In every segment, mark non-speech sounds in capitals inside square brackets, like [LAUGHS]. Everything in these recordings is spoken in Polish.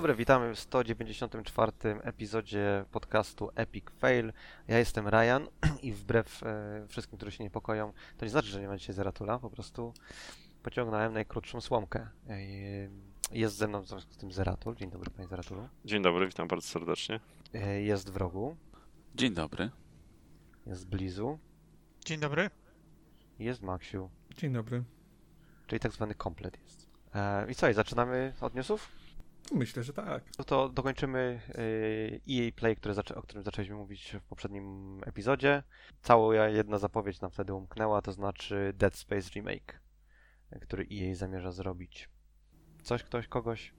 Dobry, witamy w 194 epizodzie podcastu Epic Fail. Ja jestem Ryan [CLEARS THROAT] i wbrew e, wszystkim, którzy się niepokoją, to nie znaczy, że nie ma dzisiaj Zeratula, po prostu pociągnąłem najkrótszą słomkę. E, jest ze mną w związku z tym Zeratul. Dzień dobry, panie Zeratulu. Dzień dobry, witam bardzo serdecznie. E, jest w rogu. Dzień dobry. Jest Blizu. Dzień dobry. Jest Maksiu. Dzień dobry. Czyli tak zwany komplet jest. E, I co, i zaczynamy od newsów? Myślę, że tak. No to dokończymy EA Play, który o którym zaczęliśmy mówić w poprzednim epizodzie. Cała jedna zapowiedź nam wtedy umknęła, to znaczy Dead Space Remake, który EA zamierza zrobić. Coś, ktoś, kogoś?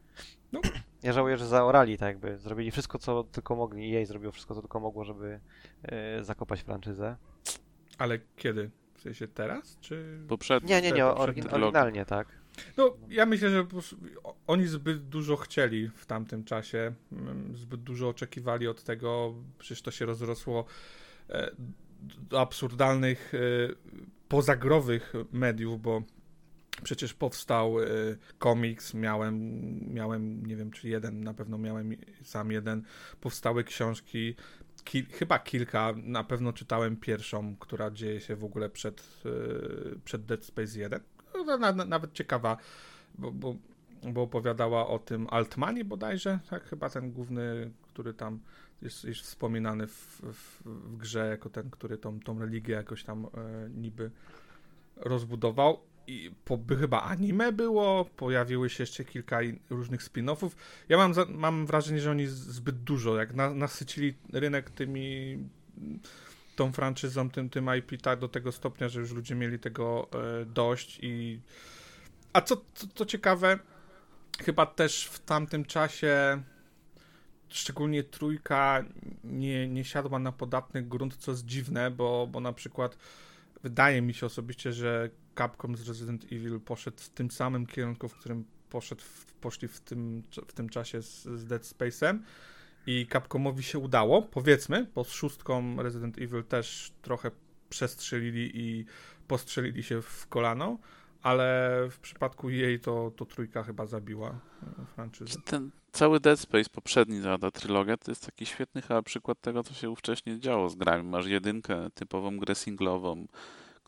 No. [CLEARS THROAT] Ja żałuję, że zaorali, tak jakby zrobili wszystko, co tylko mogli. EA zrobiło wszystko, co tylko mogło, żeby yy, zakopać franczyzę. Ale kiedy? W sensie teraz, czy... Poprzednio. Nie, nie, nie, oryginalnie, tak. No, ja myślę, że oni zbyt dużo chcieli w tamtym czasie, mm, zbyt dużo oczekiwali od tego, przecież to się rozrosło e, do absurdalnych, e, pozagrowych mediów, bo przecież powstał e, komiks, miałem, miałem, nie wiem czy jeden, na pewno miałem sam jeden, powstały książki, Ki chyba kilka, na pewno czytałem pierwszą, która dzieje się w ogóle przed, przed Dead Space 1 na, na, nawet ciekawa, bo, bo, bo opowiadała o tym Altmanie bodajże, tak chyba ten główny, który tam jest, jest wspominany w, w, w, grze jako ten, który tą, tą religię jakoś tam e, niby rozbudował. I po, chyba anime było, pojawiły się jeszcze kilka różnych spin-offów. Ja mam, mam wrażenie, że oni zbyt dużo, jak na, nasycili rynek tymi tą franczyzą, tym, tym IP tak do tego stopnia, że już ludzie mieli tego e, dość i a co, co, co ciekawe, chyba też w tamtym czasie szczególnie trójka nie, nie siadła na podatny grunt, co jest dziwne, bo, bo na przykład wydaje mi się osobiście, że Capcom z Resident Evil poszedł w tym samym kierunku, w którym poszedł w, poszli w tym, w tym czasie z, z Dead Space'em i Capcomowi się udało, powiedzmy, bo z szóstką Resident Evil też trochę przestrzelili i postrzelili się w kolano, ale w przypadku jej to, to trójka chyba zabiła e, franczyzę. Ten cały Dead Space, poprzedni ta trylogia, to jest taki świetny chyba przykład tego, co się ówcześnie działo z grami. Masz jedynkę, typową grę singlową,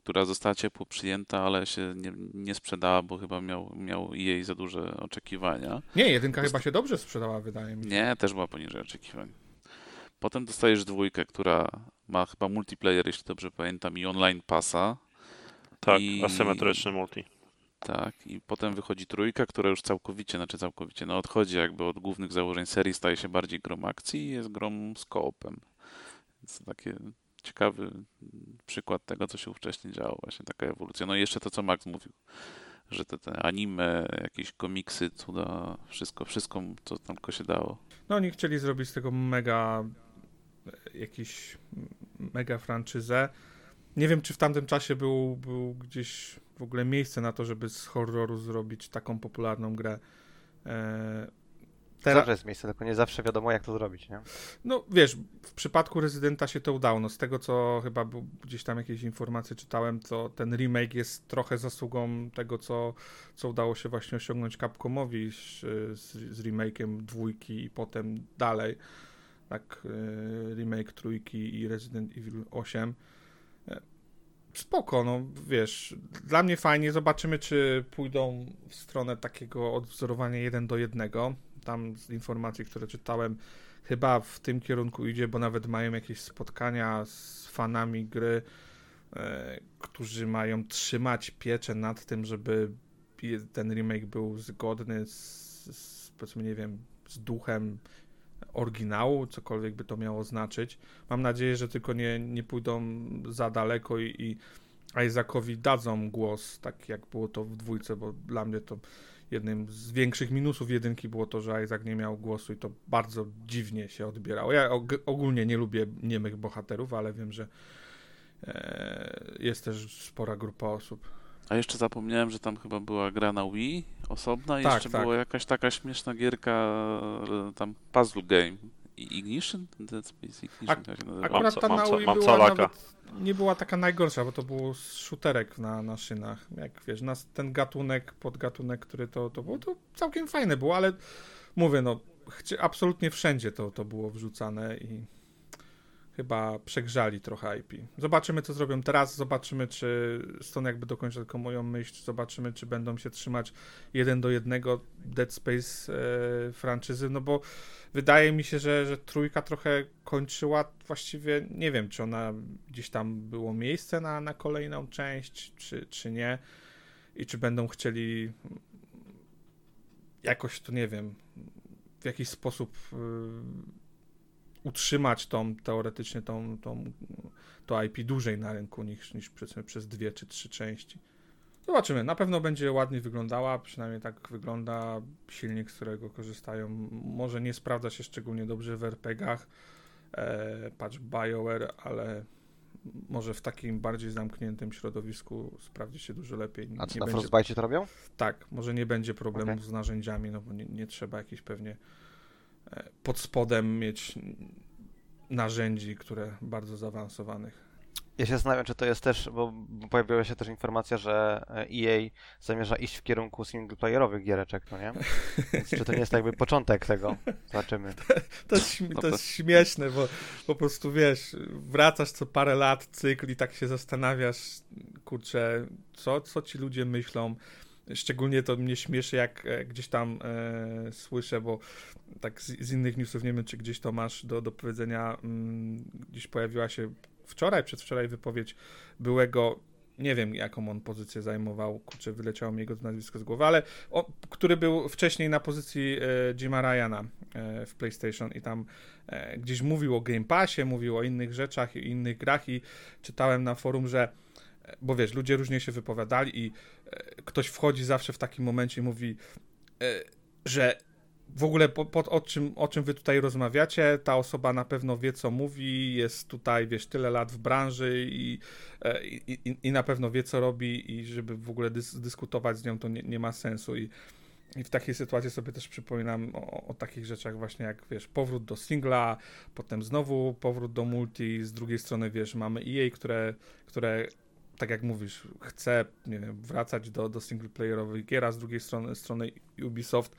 która została ciepło przyjęta, ale się nie, nie sprzedała, bo chyba miał, miał jej za duże oczekiwania. Nie, jedynka chyba się dobrze sprzedała, wydaje mi się. Nie, też była poniżej oczekiwań. Potem dostajesz dwójkę, która ma chyba multiplayer, jeśli dobrze pamiętam, i online pasa. Tak, I... asymetryczny multi. Tak, i potem wychodzi trójka, która już całkowicie, znaczy całkowicie, no odchodzi jakby od głównych założeń serii, staje się bardziej grom akcji i jest grom z koopem. Więc takie ciekawy przykład tego, co się wcześniej działo, właśnie taka ewolucja. No i jeszcze to, co Max mówił, że te, te anime, jakieś komiksy, cuda, wszystko, wszystko, co tam tylko się dało. No oni chcieli zrobić z tego mega jakiś mega franczyzę. Nie wiem, czy w tamtym czasie był, był gdzieś w ogóle miejsce na to, żeby z horroru zrobić taką popularną grę. E, Teraz... Zawsze jest miejsce, tylko nie zawsze wiadomo, jak to zrobić, nie? No wiesz, w przypadku Rezydenta się to udało. No, z tego, co chyba gdzieś tam jakieś informacje czytałem, to ten remake jest trochę zasługą tego, co, co udało się właśnie osiągnąć Capcomowi z, z, z remake'iem dwójki i potem dalej. Tak, e, remake trójki i Resident Evil 8 e, spoko, no wiesz, dla mnie fajnie, zobaczymy czy pójdą w stronę takiego odwzorowania jeden do jednego, tam z informacji, które czytałem, chyba w tym kierunku idzie, bo nawet mają jakieś spotkania z fanami gry, e, którzy mają trzymać pieczę nad tym, żeby ten remake był zgodny z, z powiedzmy, nie wiem, z duchem oryginału, cokolwiek by to miało znaczyć. Mam nadzieję, że tylko nie, nie pójdą za daleko i, i Isaacowi dadzą głos, tak jak było to w dwójce, bo dla mnie to jednym z większych minusów jedynki było to, że Isaac nie miał głosu i to bardzo dziwnie się odbierało. Ja ogólnie nie lubię niemych bohaterów, ale wiem, że e, jest też spora grupa osób. A jeszcze zapomniałem, że tam chyba była gra na Wii osobna i tak, jeszcze tak. była jakaś taka śmieszna gierka, e, tam puzzle game. Ignition? Dead Space Ignition. Ak akurat ta na Wii była nawet, nie była taka najgorsza, bo to był shooterek na, na szynach. Jak wiesz, nas, ten gatunek, podgatunek, który to, to było, to całkiem fajne było, ale mówię, no absolutnie wszędzie to, to było wrzucane i chyba przegrzali trochę IP. Zobaczymy, co zrobią teraz, zobaczymy, czy stąd jakby dokończę tylko moją myśl, zobaczymy, czy będą się trzymać jeden do jednego Dead Space e, franczyzy, no bo wydaje mi się, że, że trójka trochę kończyła właściwie, nie wiem, czy ona gdzieś tam było miejsce na, na kolejną część, czy, czy nie. I czy będą chcieli jakoś to, nie wiem, w jakiś sposób y, utrzymać tą, teoretycznie tą, tą, to IP dłużej na rynku niż, niż powiedzmy przez dwie czy trzy części. Zobaczymy. Na pewno będzie ładnie wyglądała, przynajmniej tak wygląda silnik, z którego korzystają. Może nie sprawdza się szczególnie dobrze w RPGach, e, patrz BioWare, ale może w takim bardziej zamkniętym środowisku sprawdzi się dużo lepiej. A co, nie na będzie... Frostbite to robią? Tak, może nie będzie problemów okay. z narzędziami, no bo nie, nie trzeba jakichś pewnie pod spodem mieć narzędzi, które bardzo zaawansowanych. Ja się zastanawiam, czy to jest też, bo pojawiła się też informacja, że EA zamierza iść w kierunku singleplayerowych giereczek, no nie? Więc czy to nie jest jakby początek tego? Zobaczymy. [LAUGHS] To, to, jest, to jest śmieszne, bo po prostu wiesz, wracasz co parę lat, cykl i tak się zastanawiasz, kurczę, co, co ci ludzie myślą, Szczególnie to mnie śmieszy, jak e, gdzieś tam e, słyszę, bo tak z, z, innych newsów, nie wiem, czy gdzieś to masz do, do powiedzenia, mm, gdzieś pojawiła się wczoraj, przedwczoraj wypowiedź byłego nie wiem, jaką on pozycję zajmował, kurczę, wyleciało mi jego nazwisko z głowy, ale który był wcześniej na pozycji e, Jima Ryana e, w PlayStation i tam e, gdzieś mówił o Game Passie, mówił o innych rzeczach i innych grach i czytałem na forum, że bo wiesz, ludzie różnie się wypowiadali i e, ktoś wchodzi zawsze w takim momencie i mówi, e, że w ogóle po, po, o, czym, o czym wy tutaj rozmawiacie, ta osoba na pewno wie, co mówi, jest tutaj, wiesz, tyle lat w branży i, e, i, i, i na pewno wie, co robi i żeby w ogóle dys, dyskutować z nią, to nie, nie ma sensu. I i w takiej sytuacji sobie też przypominam o, o, takich rzeczach właśnie jak, wiesz, powrót do singla, potem znowu powrót do multi, z drugiej strony, wiesz, mamy EA, które, które tak jak mówisz, chce nie wiem, wracać do, do singleplayerowych gier, a z drugiej strony, strony Ubisoft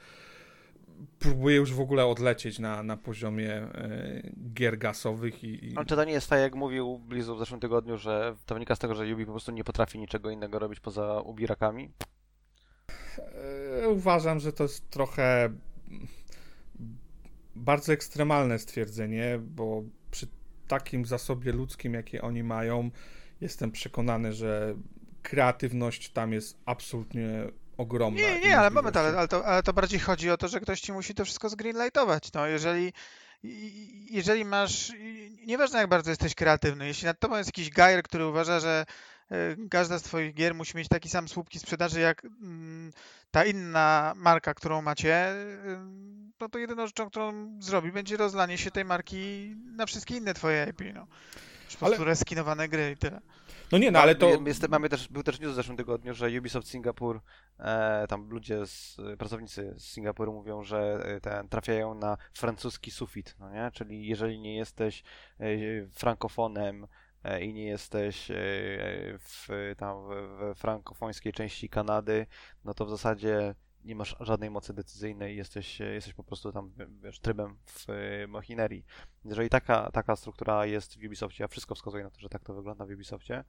próbuje już w ogóle odlecieć na, na poziomie e, gier gasowych i, i... Ale czy to nie jest tak, jak mówił Blizu w zeszłym tygodniu, że to wynika z tego, że Ubi po prostu nie potrafi niczego innego robić poza ubirakami? E, uważam, że to jest trochę bardzo ekstremalne stwierdzenie, bo przy takim zasobie ludzkim, jakie oni mają, jestem przekonany, że kreatywność tam jest absolutnie ogromna. Nie, nie, ale moment, ale, ale, to, ale to bardziej chodzi o to, że ktoś ci musi to wszystko zgreenlightować. No, jeżeli, jeżeli masz, nieważne jak bardzo jesteś kreatywny, jeśli nad tobą jest jakiś gajer, który uważa, że e, każda z twoich gier musi mieć taki sam słupki sprzedaży jak mm, ta inna marka, którą macie, e, no to jedyną rzeczą, którą zrobi, będzie rozlanie się tej marki na wszystkie inne twoje IP. No. Po prostu ale... reskinowane gry i tyle. No nie, no ale to... Jest, mamy też, był też news w zeszłym tygodniu, że Ubisoft Singapur, e, tam ludzie, z, pracownicy z Singapuru mówią, że e, ten, trafiają na francuski sufit, no nie? Czyli jeżeli nie jesteś e, frankofonem e, i nie jesteś e, w, tam w, w frankofońskiej części Kanady, no to w zasadzie nie masz żadnej mocy decyzyjnej, jesteś, jesteś po prostu tam wiesz, trybem w machinerii. Jeżeli taka, taka struktura jest w Ubisoftie, a wszystko wskazuje na to, że tak to wygląda w Ubisoftie,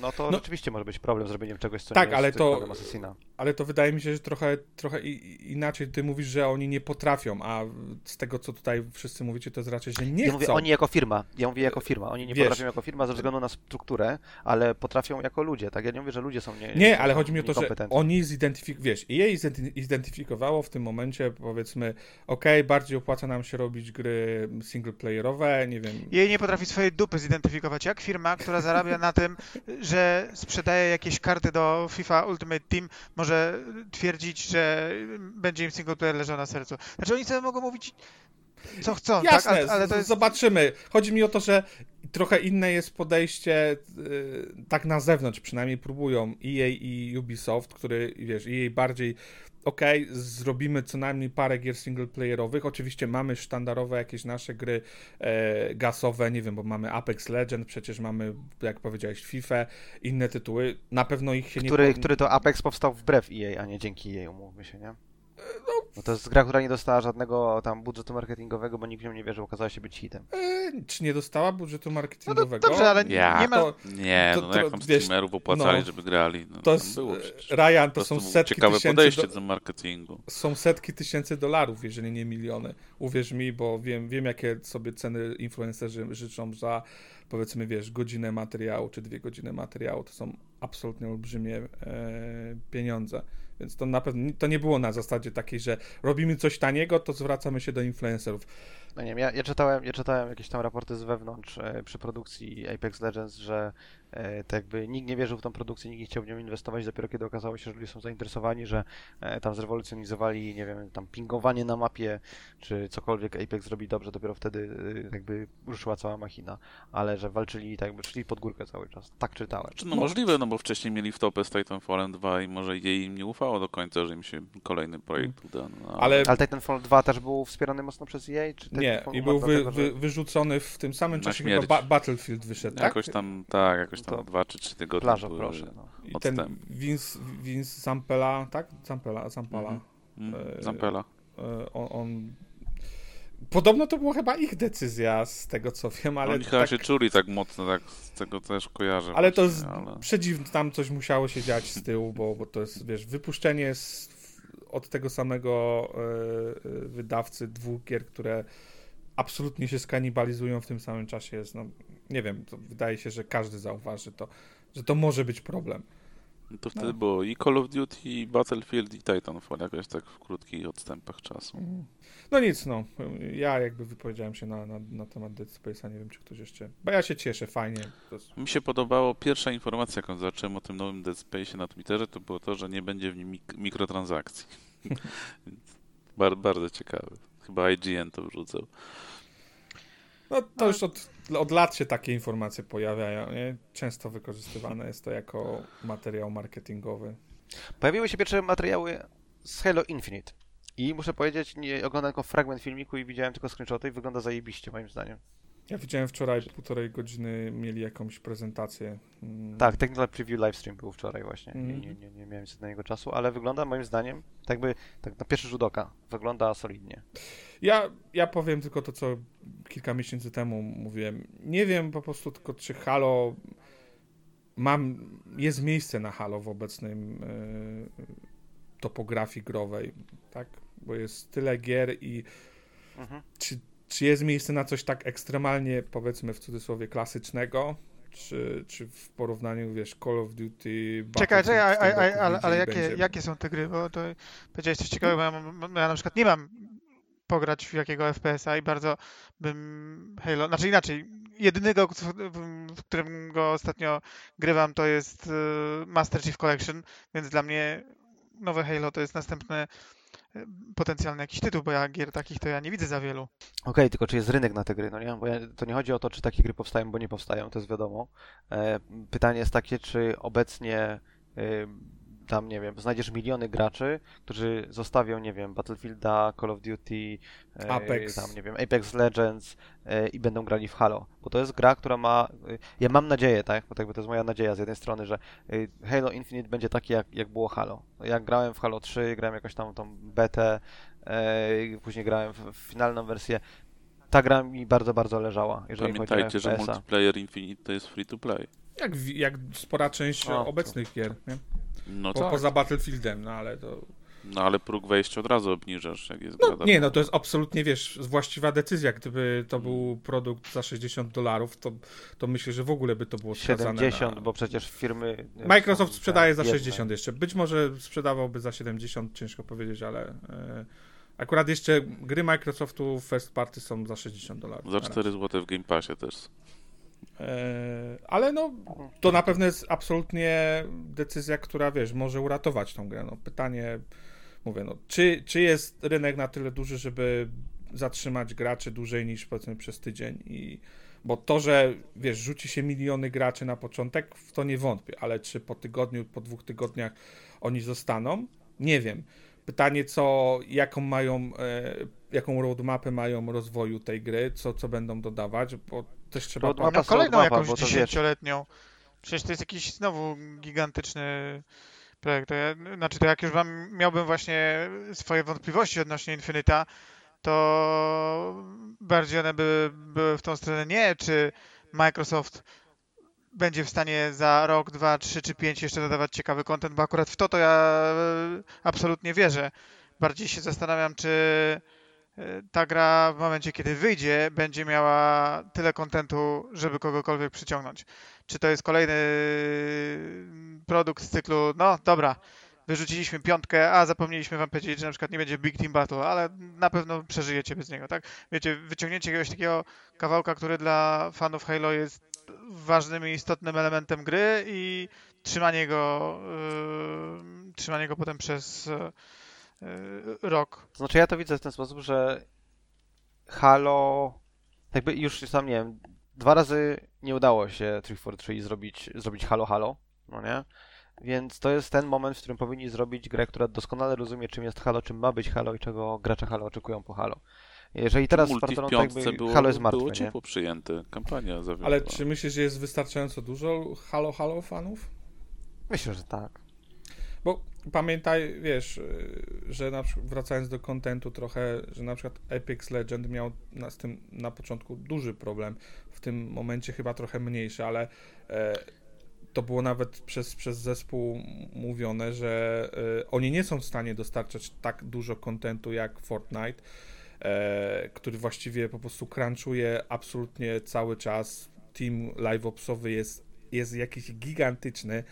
no to no, rzeczywiście może być problem z robieniem czegoś, co tak, nie ale jest to, problem Assassina. Ale to wydaje mi się, że trochę, trochę inaczej ty mówisz, że oni nie potrafią, a z tego, co tutaj wszyscy mówicie, to jest raczej, że nie ja chcą. mówię oni jako firma. Ja mówię jako firma. Oni nie Wiesz, potrafią jako firma ze względu na strukturę, ale potrafią jako ludzie, tak? Ja nie mówię, że ludzie są nie Nie, ale chodzi mi o to, że oni zidentyfikują, wiesz, jej zidentyfikowało w tym momencie, powiedzmy, ok, bardziej opłaca nam się robić gry singleplayerowe, nie wiem. Jej nie potrafi swojej dupy zidentyfikować, jak firma, która zarabia na tym, że sprzedaje jakieś karty do FIFA Ultimate Team, może twierdzić, że będzie im single player leżał na sercu. Znaczy oni sobie mogą mówić co chcą, tak? Jasne, tak? Ale, ale to jest... zobaczymy. Chodzi mi o to, że trochę inne jest podejście yy, tak na zewnątrz, przynajmniej próbują EA i Ubisoft, który, wiesz, EA bardziej ok, zrobimy co najmniej parę gier singleplayerowych. Oczywiście mamy sztandarowe jakieś nasze gry e, gasowe, nie wiem, bo mamy Apex Legend, przecież mamy, jak powiedziałeś, FIFA, inne tytuły. Na pewno ich się który, nie... Który to Apex powstał wbrew EA, a nie dzięki EA, umówmy się, nie? No No to jest gra, która nie dostała żadnego tam budżetu marketingowego, bo nikt w nią nie wierzył, okazała się być hitem. E, czy nie dostała budżetu No marketingowego? to dobrze, ale Ja nie ma... To, Nie, To- no to- jak tam streamerów opłacali, no, żeby grali. No, to jest, było e, przecież. Ryan, to są setki ciekawe tysięcy podejście do, do marketingu. są setki tysięcy dolarów, jeżeli nie miliony. Uwierz mi, bo wiem, wiem jakie sobie ceny influencerzy życzą za powiedzmy, wiesz, godzinę materiału czy dwie godziny materiału. To są absolutnie olbrzymie e, pieniądze. Więc to na pewno to nie było na zasadzie takiej, że robimy coś taniego, to zwracamy się do influencerów. No nie wiem, ja, ja, czytałem, ja czytałem jakieś tam raporty z wewnątrz e, przy produkcji Apex Legends, że e, tak jakby nikt nie wierzył w tą produkcję, nikt nie chciał w nią inwestować, dopiero kiedy okazało się, że ludzie są zainteresowani, że e, tam zrewolucjonizowali, nie wiem, tam pingowanie na mapie, czy cokolwiek Apex robi dobrze, dopiero wtedy e, jakby ruszyła cała machina, ale że walczyli, tak jakby szli pod górkę cały czas. Tak czytałem. Czy no, możliwe, no bo wcześniej mieli w topę z Titanfallem 2 i może jej im nie ufało do końca, że im się kolejny projekt uda. No, Ale Ale Titanfall 2 też był wspierany mocno przez EA? Czy nie, i był wy, wy, wyrzucony w tym samym Na czasie, śmierć. chyba ba Battlefield wyszedł, tak? Jakoś tam, tak, jakoś tam To dwa czy trzy tygodnie Plażo, były. proszę. No. I ten. Vince, Vince Zampella, tak? Zampella, Zampala. Mhm. Mm, E, Zampela. E, On, on... Podobno to była chyba ich decyzja, z tego co wiem, ale. Oni chyba tak, się czuli tak mocno, tak z tego też kojarzę. ale to właśnie, z, ale... przedziwne, tam coś musiało się dziać z tyłu, bo, bo to jest, wiesz, wypuszczenie z, od tego samego e, e, wydawcy dwóch gier, które absolutnie się skanibalizują w tym samym czasie jest, no nie wiem, wydaje się, że każdy zauważy to, że to może być problem. No To wtedy No. było i Call of Duty, i Battlefield, i Titanfall, jakoś tak w krótkich odstępach czasu. No nic, no. Ja jakby wypowiedziałem się na, na, na temat Dead Space'a, nie wiem czy ktoś jeszcze... Bo ja się cieszę, fajnie. Jest... Mi się podobało, pierwsza informacja, jaką zacząłem o tym nowym Dead Space na Twitterze, to było to, że nie będzie w nim mik- mikrotransakcji. [LAUGHS] Bar bardzo ciekawe. Chyba IGN to wrzucał. No to już od, od lat się takie informacje pojawiają, nie? Często wykorzystywane jest to jako materiał marketingowy. Pojawiły się pierwsze materiały z Halo Infinite. I muszę powiedzieć, nie oglądałem tylko fragment filmiku i widziałem tylko screenshoty i wygląda zajebiście moim zdaniem. Ja widziałem wczoraj półtorej godziny mieli jakąś prezentację. Mm, Tak, technical preview livestream był wczoraj właśnie. Nie, Mhm. nie, nie, nie miałem na niego czasu, ale wygląda moim zdaniem, tak by, tak na pierwszy rzut oka, wygląda solidnie. Ja, ja powiem tylko to, co kilka miesięcy temu mówiłem. Nie wiem po prostu tylko, czy Halo mam, jest miejsce na Halo w obecnym e, topografii growej, tak? Bo jest tyle gier i Mhm. czy, czy jest miejsce na coś tak ekstremalnie, powiedzmy w cudzysłowie, klasycznego? Czy, czy w porównaniu, wiesz, Call of Duty, Czekaj, czekaj, a, a, roku ale, ale jakie, będzie- jakie są te gry? Bo to powiedziałeś coś ciekawego, bo ja, ja na przykład nie mam pograć w jakiego FPS-a i bardzo bym Halo, znaczy inaczej, jedynego, w, którym go ostatnio grywam to jest y, Master Chief Collection, więc dla mnie nowe Halo to jest następny y, potencjalny jakiś tytuł, bo ja gier takich to ja nie widzę za wielu. Okej, tylko czy jest rynek na te gry? No nie, bo ja, to nie chodzi o to, czy takie gry powstają, bo nie powstają, to jest wiadomo. E, pytanie jest takie, czy obecnie tam, nie wiem, znajdziesz miliony graczy, którzy zostawią, nie wiem, Battlefielda, Call of Duty, e, Apex. tam, nie wiem, Apex Legends e, i będą grali w Halo. Bo to jest gra, która ma, e, ja mam nadzieję, tak, bo to jest moja nadzieja z jednej strony, że Halo Infinite będzie taki, jak, jak było Halo. Jak grałem w Halo 3, grałem jakoś tam tą betę, później grałem w, w finalną wersję, ta gra mi bardzo, bardzo leżała, jeżeli chodzi o Pamiętajcie, że multiplayer Infinite to jest free to play. Jak, jak spora część O, to- obecnych gier, nie? No Po, tak. Poza Battlefieldem, no ale to... No ale próg wejścia od razu obniżasz, jak jest No, nie, no to jest absolutnie, wiesz, właściwa decyzja. Gdyby to był produkt za 60 dolarów, to, to myślę, że w ogóle by to było skazane 70, na... bo przecież firmy... e, Microsoft są sprzedaje za biedne. 60 jeszcze. Być może sprzedawałby za 70, ciężko powiedzieć, ale e, akurat jeszcze gry Microsoftu first party są za 60 dolarów. Za na 4 zł w Game Passie też. E, ale no, to na pewno jest absolutnie decyzja, która, wiesz, może uratować tą grę. No, pytanie, mówię, no, czy, czy jest rynek na tyle duży, żeby zatrzymać graczy dłużej niż powiedzmy przez tydzień i bo to, że wiesz, rzuci się miliony graczy na początek, w to nie wątpię, ale czy po tygodniu, po dwóch tygodniach oni zostaną? Nie wiem. Pytanie, co, jaką mają, e, jaką roadmapę mają rozwoju tej gry, co, co będą dodawać, bo też trzeba No z kolejną jakąś to dziesięcioletnią. Przecież to jest jakiś znowu gigantyczny projekt. To ja, znaczy, to jak już mam, miałbym właśnie swoje wątpliwości odnośnie Infinita, to bardziej one by były w tą stronę nie, czy Microsoft będzie w stanie za rok, dwa, trzy czy pięć jeszcze dodawać ciekawy content, bo akurat w to to ja e, absolutnie wierzę. Bardziej się zastanawiam, czy ta gra w momencie, kiedy wyjdzie, będzie miała tyle kontentu, żeby kogokolwiek przyciągnąć. Czy to jest kolejny produkt z cyklu, no dobra, wyrzuciliśmy piątkę, a zapomnieliśmy wam powiedzieć, że na przykład nie będzie Big Team Battle, ale na pewno przeżyjecie bez niego, tak? Wiecie, wyciągnięcie jakiegoś takiego kawałka, który dla fanów Halo jest ważnym i istotnym elementem gry i trzymanie go, yy, trzymanie go potem przez yy, rok. To znaczy ja to widzę w ten sposób, że Halo jakby już tam, nie wiem, dwa razy nie udało się 343 zrobić, zrobić Halo Halo, no nie? Więc to jest ten moment, w którym powinni zrobić grę, która doskonale rozumie, czym jest Halo, czym ma być Halo i czego gracze Halo oczekują po Halo. Jeżeli teraz to piątce jakby było, Halo jest martwe, było ciepło przyjęte. Kampania zawiodła. Ale czy myślisz, że jest wystarczająco dużo Halo Halo fanów? Myślę, że tak. Bo pamiętaj, wiesz, y, że na przykład wracając do kontentu trochę, że na przykład Apex Legend miał na, z tym na początku duży problem, w tym momencie chyba trochę mniejszy, ale e, to było nawet przez, przez zespół mówione, że e, oni nie są w stanie dostarczać tak dużo kontentu jak Fortnite, e, który właściwie po prostu crunchuje absolutnie cały czas. Team live opsowy jest, jest jakiś gigantyczny.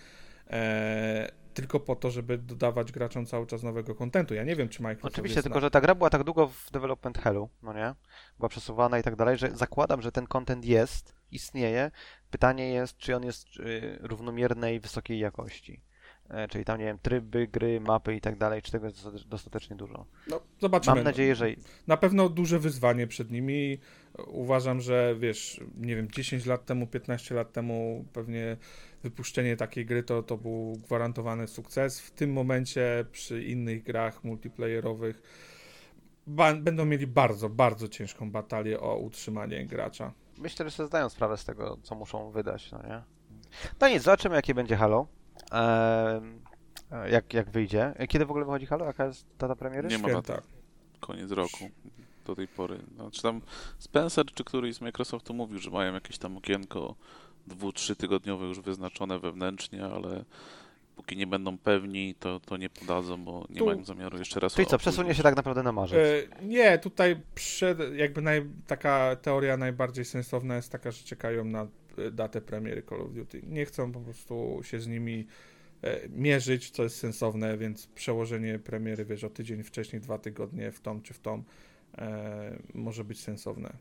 E, tylko po to, żeby dodawać graczom cały czas nowego kontentu. Ja nie wiem, czy Microsoft Oczywiście, tylko na... że ta gra była tak długo w development hellu, no nie? Była przesuwana i tak dalej, że zakładam, że ten content jest, istnieje. Pytanie jest, czy on jest y, równomiernej, wysokiej jakości. E, czyli tam, nie wiem, tryby, gry, mapy i tak dalej, czy tego jest dostate- dostatecznie dużo. No, zobaczymy. Mam nadzieję, że Na pewno duże wyzwanie przed nimi. Uważam, że wiesz, nie wiem, 10 lat temu, 15 lat temu pewnie wypuszczenie takiej gry to, to był gwarantowany sukces. W tym momencie przy innych grach multiplayerowych ba- będą mieli bardzo, bardzo ciężką batalię o utrzymanie gracza. myślę, że sobie zdają sprawę z tego, co muszą wydać, no nie? No nic, zobaczymy, jakie będzie Halo. Em, e, jak, jak wyjdzie. Kiedy w ogóle wychodzi Halo? Jaka jest data premiery? Nie ma daty. Koniec roku. Do tej pory. Znaczy tam Spencer czy któryś z Microsoftu mówił, że mają jakieś tam okienko dwu, trzy tygodniowe już wyznaczone wewnętrznie, ale póki nie będą pewni, to, to nie podadzą, bo nie Tu- mają zamiaru jeszcze raz Czyli co, przesunie się tak naprawdę na marzec. E, nie, tutaj przed, jakby naj, taka teoria najbardziej sensowna jest taka, że czekają na e, datę premiery Call of Duty. Nie chcą po prostu się z nimi e, mierzyć, co jest sensowne, więc przełożenie premiery, wiesz, o tydzień wcześniej, dwa tygodnie w tom czy w tom e, może być sensowne.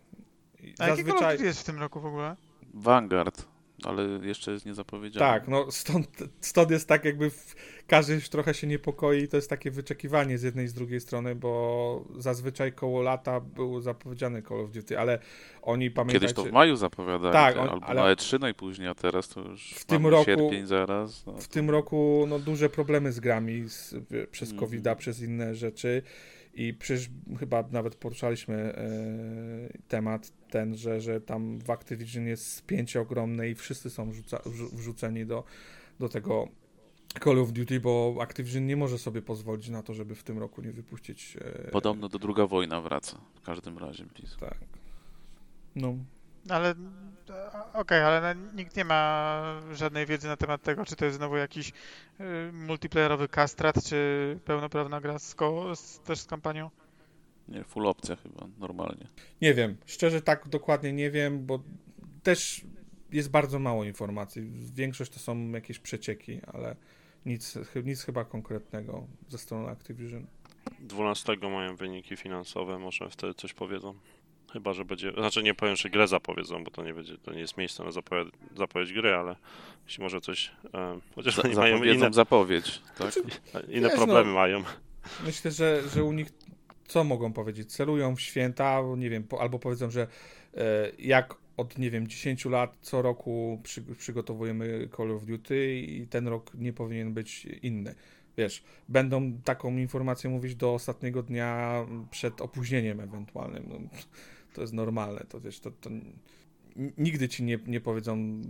I A jaki Call of Duty jest w tym roku w ogóle? Vanguard, ale jeszcze jest niezapowiedziane. Tak, no stąd, stąd jest tak jakby w, każdy już trochę się niepokoi to jest takie wyczekiwanie z jednej i z drugiej strony, bo zazwyczaj koło lata był zapowiedziany Call of Duty, ale oni pamiętajcie... Kiedyś to w maju zapowiadali, Tak, on- albo ale- na E3 najpóźniej, a teraz to już W tym roku- sierpień zaraz. No, W tym roku no, duże problemy z grami z, przez Mhm. covid przez inne rzeczy i przecież chyba nawet poruszaliśmy e, temat ten, że, że tam w Activision jest spięcie ogromne i wszyscy są wrzuca, wrzu- wrzuceni do, do tego Call of Duty, bo Activision nie może sobie pozwolić na to, żeby w tym roku nie wypuścić. E, Podobno do druga wojna wraca, w każdym razie. PiS. Tak. No. Ale okej, ale no, nikt nie ma żadnej wiedzy na temat tego, czy to jest znowu jakiś y, multiplayerowy kastrat, czy pełnoprawna gra z, ko- z, też z kampanią. Nie, full opcja chyba, normalnie. Nie wiem, szczerze tak dokładnie nie wiem, bo też jest bardzo mało informacji. Większość to są jakieś przecieki, ale nic, nic chyba konkretnego ze strony Activision. 12 mają wyniki finansowe, może wtedy coś powiedzą. Chyba, że będzie. Znaczy nie powiem, że grę zapowiedzą, bo to nie będzie, to nie jest miejsce na zapowiedź, zapowiedź gry, ale jeśli może coś. E, chociaż Za, oni mają inne, zapowiedź, tak? [LAUGHS] inne Wiesz, problemy no. mają. Myślę, że, że u nich co mogą powiedzieć? Celują w święta, nie wiem, po, albo powiedzą, że e, jak od, nie wiem, 10 lat co roku przy, przygotowujemy Call of Duty i ten rok nie powinien być inny. Wiesz, będą taką informację mówić do ostatniego dnia przed opóźnieniem ewentualnym. No, to jest normalne, to wiesz, to, to nigdy ci nie, nie powiedzą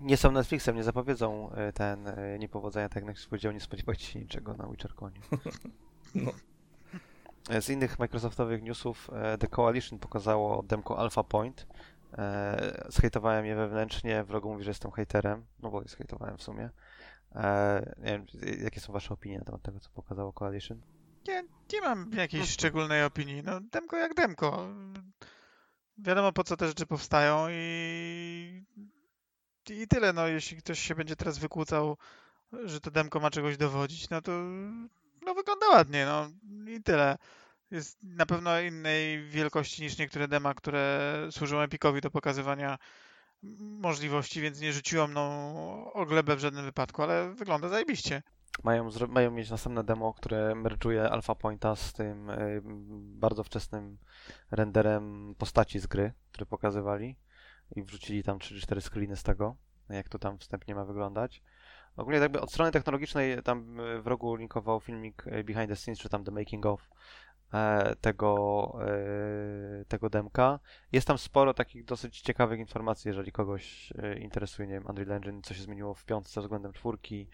Nie są Netflixem, nie zapowiedzą e, ten e, niepowodzenia, tak jak powiedział, nie spodziewajcie się niczego na WitcherConie. [LAUGHS] No. E, Z innych Microsoftowych newsów The Coalition pokazało demko Alpha Point. Zhejtowałem je wewnętrznie, wrogu mówi, że jestem hejterem, no bo je zhejtowałem w sumie. Nie wiem, jakie są wasze opinie na temat tego, co pokazało Coalition? Nie, nie mam jakiejś szczególnej opinii. No, demko jak demko. Wiadomo po co te rzeczy powstają i, i tyle. No, jeśli ktoś się będzie teraz wykłócał, że to demko ma czegoś dowodzić, no to no, wygląda ładnie, no i tyle. Jest na pewno innej wielkości niż niektóre dema, które służą Epicowi do pokazywania możliwości, więc nie rzuciło mną o glebę w żadnym wypadku, ale wygląda zajebiście. Mają, mają mieć następne demo, które merge'uje Alpha Pointa z tym y, bardzo wczesnym renderem postaci z gry, który pokazywali i wrzucili tam 3-4 screeny z tego, jak to tam wstępnie ma wyglądać. Ogólnie jakby od strony technologicznej tam y, w rogu linkował filmik y, behind the scenes, czy tam the making of e, tego, e, tego demka. Jest tam sporo takich dosyć ciekawych informacji, jeżeli kogoś interesuje, nie wiem, Unreal Engine, co się zmieniło w piątce względem czwórki,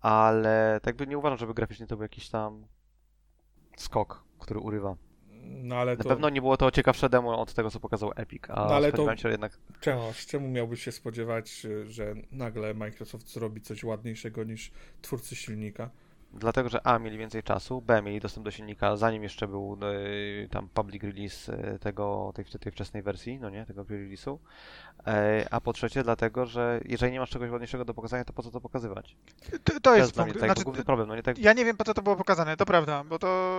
ale tak by nie uważam, żeby graficznie to był jakiś tam skok, który urywa. No ale Na to pewno nie było to ciekawsze demo od tego, co pokazał Epic, a No, ale to- się jednak... czemu, czemu miałbyś się spodziewać, że nagle Microsoft zrobi coś ładniejszego niż twórcy silnika? Dlatego, że A mieli więcej czasu, B mieli dostęp do silnika, zanim jeszcze był e, tam public release e, tego, tej, tej wczesnej wersji, no nie, tego pre-release'u. E, a po trzecie, dlatego, że jeżeli nie masz czegoś ładniejszego do pokazania, to po co to pokazywać? To, to To jest jest dla mnie punkt. tak, Znaczy, główny problem, no nie tak... ja nie wiem po co to było pokazane, to prawda, bo to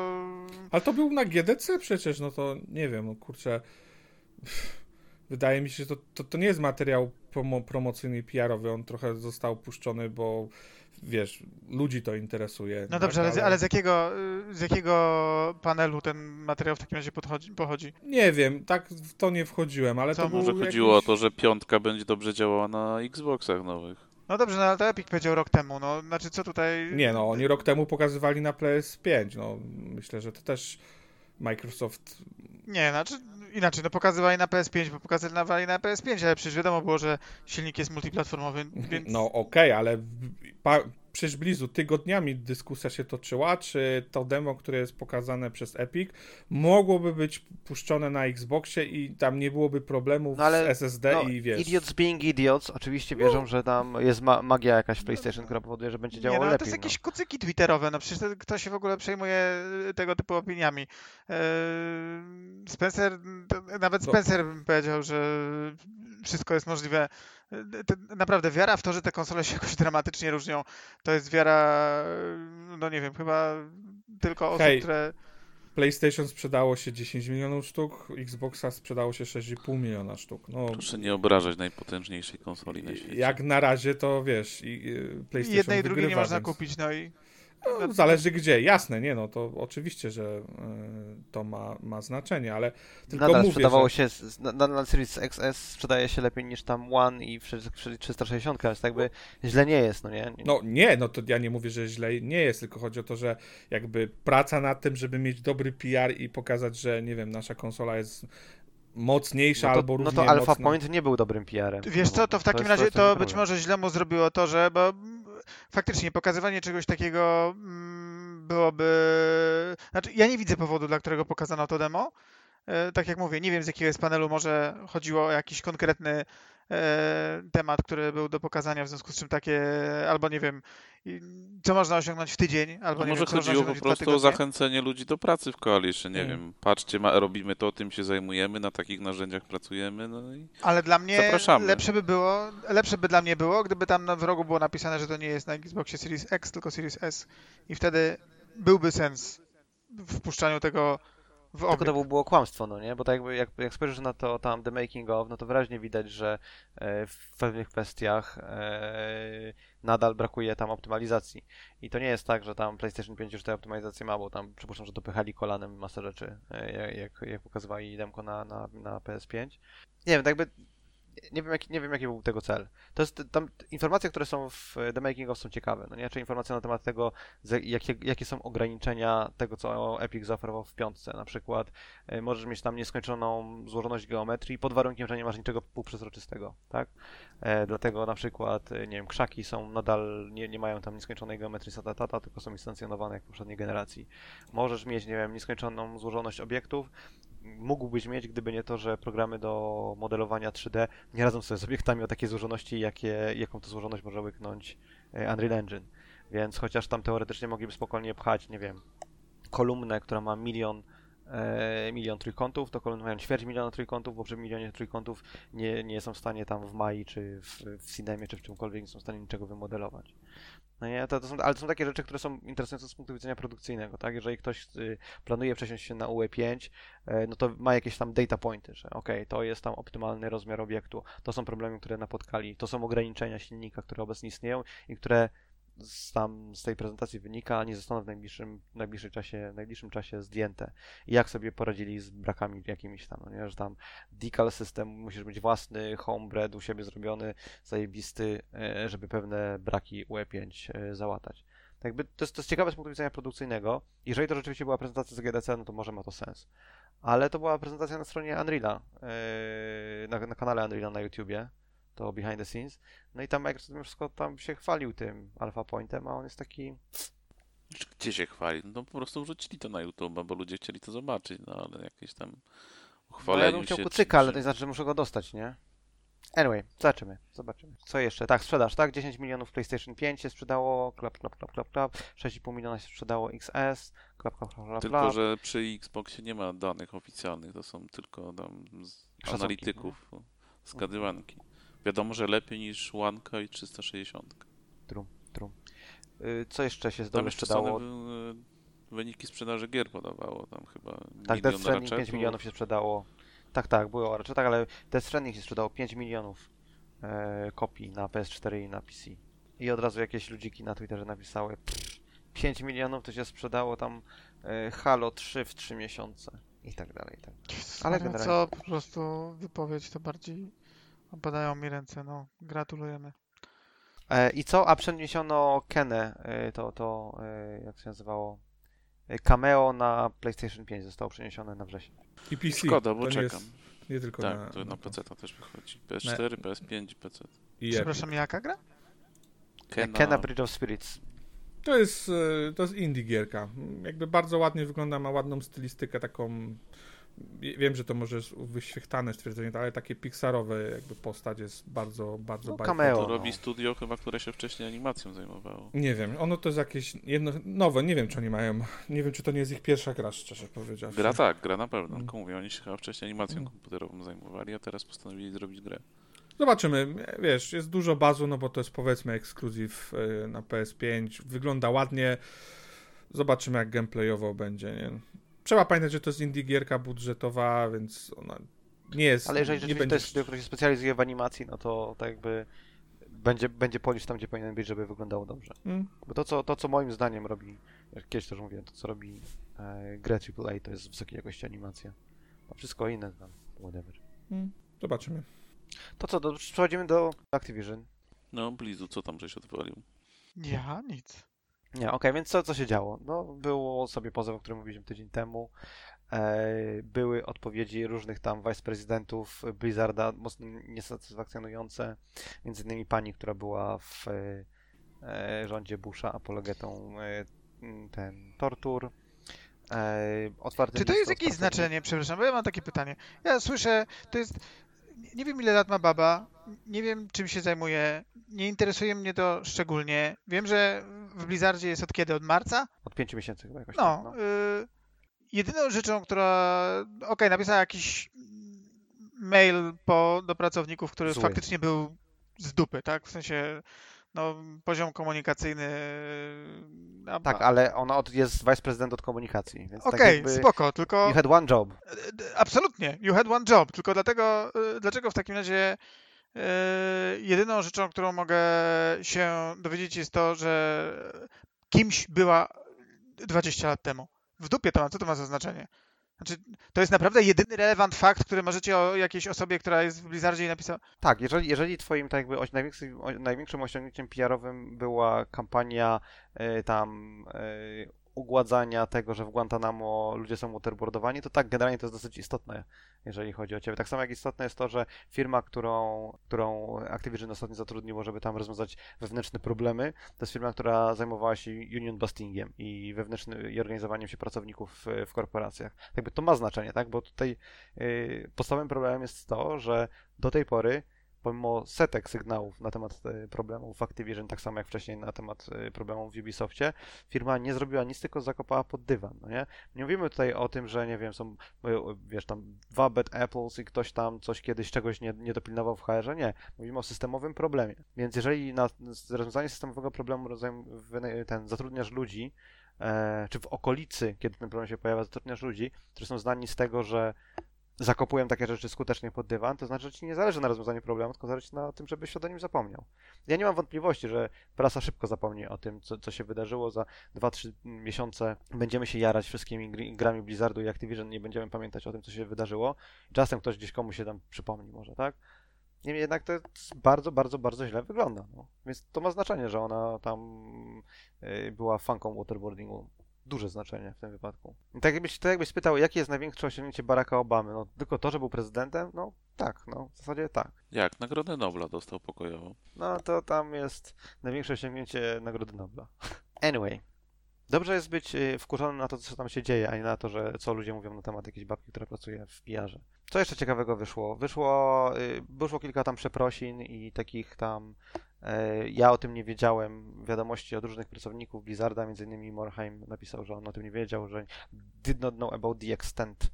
Ale to był na GDC przecież, no to nie wiem, no kurczę. Wydaje mi się, że to, to, to nie jest materiał promo, promocyjny i PR-owy, on trochę został puszczony, bo wiesz, ludzi to interesuje. No tak? dobrze, ale, z- ale z, jakiego, z jakiego panelu ten materiał w takim razie podchodzi, pochodzi? Nie wiem, tak w to nie wchodziłem, ale Co, to Może jakiś... chodziło o to, że piątka będzie dobrze działała na Xboxach nowych. No dobrze, no ale to Epic powiedział rok temu, no znaczy co tutaj... Nie no, oni rok temu pokazywali na PS5, no myślę, że to też Microsoft... Nie, znaczy inaczej, no pokazywali na PS5, bo pokazywali na PS5, ale przecież wiadomo było, że silnik jest multiplatformowy, więc... No okej, ale w- pa, przecież Blizu tygodniami dyskusja się toczyła, czy to demo, które jest pokazane przez Epic, mogłoby być puszczone na Xboxie i tam nie byłoby problemów No ale, z SSD No, i wiesz... idiots being idiots oczywiście wierzą, że tam jest ma magia jakaś w PlayStation, która powoduje, że będzie Nie, działało no, ale lepiej. to jest no. jakieś kucyki twitterowe, no przecież to, kto się w ogóle przejmuje y, tego typu opiniami. Eee, Spencer, nawet No. Spencer bym powiedział, że wszystko jest możliwe. E, Naprawdę wiara w to, że te konsole się jakoś dramatycznie różnią, to jest wiara, no nie wiem, chyba tylko osób, Hej. które... PlayStation sprzedało się 10 milionów sztuk, Xboxa sprzedało się 6,5 miliona sztuk. No, Proszę nie obrażać najpotężniejszej konsoli na świecie. jak na razie to wiesz, i, i PlayStation Jednej i drugiej nie można więc- kupić, no i... No, zależy gdzie, jasne, nie no, to oczywiście, że y, to ma, ma znaczenie, ale tylko Nadal mówię, sprzedawało że... się, z- na, na, na Series XS sprzedaje się lepiej niż tam One i przy, przy 360, więc tak jakby źle nie jest, no nie? No nie, no to ja nie mówię, że źle nie jest, tylko chodzi o to, że jakby praca nad tym, żeby mieć dobry PR i pokazać, że nie wiem, nasza konsola jest mocniejsza no to, albo no równie to Alpha mocna. Point nie był dobrym PR-em. Wiesz co, to w takim jest- razie to ten być problem. może źle mu zrobiło to, że bo faktycznie pokazywanie czegoś takiego mm, byłoby... Znaczy, ja nie widzę powodu, dla którego pokazano to demo. E, Tak jak mówię, nie wiem z jakiego jest panelu, może chodziło o jakiś konkretny temat, który był do pokazania, w związku z czym takie, albo nie wiem, co można osiągnąć w tydzień, albo A nie może wiem, chodziło po prostu o zachęcenie ludzi do pracy w Coalition, nie Mm. wiem, patrzcie, ma, robimy to, tym się zajmujemy, na takich narzędziach pracujemy, no i Ale dla mnie Zapraszamy. lepsze by było, lepsze by dla mnie było, gdyby tam na w rogu było napisane, że to nie jest na Xboxie Series X, tylko Series S i wtedy byłby sens w wpuszczaniu tego w Tylko obieg. to było kłamstwo, no nie? Bo tak jakby, jak, jak spojrzysz na to tam The Making of, no to wyraźnie widać, że e, w pewnych kwestiach e, nadal brakuje tam optymalizacji. I to nie jest tak, że tam PlayStation 5 już tę optymalizację ma, bo tam przypuszczam, że dopychali kolanem masę rzeczy, e, jak, jak pokazywali demko na, na, na PS5. Nie wiem, tak jakby nie wiem, jaki, nie wiem, jaki był tego cel. To jest, tam informacje, które są w The Making of są ciekawe, no nie? Czy informacje na temat tego, jakie, jakie są ograniczenia tego, co Epic zaoferował w piątce. Na przykład e, możesz mieć tam nieskończoną złożoność geometrii pod warunkiem, że nie masz niczego półprzezroczystego, tak? E, dlatego na przykład, e, nie wiem, krzaki są nadal, nie, nie mają tam nieskończonej geometrii satatata, tylko są instancjonowane jak w poprzedniej generacji. Możesz mieć, nie wiem, nieskończoną złożoność obiektów, mógłbyś mieć, gdyby nie to, że programy do modelowania 3D nie radzą sobie z obiektami o takiej złożoności, jakie, jaką to złożoność może łyknąć e, Unreal Engine. Więc chociaż tam teoretycznie mogliby spokojnie pchać, nie wiem, kolumnę, która ma milion, e, milion trójkątów, to kolumny mają ćwierć miliona trójkątów, bo przy milionie trójkątów nie, nie są w stanie tam w Mai, czy w, w Cinemie, czy w czymkolwiek nie są w stanie niczego wymodelować. No nie, to, to są, ale to są takie rzeczy, które są interesujące z punktu widzenia produkcyjnego, tak? Jeżeli ktoś y, planuje przesiąść się na UE5, e, no to ma jakieś tam data pointy, że okej, to jest tam optymalny rozmiar obiektu, to są problemy, które napotkali, to są ograniczenia silnika, które obecnie istnieją i które z, tam z tej prezentacji wynika, nie zostaną w najbliższym, najbliższym, czasie, najbliższym czasie zdjęte. I jak sobie poradzili z brakami jakimiś tam, no nie? że tam decal system, musisz mieć własny homebred u siebie zrobiony, zajebisty, e, żeby pewne braki UE5 e, załatać. Jakby to jest, to jest ciekawe z punktu widzenia produkcyjnego. Jeżeli to rzeczywiście była prezentacja z GDC, no to może ma to sens. Ale to była prezentacja na stronie Unreala, e, na, na kanale Unreala na YouTubie, to behind the scenes. No i tam Microsoft mimo wszystko tam się chwalił tym Alpha Pointem, a on jest taki... Gdzie się chwali? No po prostu wrzucili to na YouTube, bo ludzie chcieli to zobaczyć, no ale jakieś tam No ja uchwaleniu bym chciał się. kucyka, ale to czy- nie znaczy, że muszę go dostać, nie? Anyway, zobaczymy, zobaczymy. Co jeszcze? Tak, sprzedaż, tak? 10 milionów PlayStation 5 się sprzedało, klap, klap, klap, klap, klap. 6,5 miliona się sprzedało XS, klap, klap, klap, klap, Tylko, że przy Xboxie nie ma danych oficjalnych, to są tylko tam z Szacunki, analityków, zgadywanki. Wiadomo, że lepiej niż One i 360. Y, Co jeszcze się Tam dobrze jeszcze sprzedało? Sony wy- wyniki sprzedaży gier podawało, tam chyba Tak, milion Death Stranding 5 ratchetów. milionów się sprzedało. Tak, tak, było raczej tak, ale Death Stranding się sprzedało 5 milionów e, kopii na PS4 i na PC. I od razu jakieś ludziki na Twitterze napisały "Pff, 5 milionów to się sprzedało tam e, Halo 3 w 3 miesiące. I tak dalej, i tak dalej. Ale generalnie- co po prostu wypowiedź to bardziej opadają mi ręce, no gratulujemy. E, I co? A przeniesiono Kenę, e, to, to e, jak się nazywało? E, Cameo na PlayStation 5 zostało przeniesione na wrzesień. I PC. Szkoda, bo to nie czekam. Jest, nie tylko Tak, na, to na. PC to też wychodzi. PS4, PS5 i PC. I Epic. Przepraszam, jaka gra? Kena, Kena Bridge of Spirits. To jest, e, to jest indie gierka. Jakby bardzo ładnie wygląda, ma ładną stylistykę taką... Wiem, że to może jest wyświechtane stwierdzenie, ale takie pixarowe jakby postać jest bardzo, bardzo No, cameo. To no. robi studio chyba, które się wcześniej animacją zajmowało. Nie wiem, ono to jest jakieś jedno, nowe, nie wiem czy oni mają, nie wiem czy to nie jest ich pierwsza gra, szczerze powiedziawszy. Gra tak, gra na pewno. Mm. Tylko mówię, oni się chyba wcześniej animacją Mm. komputerową zajmowali, a teraz postanowili zrobić grę. Zobaczymy, wiesz, jest dużo bazu, no bo to jest powiedzmy ekskluzyw y, na PS5, wygląda ładnie, zobaczymy jak gameplayowo będzie, nie? Trzeba pamiętać, że to jest indie gierka budżetowa, więc ona nie jest, Ale jeżeli nie rzeczywiście będzie... to jest studio, które się specjalizuje w animacji, no to tak jakby będzie, będzie polisz tam, gdzie powinien być, żeby wyglądało dobrze. Mm, Bo to, co, to, co moim zdaniem robi, jak kiedyś też mówiłem, to co robi e, grę AAA, to jest wysokiej jakości animacja. A wszystko inne tam, whatever. mm, zobaczymy. To co, do, przechodzimy do Activision. No, Blizu, co tam żeś odwalił? Ja? Nic. Nie, okej, więc co, co się działo? No, było sobie pozew, o którym mówiliśmy tydzień temu. E, były odpowiedzi różnych tam wiceprezydentów Blizzarda, mocno niesatysfakcjonujące. Między innymi pani, która była w e, rządzie Busha apologetą e, ten tortur. E, otwarty Czy to jest jakieś znaczenie, przepraszam, bo ja mam takie pytanie. Ja słyszę, to jest, nie wiem ile lat ma baba, nie wiem czym się zajmuje, nie interesuje mnie to szczególnie. Wiem, że w Blizzardzie jest od kiedy? Od marca? Od pięciu miesięcy chyba jakoś No, tak, y, jedyną rzeczą, która, okej, napisała jakiś mail po, do pracowników, który Zły. faktycznie był z dupy, tak? W sensie, no, poziom komunikacyjny... a- Tak, ale ona od, jest vice-prezydent od komunikacji, tak Okej, jakby spoko, tylko... you had one job. E, Absolutnie, you had one job, tylko dlatego, y, dlaczego w takim razie jedyną rzeczą, którą mogę się dowiedzieć jest to, że kimś była 20 lat temu. W dupie to ma, co to ma za znaczenie? Znaczy, to jest naprawdę jedyny relevant fakt, który możecie o jakiejś osobie, która jest w Blizzardzie i napisała. Tak, jeżeli, jeżeli twoim tak jakby największym, największym osiągnięciem PR-owym była kampania e, tam e, ugładzania tego, że w Guantanamo ludzie są waterboardowani, to tak, generalnie to jest dosyć istotne, jeżeli chodzi o ciebie. Tak samo jak istotne jest to, że firma, którą, którą Activision ostatnio zatrudniło, żeby tam rozwiązać wewnętrzne problemy, to jest firma, która zajmowała się union bustingiem i wewnętrznym i organizowaniem się pracowników w, w korporacjach. Jakby to ma znaczenie, tak? Bo tutaj yy, podstawowym problemem jest to, że do tej pory pomimo setek sygnałów na temat e, problemów w Activision, tak samo jak wcześniej na temat e, problemów w Ubisoftie, firma nie zrobiła nic, tylko zakopała pod dywan, no nie? Nie mówimy tutaj o tym, że nie wiem, są, e, wiesz, tam dwa bad apples i ktoś tam coś kiedyś czegoś nie, nie dopilnował w HR-ze, nie. Mówimy o systemowym problemie. Więc jeżeli na rozwiązanie systemowego problemu rozumiem, ten, zatrudniasz ludzi, czy w okolicy, kiedy ten problem się pojawia, zatrudniasz ludzi, którzy są znani z tego, że zakopują takie rzeczy skutecznie pod dywan, to znaczy, że ci nie zależy na rozwiązaniu problemu, tylko zależy na tym, żebyś o nim zapomniał. Ja nie mam wątpliwości, że prasa szybko zapomni o tym, co, co się wydarzyło. Za 2-3 miesiące będziemy się jarać wszystkimi gr- grami Blizzardu i Activision, nie będziemy pamiętać o tym, co się wydarzyło. Czasem ktoś gdzieś komuś się tam przypomni może, tak? Niemniej jednak to bardzo, bardzo, bardzo źle wygląda. No. Więc to ma znaczenie, że ona tam y, była fanką waterboardingu duże znaczenie w tym wypadku. I tak jakbyś, tak jakbyś spytał, jakie jest największe osiągnięcie Baracka Obamy? No tylko to, że był prezydentem? No tak, no w zasadzie tak. Jak? Nagrodę Nobla dostał pokojowo. No to tam jest największe osiągnięcie Nagrody Nobla. [LAUGHS] Anyway. Dobrze jest być y, wkurzonym na to, co tam się dzieje, a nie na to, że co ludzie mówią na temat jakiejś babki, która pracuje w PR-ze. Co jeszcze ciekawego wyszło? Wyszło, y, wyszło kilka tam przeprosin i takich tam ja o tym nie wiedziałem. Wiadomości od różnych pracowników Blizzarda, między innymi Morheim napisał, że on o tym nie wiedział, że did not know about the extent.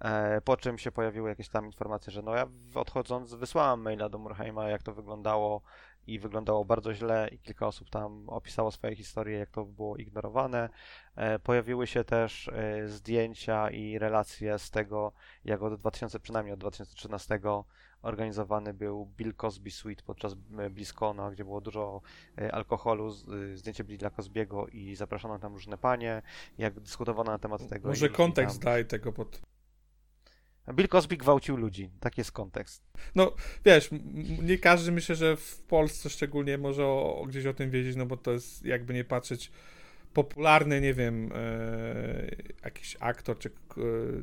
E, Po czym się pojawiły jakieś tam informacje, że no ja odchodząc wysłałem maila do Morheima, jak to wyglądało i wyglądało bardzo źle i kilka osób tam opisało swoje historie, jak to było ignorowane. E, Pojawiły się też e, zdjęcia i relacje z tego, jak od 2000, przynajmniej od 2013 organizowany był Bill Cosby Suite podczas BlizzCona, gdzie było dużo e, alkoholu, zdjęcie Billa Cosbiego i zapraszano tam różne panie, jak dyskutowano na temat tego. Może i- i kontekst tam- daj tego pod... Bill Cosby gwałcił ludzi, tak jest kontekst. Wiesz, m- m- nie każdy myślę, że w Polsce szczególnie może o gdzieś o tym wiedzieć, no bo to jest jakby nie patrzeć popularny, nie wiem, e, jakiś aktor czy, e,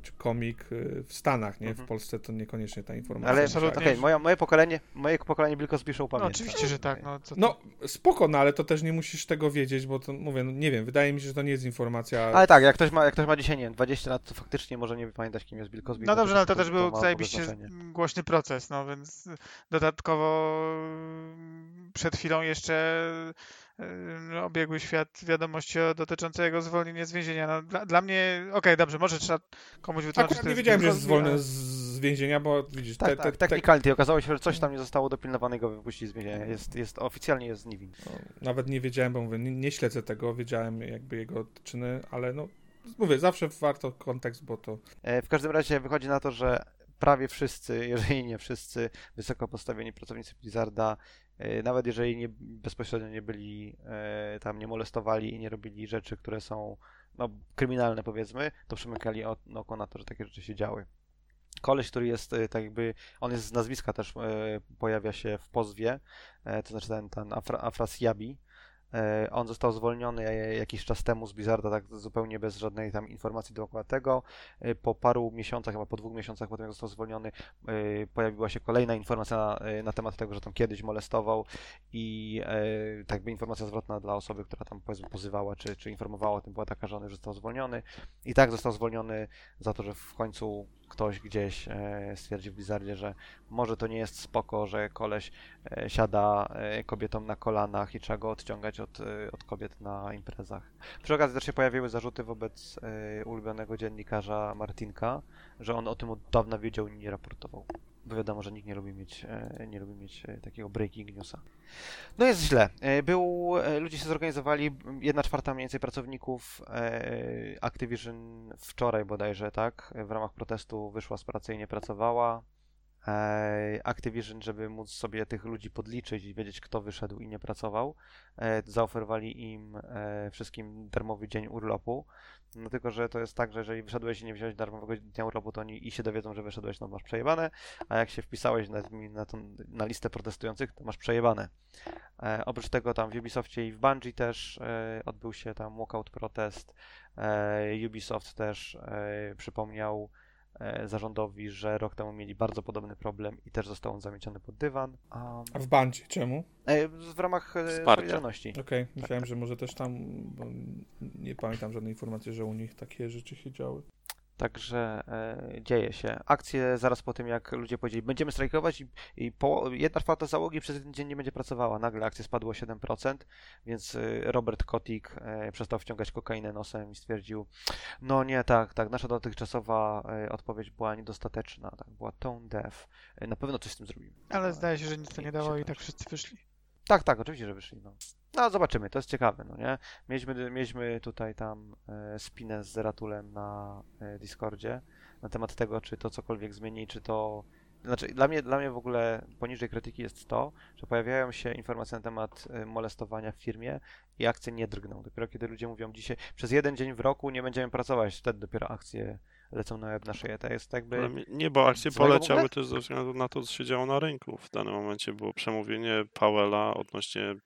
czy komik e, w Stanach, nie? Mhm. W Polsce to niekoniecznie ta informacja. Ale jest okej, tak. moje, moje pokolenie, moje pokolenie Bill Cosby Show No, pamięta. oczywiście, że tak. No, co No, spoko, no ale to też nie musisz tego wiedzieć, bo to mówię, no nie wiem, wydaje mi się, że to nie jest informacja. Ale tak, jak ktoś ma, jak ktoś ma dzisiaj, nie wiem, 20 lat, to faktycznie może nie pamiętać, kim jest Bill Cosby. No dobrze, no ale to też był zajebiście głośny proces, no więc dodatkowo przed chwilą jeszcze obiegły świat wiadomości o- dotyczące jego zwolnienia z więzienia. No, dla, dla mnie, okej, dobrze, może trzeba komuś wytłumaczyć, Akurat nie wiedziałem, że jest ale- z, więzienia, bo widzisz, Tak, te, tak, te, te, technicality. Okazało się, że coś tam nie zostało dopilnowane i go wypuścili z więzienia. Jest, jest, oficjalnie jest niewinny. no, nawet nie wiedziałem, bo mówię, nie, nie śledzę tego, wiedziałem jakby jego czyny, ale no, mówię, zawsze warto kontekst, bo to E, W każdym razie wychodzi na to, że prawie wszyscy, jeżeli nie wszyscy wysoko postawieni pracownicy Blizzarda, nawet jeżeli nie, bezpośrednio nie byli e, tam, nie molestowali i nie robili rzeczy, które są no, kryminalne powiedzmy, to przymykali o- oko na to, że takie rzeczy się działy. Koleś, który jest e, tak jakby, on jest z nazwiska też e, pojawia się w pozwie, e, to znaczy ten, ten Afra, Afrasiabi, E, On został zwolniony e, jakiś czas temu z Blizzarda, tak zupełnie bez żadnej tam informacji dookoła tego. E, Po paru miesiącach, chyba po dwóch miesiącach potem jak został zwolniony, e, pojawiła się kolejna informacja na, e, na temat tego, że tam kiedyś molestował i e, tak jakby informacja zwrotna dla osoby, która tam powiedzmy pozywała, czy, czy informowała o tym, była taka, że on został zwolniony. I tak został zwolniony za to, że w końcu ktoś gdzieś e, stwierdził w Blizzardzie, że może to nie jest spoko, że koleś e, siada e, kobietom na kolanach i trzeba go odciągać od, od kobiet na imprezach. Przy okazji też się pojawiły zarzuty wobec ulubionego dziennikarza Martinka, że on o tym od dawna wiedział i nie raportował. Bo wiadomo, że nikt nie lubi mieć, e, nie lubi mieć e, takiego breaking newsa. No jest źle. E, Był, ludzie się zorganizowali, jedna czwarta mniej więcej pracowników Activision wczoraj bodajże, tak, w ramach protestu wyszła z pracy i nie pracowała. Activision, żeby móc sobie tych ludzi podliczyć i wiedzieć, kto wyszedł i nie pracował, e, zaoferowali im e, wszystkim darmowy dzień urlopu. No tylko, że to jest tak, że jeżeli wyszedłeś i nie wziąłeś darmowego dnia urlopu, to oni i się dowiedzą, że wyszedłeś, no masz przejebane, a jak się wpisałeś na, na, tą, na listę protestujących, to masz przejebane. E, oprócz tego tam w Ubisoftie i w Bungie też odbył się tam walkout protest. Ubisoft też przypomniał zarządowi, że rok temu mieli bardzo podobny problem i też został on zamieciony pod dywan. Um, A w Bungie czemu? e, w ramach e, Wsparcia. solidarności. Okej, myślałem, że może też tam, bo nie pamiętam żadnej informacji, że u nich takie rzeczy się działy. Także e, dzieje się. Akcje zaraz po tym, jak ludzie powiedzieli, będziemy strajkować i, i poło- jedna czwarta załogi przez jeden dzień nie będzie pracowała. Nagle akcje spadły o 7%, więc e, Robert Kotick e, przestał wciągać kokainę nosem i stwierdził, no nie, tak, tak, nasza dotychczasowa e, odpowiedź była niedostateczna, tak, była tone deaf. E, na pewno coś z tym zrobimy. Ale zdaje się, że nic to nie dało i tak wszyscy wyszli. Tak, tak, oczywiście, że wyszli. No, no zobaczymy, to jest ciekawe, no nie? Mieliśmy, mieliśmy tutaj tam e, spinę z Zeratulem na e, Discordzie na temat tego, czy to cokolwiek zmieni, czy to... Znaczy, dla mnie, dla mnie w ogóle poniżej krytyki jest to, że pojawiają się informacje na temat e, molestowania w firmie i akcje nie drgną. Dopiero kiedy ludzie mówią dzisiaj, przez jeden dzień w roku nie będziemy pracować, wtedy dopiero akcje lecą na łeb na szyję. To jest jakby... Nie, bo akcje poleciały też ze względu na to, co się działo na rynku. W danym momencie było przemówienie Powella odnośnie y, y,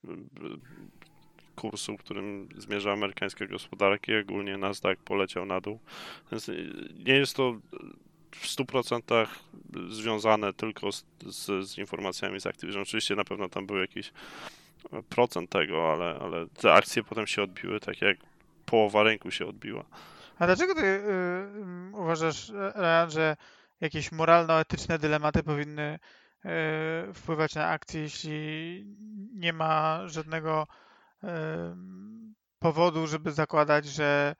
kursu, w którym zmierza amerykańska gospodarka i ogólnie Nasdaq poleciał na dół. Więc y, nie jest to w 100% związane tylko z, z, z informacjami z Activision. Oczywiście na pewno tam był jakiś e, procent tego, ale, ale te akcje potem się odbiły tak jak połowa rynku się odbiła. A dlaczego ty y, y, uważasz, Ryan, że jakieś moralno-etyczne dylematy powinny y, wpływać na akcje, jeśli nie ma żadnego y, powodu, żeby zakładać, że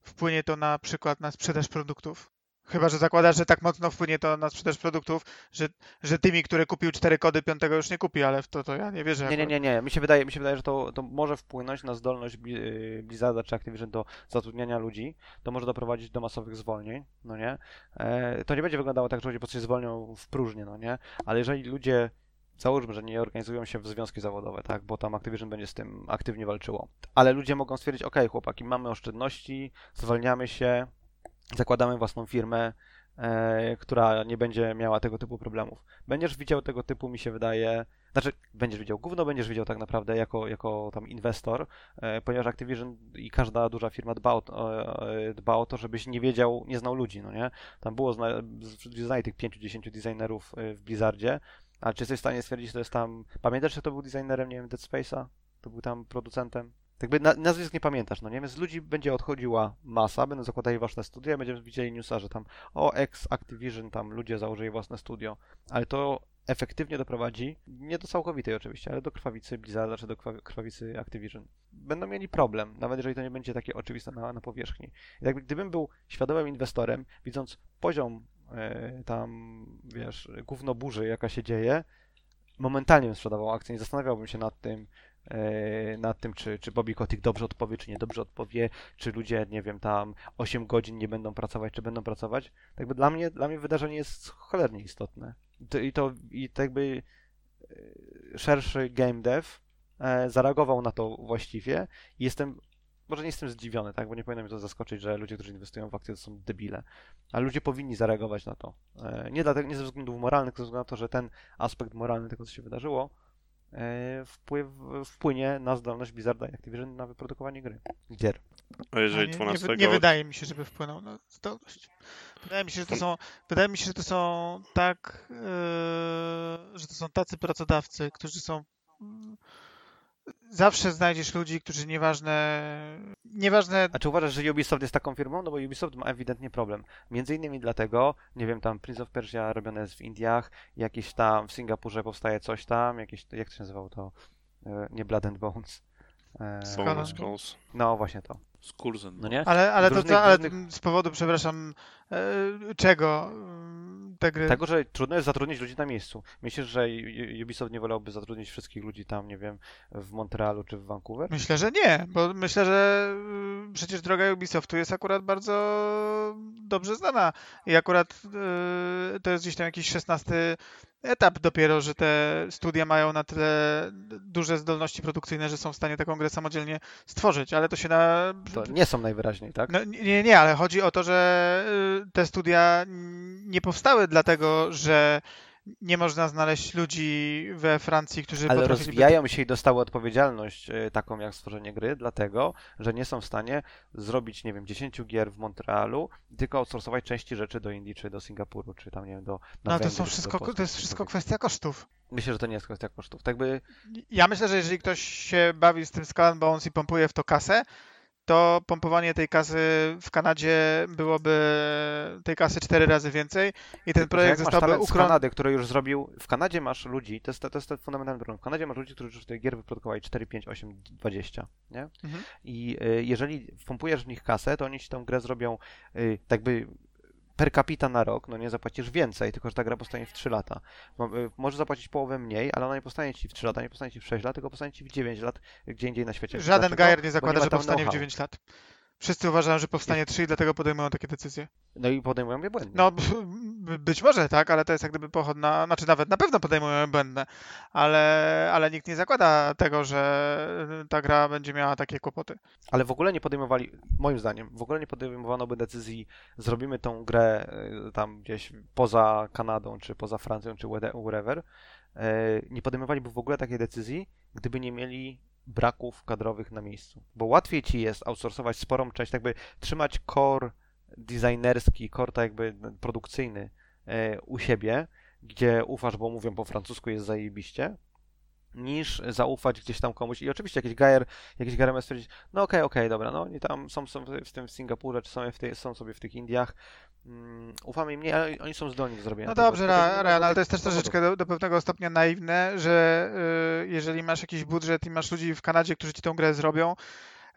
wpłynie to na przykład na sprzedaż produktów? Chyba, że zakładasz, że tak mocno wpłynie to na sprzedaż produktów, że, że tymi, które kupił cztery kody, piątego już nie kupi, ale w to, to ja nie wierzę. Nie, nie, nie, nie. Mi się wydaje, mi się wydaje że to, to może wpłynąć na zdolność y, Blizzarda czy Activision do zatrudniania ludzi. To może doprowadzić do masowych zwolnień, no nie? E, to nie będzie wyglądało tak, że ludzie po prostu się zwolnią w próżnię, no nie? Ale jeżeli ludzie, załóżmy, że nie organizują się w związki zawodowe, tak? Bo tam Activision będzie z tym aktywnie walczyło. Ale ludzie mogą stwierdzić, ok, chłopaki, mamy oszczędności, zwalniamy się, zakładamy własną firmę, e, która nie będzie miała tego typu problemów. Będziesz widział tego typu, mi się wydaje, znaczy będziesz widział gówno, będziesz widział tak naprawdę jako, jako tam inwestor, e, ponieważ Activision i każda duża firma dba o, e, dba o to, żebyś nie wiedział, nie znał ludzi, no nie? Tam było zna, znaj tych 5-10 designerów w Blizzardzie, ale czy jesteś w stanie stwierdzić, że to jest tam, pamiętasz, że to był designerem, nie wiem, Dead Space'a? To był tam producentem? Tak by na, nazwisk nie pamiętasz, no nie? Więc ludzi będzie odchodziła masa, będą zakładali własne studia, będziemy widzieli newsa, że tam o, ex-Activision, tam ludzie założyli własne studio, ale to efektywnie doprowadzi, nie do całkowitej oczywiście, ale do krwawicy Blizzarda czy do krwa- krwawicy Activision. Będą mieli problem, nawet jeżeli to nie będzie takie oczywiste na, na powierzchni. I jakby gdybym był świadomym inwestorem, widząc poziom e, tam, wiesz, gówno burzy, jaka się dzieje, momentalnie bym sprzedawał akcje, nie zastanawiałbym się nad tym, nad tym, czy, czy Bobby Kotick dobrze odpowie, czy nie dobrze odpowie, czy ludzie, nie wiem, tam 8 godzin nie będą pracować, czy będą pracować. Tak by dla mnie, dla mnie wydarzenie jest cholernie istotne. I to, i to tak jakby e, szerszy game dev e, zareagował na to właściwie i jestem, może nie jestem zdziwiony, tak, bo nie powinno mnie to zaskoczyć, że ludzie, którzy inwestują w akcje, to są debile, ale ludzie powinni zareagować na to. E, Nie, dlatego, nie ze względów moralnych, tylko ze względu na to, że ten aspekt moralny tego, co się wydarzyło, e, wpływ, wpłynie na zdolność Blizzarda i Activision na wyprodukowanie gry. Gier. A jeżeli nie, 12 nie, wy- nie wydaje mi się, żeby wpłynął na zdolność. Wydaje mi się, że to są, wydaje mi się, że to są tak, yy, że to są tacy pracodawcy, którzy są mm, zawsze znajdziesz ludzi, którzy nieważne, nieważne, A czy uważasz, że Ubisoft jest taką firmą? No bo Ubisoft ma ewidentnie problem. Między innymi dlatego, nie wiem, tam Prince of Persia robione jest w Indiach, jakieś tam w Singapurze powstaje coś tam, jakieś, jak to się nazywało to? E, Nie Blood and Bones. E, Skull and Skulls. No właśnie to. Skurzen. no nie? Ale, ale, to, to, ale różnych- z powodu, przepraszam, e, czego mm, te gry? Tego, że trudno jest zatrudnić ludzi na miejscu. Myślisz, że Ubisoft nie wolałby zatrudnić wszystkich ludzi tam, nie wiem, w Montrealu czy w Vancouver? Myślę, że nie, bo myślę, że y, przecież droga Ubisoftu jest akurat bardzo dobrze znana i akurat y, to jest gdzieś tam jakiś 16 etap dopiero, że te studia mają na tyle duże zdolności produkcyjne, że są w stanie taką grę samodzielnie stworzyć, ale to się na... To nie są najwyraźniej, tak? No, nie, nie, ale chodzi o to, że y, te studia nie powstały dlatego, że nie można znaleźć ludzi we Francji, którzy Ale rozwijają się i dostały odpowiedzialność y, taką jak stworzenie gry, dlatego, że nie są w stanie zrobić, nie wiem, 10 gier w Montrealu, tylko outsourcować części rzeczy do Indii, czy do Singapuru, czy tam, nie wiem, do No to Węgry, są czy do wszystko, Polski, to jest wszystko kwestia kosztów. Myślę, że to nie jest kwestia kosztów. Tak by Ja myślę, że jeżeli ktoś się bawi z tym Skull Bones i pompuje w to kasę, to pompowanie tej kasy w Kanadzie byłoby tej kasy cztery razy więcej i ten projekt zostałby ukron... Kanady, który już zrobił. W Kanadzie masz ludzi, to jest, to jest ten fundamentalny problem. W Kanadzie masz ludzi, którzy już tych gier wyprodukowali 4, 5, 8, 20, nie? Mhm. I y, jeżeli wpompujesz w nich kasę, to oni ci tę grę zrobią y, tak by per capita na rok, no nie zapłacisz więcej, tylko że ta gra powstanie w 3 lata. Y, Możesz zapłacić połowę mniej, ale ona nie powstanie ci w 3 lata, nie powstanie ci w 6 lat, tylko powstanie ci w 9 lat gdzie indziej na świecie. Żaden Dlaczego? gajer nie zakłada, ma że powstanie w know-how. 9 lat. Wszyscy uważają, że powstanie 3 i dlatego podejmują takie decyzje. No i podejmują je błędnie. No, być może tak, ale to jest jak gdyby pochodna, znaczy nawet na pewno podejmują błędne, ale, ale nikt nie zakłada tego, że ta gra będzie miała takie kłopoty. Ale w ogóle nie podejmowali, moim zdaniem, w ogóle nie podejmowano by decyzji, zrobimy tą grę y, tam gdzieś poza Kanadą, czy poza Francją, czy wherever. E, Nie podejmowaliby w ogóle takiej decyzji, gdyby nie mieli braków kadrowych na miejscu. Bo łatwiej ci jest outsourcować sporą część, jakby trzymać core designerski, core tak jakby produkcyjny e, u siebie, gdzie ufasz, bo mówią po francusku, jest zajebiście, niż zaufać gdzieś tam komuś. I oczywiście jakiś gajer, jakiś ma stwierdzić, no okej, okej, dobra, no oni tam są, są w tym w Singapurze, czy są, w tej, są sobie w tych Indiach, mm, ufamy im, nie, ale oni są zdolni do zrobienia No tego. dobrze, Ryan, ale to jest też troszeczkę do, do pewnego stopnia naiwne, że y, jeżeli masz jakiś budżet i masz ludzi w Kanadzie, którzy ci tą grę zrobią,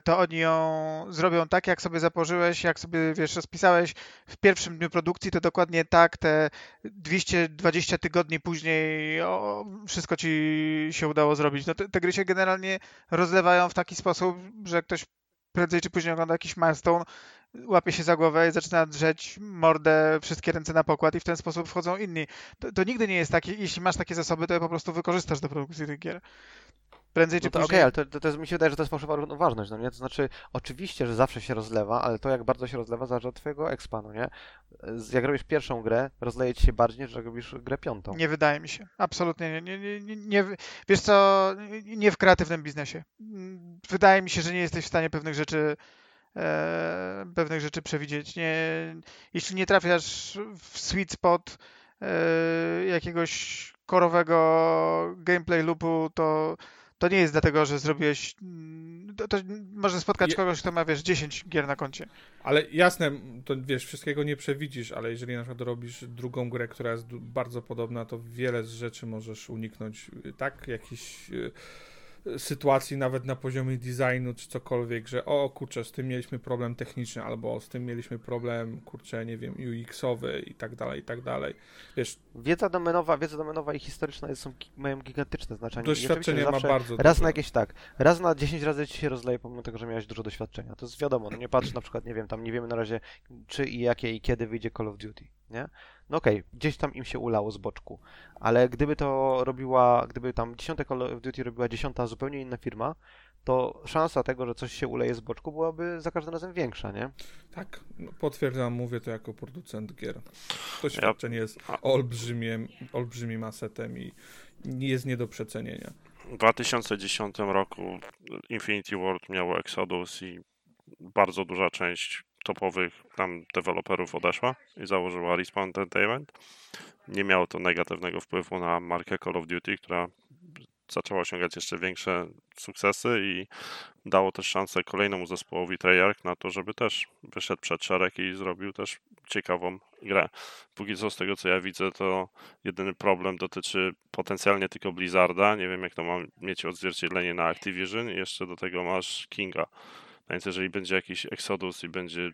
to oni ją zrobią tak, jak sobie zapożyłeś, jak sobie, wiesz, rozpisałeś w pierwszym dniu produkcji, to dokładnie tak te 220 tygodni później o, wszystko ci się udało zrobić. No te, te gry się generalnie rozlewają w taki sposób, że ktoś prędzej czy później ogląda jakiś milestone, łapie się za głowę i zaczyna drzeć mordę, wszystkie ręce na pokład i w ten sposób wchodzą inni. To, to nigdy nie jest takie, jeśli masz takie zasoby, to je po prostu wykorzystasz do produkcji tych gier. Prędzej No czy to okej, później. ale to, to, to jest, mi się wydaje, że to jest fałszywa równoważność, no nie? To znaczy, oczywiście, że zawsze się rozlewa, ale to jak bardzo się rozlewa zależy od twojego expa, no nie? Jak robisz pierwszą grę, rozleje ci się bardziej, niż jak robisz grę piątą. Nie wydaje mi się. Absolutnie nie. nie, nie, nie. Wiesz co, nie w kreatywnym biznesie. Wydaje mi się, że nie jesteś w stanie pewnych rzeczy e, pewnych rzeczy przewidzieć. Nie, jeśli nie trafiasz w sweet spot e, jakiegoś korowego gameplay loopu, to to nie jest dlatego, że zrobiłeś. mm, To, to może spotkać kogoś, kto ma, wiesz, 10 gier na koncie. Ale jasne, to wiesz, wszystkiego nie przewidzisz, ale jeżeli na przykład robisz drugą grę, która jest bardzo podobna, to wiele z rzeczy możesz uniknąć. y, Tak, jakichś y, sytuacji nawet na poziomie designu czy cokolwiek, że o kurczę, z tym mieliśmy problem techniczny, albo z tym mieliśmy problem, kurczę, nie wiem, UX-owy i tak dalej, i tak dalej. Wiesz, Wiedza domenowa, wiedza domenowa i historyczna jest, są, mają gigantyczne znaczenie. Doświadczenie ma bardzo Raz duże. na jakieś tak, raz na 10 razy ci się rozleje, pomimo tego, że miałeś dużo doświadczenia. To jest wiadomo, no nie patrz na przykład, nie wiem, tam nie wiemy na razie, czy i jakie i kiedy wyjdzie Call of Duty, nie? No okej, gdzieś tam im się ulało z boczku, ale gdyby to robiła, gdyby tam dziesiąte Call of Duty robiła dziesiąta zupełnie inna firma, to szansa tego, że coś się uleje z boczku byłaby za każdym razem większa, nie? Tak, no, potwierdzam, mówię to jako producent gier. Doświadczenie jest olbrzymim, olbrzymim asetem i nie jest nie do przecenienia. W 2010 roku Infinity Ward miało Exodus i bardzo duża część topowych tam deweloperów odeszła i założyła Respawn Entertainment. Nie miało to negatywnego wpływu na markę Call of Duty, która zaczęła osiągać jeszcze większe sukcesy i dało też szansę kolejnemu zespołowi Treyarch na to, żeby też wyszedł przed szereg i zrobił też ciekawą grę. Póki co z tego co ja widzę, to jedyny problem dotyczy potencjalnie tylko Blizzarda. Nie wiem jak to ma mieć odzwierciedlenie na Activision i jeszcze do tego masz Kinga. A więc jeżeli będzie jakiś Exodus i będzie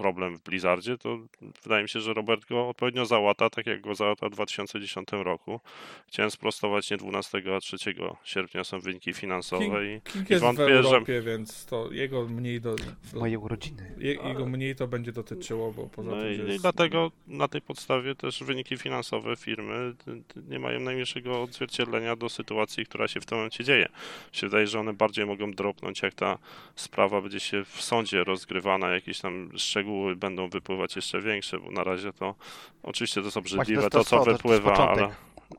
problem w Blizzardzie, to wydaje mi się, że Robert go odpowiednio załata, tak jak go załata w 2010 roku. Chciałem sprostować, nie 12, a 3 sierpnia są wyniki finansowe i, King, King i jest w wątpię, że Europie, więc to jego mniej do, W do mojej urodziny. je, jego mniej to będzie dotyczyło, bo poza no tym, i, że i jest, dlatego na tej podstawie też wyniki finansowe firmy nie mają najmniejszego odzwierciedlenia do sytuacji, która się w tym momencie dzieje. Się wydaje, że one bardziej mogą dropnąć, jak ta sprawa będzie się w sądzie rozgrywana, jakieś tam szczegóły będą wypływać jeszcze większe, bo na razie to oczywiście to jest obrzydliwe, to to, co to, to wypływa, początek. ale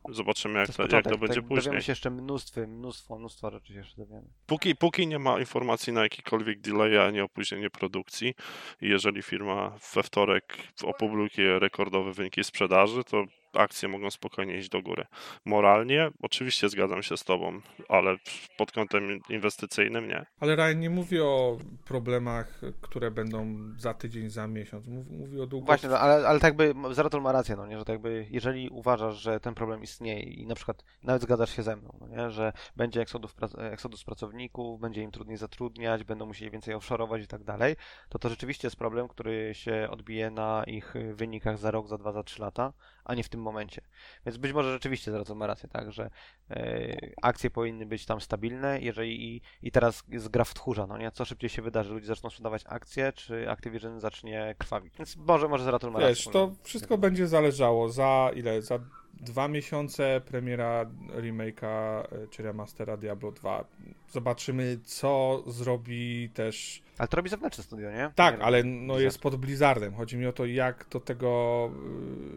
zobaczymy jak To to, jak to będzie tak, później. Dowiemy się jeszcze mnóstwo, mnóstwo, mnóstwo rzeczy jeszcze dowiemy. Póki, póki nie ma informacji na jakikolwiek delay, ani opóźnienie produkcji i jeżeli firma we wtorek opublikuje rekordowe wyniki sprzedaży, to akcje mogą spokojnie iść do góry. Moralnie oczywiście zgadzam się z tobą, ale pod kątem inwestycyjnym nie. Ale Ryan nie mówi o problemach, które będą za tydzień, za miesiąc. Mówi, mówi o długo... Właśnie, no, ale, ale tak by Zeratul ma rację, no nie, że tak by, jeżeli uważasz, że ten problem istnieje i na przykład nawet zgadzasz się ze mną, no nie, że będzie eksodus, eksodus pracowników, będzie im trudniej zatrudniać, będą musieli więcej offshore'ować i tak dalej, to to rzeczywiście jest problem, który się odbije na ich wynikach za rok, za dwa, za trzy lata, a nie w tym momencie. Więc być może rzeczywiście Zeratul ma rację, tak, że e, akcje powinny być tam stabilne, jeżeli i, i teraz jest gra w tchórza, no nie, co szybciej się wydarzy, ludzie zaczną sprzedawać akcje, czy Activision zacznie krwawić. Więc może, może Zeratul ma rację. Wiesz, to wszystko będzie zależało za ile? Za dwa miesiące premiera remake'a e, czy remastera Diablo 2. Zobaczymy, co zrobi też. Ale to robi zewnętrzne studio, nie? Tak, Nie, ale no Blizzard. jest pod Blizzardem. Chodzi mi o to, jak do tego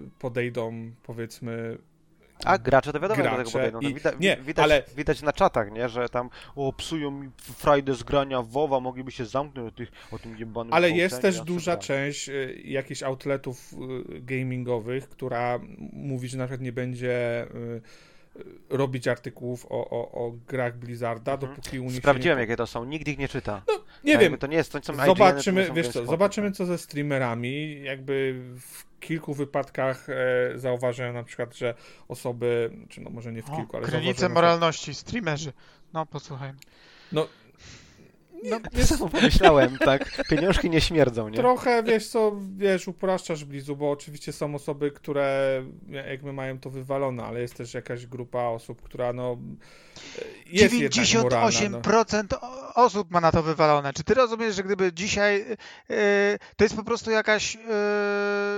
y, podejdą, powiedzmy. A gracze to wiadomo, jak do tego gracze podejdą. No, i- widać, nie, widać, ale- widać na czatach, nie? Że tam o, psują mi frajdę z grania w WoWa, mogliby się zamknąć o, tych, o tym jebanym Ale jest też duża część y, jakichś outletów y, gamingowych, która mówi, że na przykład nie będzie y, robić artykułów o, o, o grach Blizzarda, Mhm. dopóki u nich Sprawdziłem, się jakie to są, nikt ich nie czyta. nie... Nie Tak wiem, To nie jest, to nie są IGN, zobaczymy, to nie wiesz co, zobaczymy co ze streamerami, jakby w kilku wypadkach e, zauważyłem na przykład, że osoby, czy no może nie w kilku, ale zauważyłem na przykład- moralności, streamerzy. No, posłuchajmy. No, No, [LAUGHS] To samo pomyślałem, tak. Pieniążki nie śmierdzą, nie? Trochę, wiesz co, wiesz, upraszczasz Blizu, bo oczywiście są osoby, które jakby mają to wywalone, ale jest też jakaś grupa osób, która no jest jednak moralna. No. 98% osób ma na to wywalone. Czy ty rozumiesz, że gdyby dzisiaj e, to jest po prostu jakaś e,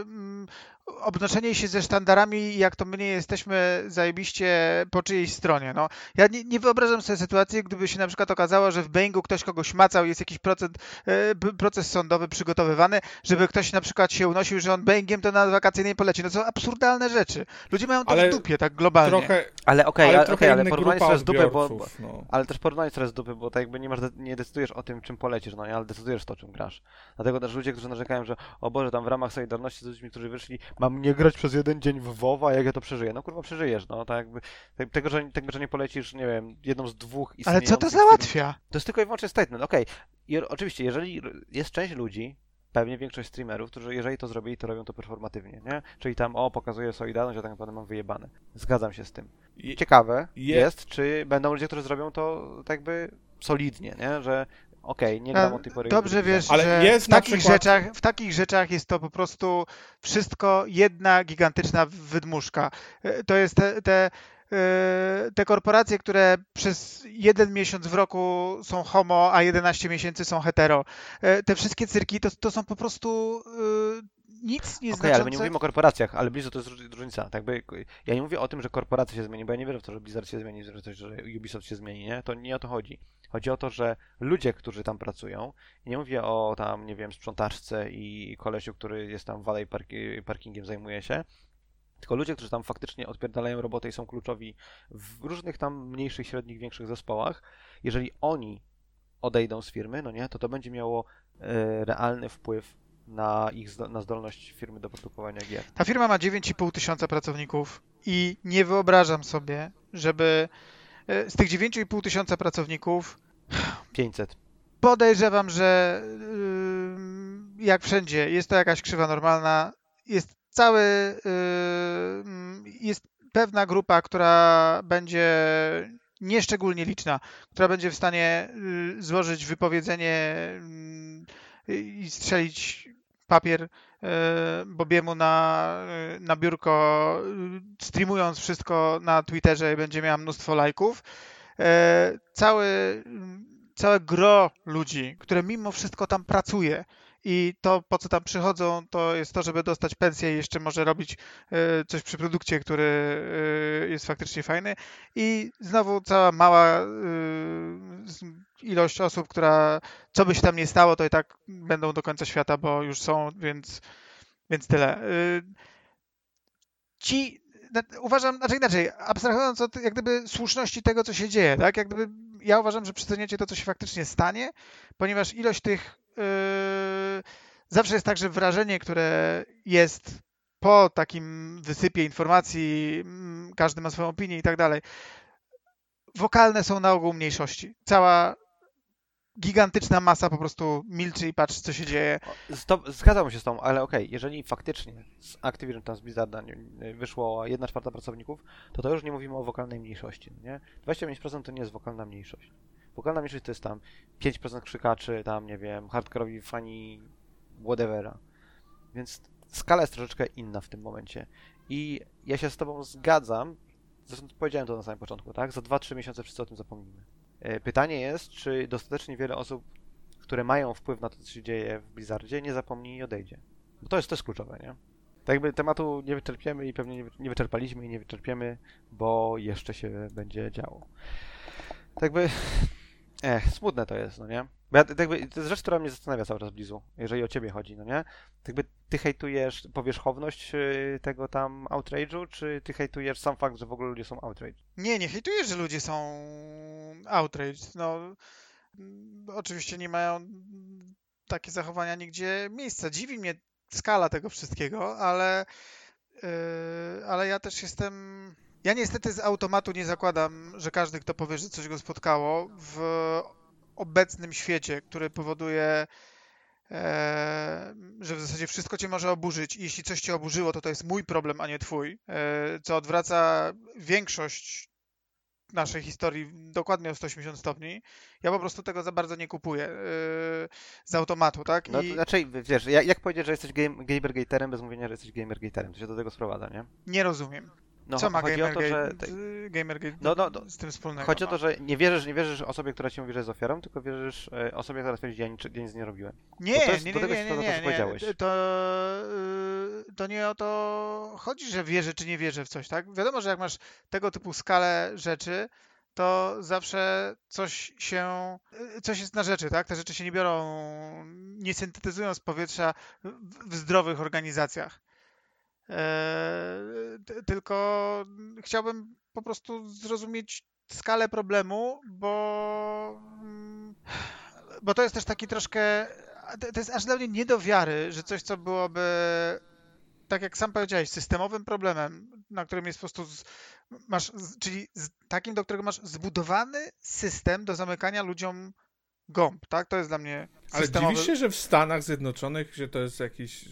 mm, obnoszenie się ze sztandarami, jak to my nie jesteśmy zajebiście po czyjejś stronie. No, ja nie, nie wyobrażam sobie sytuacji, gdyby się na przykład okazało, że w Boeingu ktoś kogoś macał, jest jakiś procent, e, proces sądowy przygotowywany, żeby ktoś na przykład się unosił, że on Boeingiem to na wakacyjnej poleci. No to są absurdalne rzeczy. Ludzie mają to Ale w dupie, tak globalnie. Trochę, Ale okej, ale ale, okej, ale porównanie teraz z dupy, bo, bo, no. ale też porównanie teraz dupy, bo tak jakby nie masz, nie decydujesz o tym, czym polecisz, no ale decydujesz to, czym grasz. Dlatego też ludzie, którzy narzekają, że o Boże, tam w ramach Solidarności z ludźmi, którzy wyszli, mam nie grać przez jeden dzień w WoWa, jak ja to przeżyję. No kurwa, przeżyjesz, no, tak jakby, te- tego, że, tego, że nie polecisz, nie wiem, jedną z dwóch Ale co to firm- załatwia? To jest tylko i wyłącznie statement, okej. I o- oczywiście, jeżeli jest część ludzi, pewnie większość streamerów, którzy jeżeli to zrobili, to robią to performatywnie, nie? Czyli tam, o, pokazuję Solidarność, a tak naprawdę mam wyjebane. Zgadzam się z tym. Ciekawe Je- jest, czy będą ludzie, którzy zrobią to tak jakby solidnie, nie? Że okej, nie gram No, od tej pory. Dobrze wiesz, Ale że jest w takich, przykład- rzeczach, w takich rzeczach jest to po prostu wszystko jedna gigantyczna wydmuszka. E, To jest te, te, e, te korporacje, które przez jeden miesiąc w roku są homo, a 11 miesięcy są hetero. E, Te wszystkie cyrki to, to są po prostu nic Okej, nieznaczące. ale my nie mówimy o korporacjach, ale Blizzard to jest róż- różnica. Tak jakby, ja nie mówię o tym, że korporacja się zmieni, bo ja nie wierzę w to, że Blizzard się zmieni, że, coś, że Ubisoft się zmieni, nie? To nie o to chodzi. Chodzi o to, że ludzie, którzy tam pracują, nie mówię o tam, nie wiem, sprzątaczce i kolesiu, który jest tam valet parki, parkingiem zajmuje się, tylko ludzie, którzy tam faktycznie odpierdalają robotę i są kluczowi w różnych tam mniejszych, średnich, większych zespołach, jeżeli oni odejdą z firmy, no nie, to to będzie miało e, realny wpływ na ich na zdolność firmy do produkowania gier. Ta firma ma 9,5 tysiąca pracowników i nie wyobrażam sobie, żeby e, z tych 9,5 tysiąca pracowników 500. Podejrzewam, że ym, jak wszędzie jest to jakaś krzywa normalna. Jest cały, ym, jest pewna grupa, która będzie nieszczególnie liczna, która będzie w stanie y, złożyć wypowiedzenie y, i strzelić papier y, Bobiemu na, y, na biurko, y, streamując wszystko na Twitterze i będzie miała mnóstwo lajków. E, Cały, całe gro ludzi, które mimo wszystko tam pracuje i to, po co tam przychodzą, to jest to, żeby dostać pensję i jeszcze może robić e, coś przy produkcie, który e, jest faktycznie fajny. I znowu cała mała e, ilość osób, która co by się tam nie stało, to i tak będą do końca świata, bo już są, więc, więc tyle. E, Ci, uważam, znaczy inaczej, abstrahując od jak gdyby słuszności tego, co się dzieje, tak? Jak gdyby ja uważam, że przeceniacie to, co się faktycznie stanie, ponieważ ilość tych yy, zawsze jest tak, że wrażenie, które jest po takim wysypie informacji, mm, każdy ma swoją opinię i tak dalej, wokalne są na ogół mniejszości. Cała gigantyczna masa po prostu milczy i patrzy, co się dzieje. To- Zgadzam się z tą, ale okej, jeżeli faktycznie z Activision tam z Blizzarda nie- wyszło 1 czwarta pracowników, to to już nie mówimy o wokalnej mniejszości, nie? 25% to nie jest wokalna mniejszość. Wokalna mniejszość to jest tam 5% krzykaczy, tam nie wiem, hardkorowi fani whatevera. Więc skala jest troszeczkę inna w tym momencie. I ja się z tobą zgadzam, zresztą powiedziałem to na samym początku, tak? Za 2-3 miesiące wszyscy o tym zapomnimy. E, Pytanie jest, czy dostatecznie wiele osób które mają wpływ na to, co się dzieje w Blizzardzie, nie zapomni i odejdzie. Bo to jest też kluczowe, nie? Tak jakby tematu nie wyczerpiemy i pewnie nie wy- nie wyczerpaliśmy i nie wyczerpiemy, bo jeszcze się będzie działo. Tak jakby... [LAUGHS] Ech, smutne to jest, no nie? Bo ja, jakby, to jest rzecz, która mnie zastanawia cały czas Blizu, jeżeli o ciebie chodzi, no nie? Jakby ty hejtujesz powierzchowność y, tego tam outrage'u, czy ty hejtujesz sam fakt, że w ogóle ludzie są outrage? Nie, nie hejtuję, że ludzie są outraged. No, oczywiście nie mają takie zachowania nigdzie miejsca. Dziwi mnie skala tego wszystkiego, ale, yy, ale ja też jestem. Ja niestety z automatu nie zakładam, że każdy, kto powie, że coś go spotkało w obecnym świecie, który powoduje, e, że w zasadzie wszystko cię może oburzyć i jeśli coś cię oburzyło, to to jest mój problem, a nie twój, e, co odwraca większość naszej historii dokładnie o 180 stopni. Ja po prostu tego za bardzo nie kupuję yy, z automatu, tak? No, I to znaczy, wiesz, jak, jak powiedzieć, że jesteś game, gamergaterem bez mówienia, że jesteś gamergaterem? To się do tego sprowadza, nie? nie rozumiem. No, Co ma chodzi o to, że... Gamergate, yy, Gamergate No, no, no. z tym wspólnego? Chodzi o to, że nie wierzysz, nie wierzysz osobie, która ci mówi, że jest ofiarą, tylko wierzysz e, osobie, która twierdzi, ja nic, ja nic nie robiłem. Nie, to jest- nie, nie, tego nie, nie, to, nie, powiedziałeś. To, yy, to nie o to chodzi, że wierzę czy nie wierzę w coś, tak? Wiadomo, że jak masz tego typu skalę rzeczy, to zawsze coś się, yy, coś jest na rzeczy, tak? Te rzeczy się nie biorą, nie syntetyzują z powietrza w zdrowych organizacjach. Eee, tylko chciałbym po prostu zrozumieć skalę problemu, bo, mm, bo to jest też taki troszkę, to jest aż dla mnie nie do wiary, że coś, co byłoby, tak jak sam powiedziałeś, systemowym problemem, na którym jest po prostu, z, masz, czyli z, takim, do którego masz zbudowany system do zamykania ludziom gąb, tak? To jest dla mnie Ale systemowy... dziwisz się, że w Stanach Zjednoczonych, że to jest jakiś...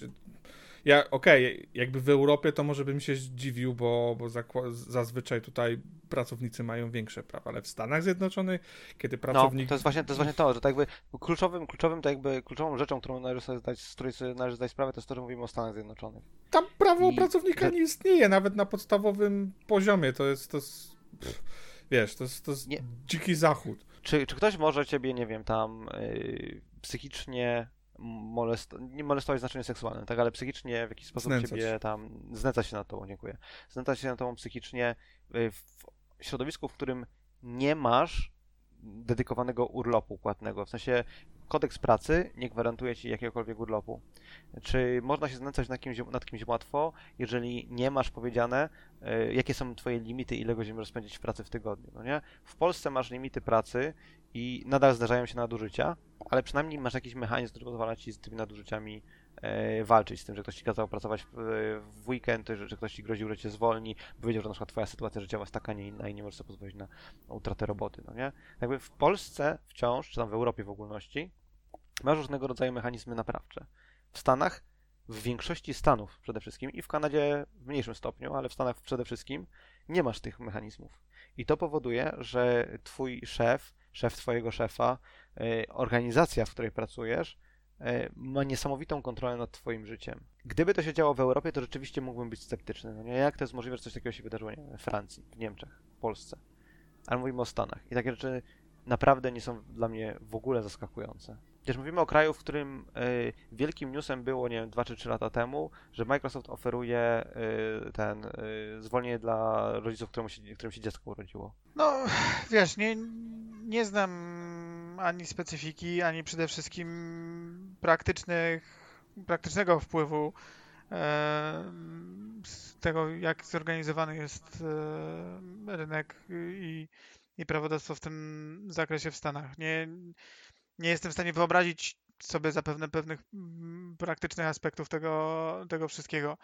Ja, okej, jakby w Europie to może bym się zdziwił, bo, bo zazwyczaj tutaj pracownicy mają większe prawa, ale w Stanach Zjednoczonych, kiedy No, pracownik... to jest właśnie to, jest właśnie to że tak jakby kluczowym, kluczowym, to jakby kluczową rzeczą, którą należy sobie zdać, z której sobie należy zdać sprawę, to jest to, że mówimy o Stanach Zjednoczonych. Tam prawo I- pracownika nie istnieje, nawet na podstawowym poziomie, to jest... To jest pff, wiesz, to jest, to jest Nie. dziki zachód. Czy, czy ktoś może ciebie, nie wiem, tam yy, psychicznie molest... nie molestować w znaczeniu seksualnym, tak, ale psychicznie w jakiś sposób Znęcać. ciebie tam znęca się nad tobą, dziękuję. Znęca się nad tobą psychicznie yy, w środowisku, w którym nie masz dedykowanego urlopu płatnego, w sensie kodeks pracy nie gwarantuje ci jakiegokolwiek urlopu. Czy można się znęcać nad kimś, nad kimś łatwo, jeżeli nie masz powiedziane, e, jakie są twoje limity, ile godzin możesz spędzić w pracy w tygodniu, no nie? W Polsce masz limity pracy i nadal zdarzają się nadużycia, ale przynajmniej masz jakiś mechanizm, który pozwala ci z tymi nadużyciami e, walczyć, z tym, że ktoś ci kazał pracować w, w weekend, że, ktoś ci groził, że cię zwolni, bo wiedział, że na przykład twoja sytuacja życiowa jest taka, nie inna i nie możesz sobie pozwolić na utratę roboty, no nie? Jakby w Polsce wciąż, czy tam w Europie w ogólności, masz różnego rodzaju mechanizmy naprawcze. W Stanach, w większości Stanów przede wszystkim i w Kanadzie w mniejszym stopniu, ale w Stanach przede wszystkim nie masz tych mechanizmów. I to powoduje, że twój szef, szef twojego szefa, y, organizacja, w której pracujesz, y, ma niesamowitą kontrolę nad twoim życiem. Gdyby to się działo w Europie, to rzeczywiście mógłbym być sceptyczny. No nie? Jak to jest możliwe, że coś takiego się wydarzyło nie we Francji, w Niemczech, w Polsce? Ale mówimy o Stanach. I takie rzeczy naprawdę nie są dla mnie w ogóle zaskakujące. Przecież mówimy o kraju, w którym y, wielkim newsem było, nie wiem, 2 czy 3 lata temu, że Microsoft oferuje y, ten y, zwolnienie dla rodziców, się, którym się dziecko urodziło. No, wiesz, nie, nie znam ani specyfiki, ani przede wszystkim praktycznych, praktycznego wpływu z tego, jak zorganizowany jest e, rynek i, i prawodawstwo w tym zakresie w Stanach. Nie, nie jestem w stanie wyobrazić sobie zapewne pewnych mm, praktycznych aspektów tego, tego wszystkiego.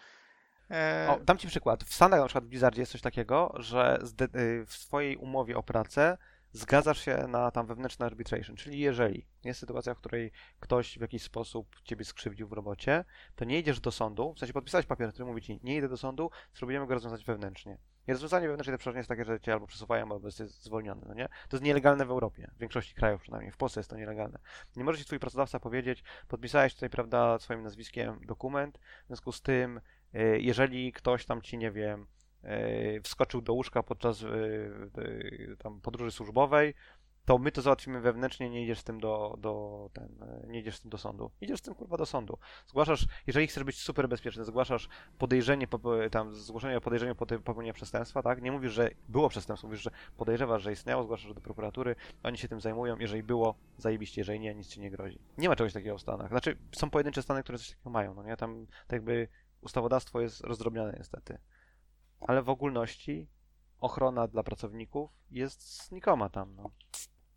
E, O, dam ci przykład. W Stanach na przykład w Blizzardzie jest coś takiego, że y, w swojej umowie o pracę zgadzasz się na tam wewnętrzny arbitration, czyli jeżeli jest sytuacja, w której ktoś w jakiś sposób ciebie skrzywdził w robocie, to nie idziesz do sądu, w sensie podpisałeś papier, który mówi ci, nie idę do sądu, spróbujemy go rozwiązać wewnętrznie. I rozwiązanie wewnętrzne przeważnie jest takie, że cię albo przesuwają, albo jesteś zwolniony, no nie? To jest nielegalne w Europie, w większości krajów przynajmniej, w Polsce jest to nielegalne. Nie może ci twój pracodawca powiedzieć, podpisałeś tutaj, prawda, swoim nazwiskiem dokument, w związku z tym, y, jeżeli ktoś tam ci, nie wiem, y, wskoczył do łóżka podczas y, tam podróży służbowej, to my to załatwimy wewnętrznie, nie idziesz z tym do, do ten, y, nie idziesz z tym do sądu. Idziesz z tym kurwa do sądu. Zgłaszasz, jeżeli chcesz być super bezpieczny, zgłaszasz podejrzenie, tam zgłoszenie o podejrzeniu popełnienia przestępstwa, tak? Nie mówisz, że było przestępstwo, mówisz, że podejrzewasz, że istniało, zgłaszasz do prokuratury, oni się tym zajmują, jeżeli było, zajebiście, jeżeli nie, nic ci nie grozi. Nie ma czegoś takiego w Stanach. Znaczy, są pojedyncze Stany, które coś takiego mają, no nie? Tam tak jakby ustawodawstwo jest rozdrobnione niestety. Ale w ogólności ochrona dla pracowników jest znikoma tam, no.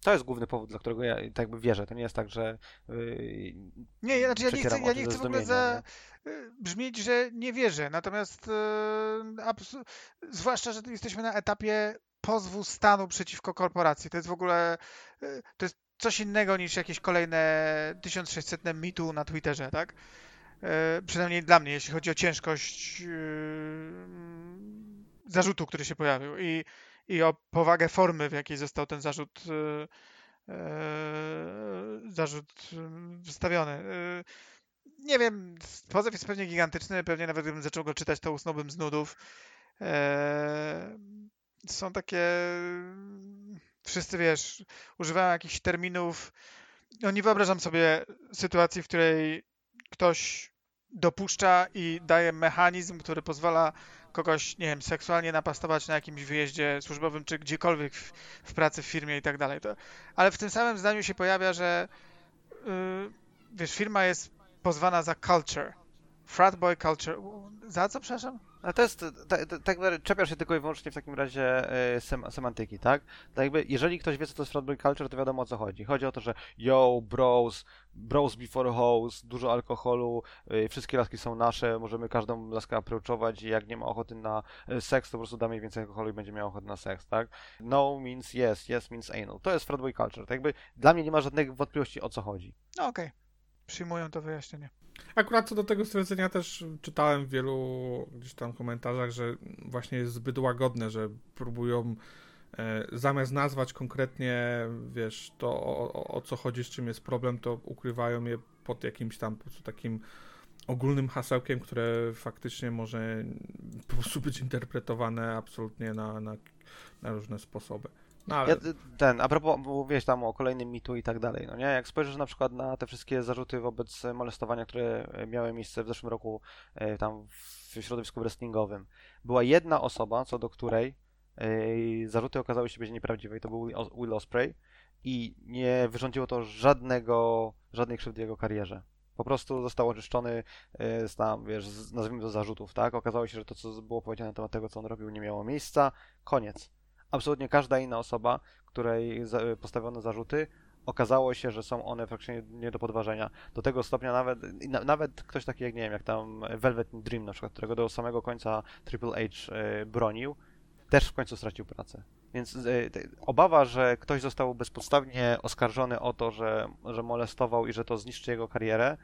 To jest główny powód, dla którego ja tak jakby wierzę. To nie jest tak, że yy, Nie, ja, znaczy ja nie chcę, ja nie chcę w ogóle za, y, brzmieć, że nie wierzę. Natomiast e, abs- zwłaszcza, że jesteśmy na etapie pozwu stanu przeciwko korporacji. To jest w ogóle e, to jest coś innego niż jakieś kolejne 1600 mitu na Twitterze, tak? E, przynajmniej dla mnie, jeśli chodzi o ciężkość e, zarzutu, który się pojawił i, i o powagę formy, w jakiej został ten zarzut e, e, zarzut e, wystawiony. Nie wiem, pozew jest pewnie gigantyczny, pewnie nawet gdybym zaczął go czytać, to usnąłbym z nudów. Są takie... Wszyscy, wiesz, używają jakichś terminów. No nie wyobrażam sobie sytuacji, w której ktoś dopuszcza i daje mechanizm, który pozwala kogoś, nie wiem, seksualnie napastować na jakimś wyjeździe służbowym, czy gdziekolwiek w, w pracy, w firmie i tak dalej. Ale w tym samym zdaniu się pojawia, że yy, wiesz, firma jest pozwana za culture. Frat boy culture. Za co, przepraszam? Ale to jest, tak, tak czepiasz się tylko i wyłącznie w takim razie e, sem, semantyki, tak? Tak jakby, jeżeli ktoś wie, co to jest frat boy culture, to wiadomo o co chodzi. Chodzi o to, że yo, bros, bros before hoes, dużo alkoholu, e, wszystkie laski są nasze, możemy każdą laskę approachować i jak nie ma ochoty na e, seks, to po prostu damy jej więcej alkoholu i będzie miała ochotę na seks, tak? No means yes, yes means anal. To jest frat boy culture. Tak jakby, dla mnie nie ma żadnych wątpliwości o co chodzi. No okej. Przyjmuję to wyjaśnienie. Akurat co do tego stwierdzenia też czytałem w wielu gdzieś tam komentarzach, że właśnie jest zbyt łagodne, że próbują e, zamiast nazwać konkretnie, wiesz, to o, o, o co chodzi, z czym jest problem, to ukrywają je pod jakimś tam po prostu takim ogólnym hasełkiem, które faktycznie może po prostu być interpretowane absolutnie na, na, na różne sposoby. No ale Ja, ten, a propos, mówiłeś tam o kolejnym mitu i tak dalej, no nie? Jak spojrzysz na przykład na te wszystkie zarzuty wobec molestowania, które miały miejsce w zeszłym roku e, tam w środowisku wrestlingowym, była jedna osoba, co do której e, zarzuty okazały się być nieprawdziwe i to był Will Os- Will Ospreay i nie wyrządziło to żadnego, żadnej krzywdy jego karierze. Po prostu został oczyszczony e, z tam, wiesz, z, nazwijmy to zarzutów, tak? Okazało się, że to, co było powiedziane na temat tego, co on robił, nie miało miejsca. Koniec absolutnie każda inna osoba, której za, postawiono zarzuty, okazało się, że są one faktycznie nie do podważenia. Do tego stopnia nawet, nawet ktoś taki jak, nie wiem, jak tam Velvet Dream na przykład, którego do samego końca Triple H e, bronił, też w końcu stracił pracę. Więc te- obawa, że ktoś został bezpodstawnie oskarżony o to, że, że molestował i że to zniszczy jego karierę,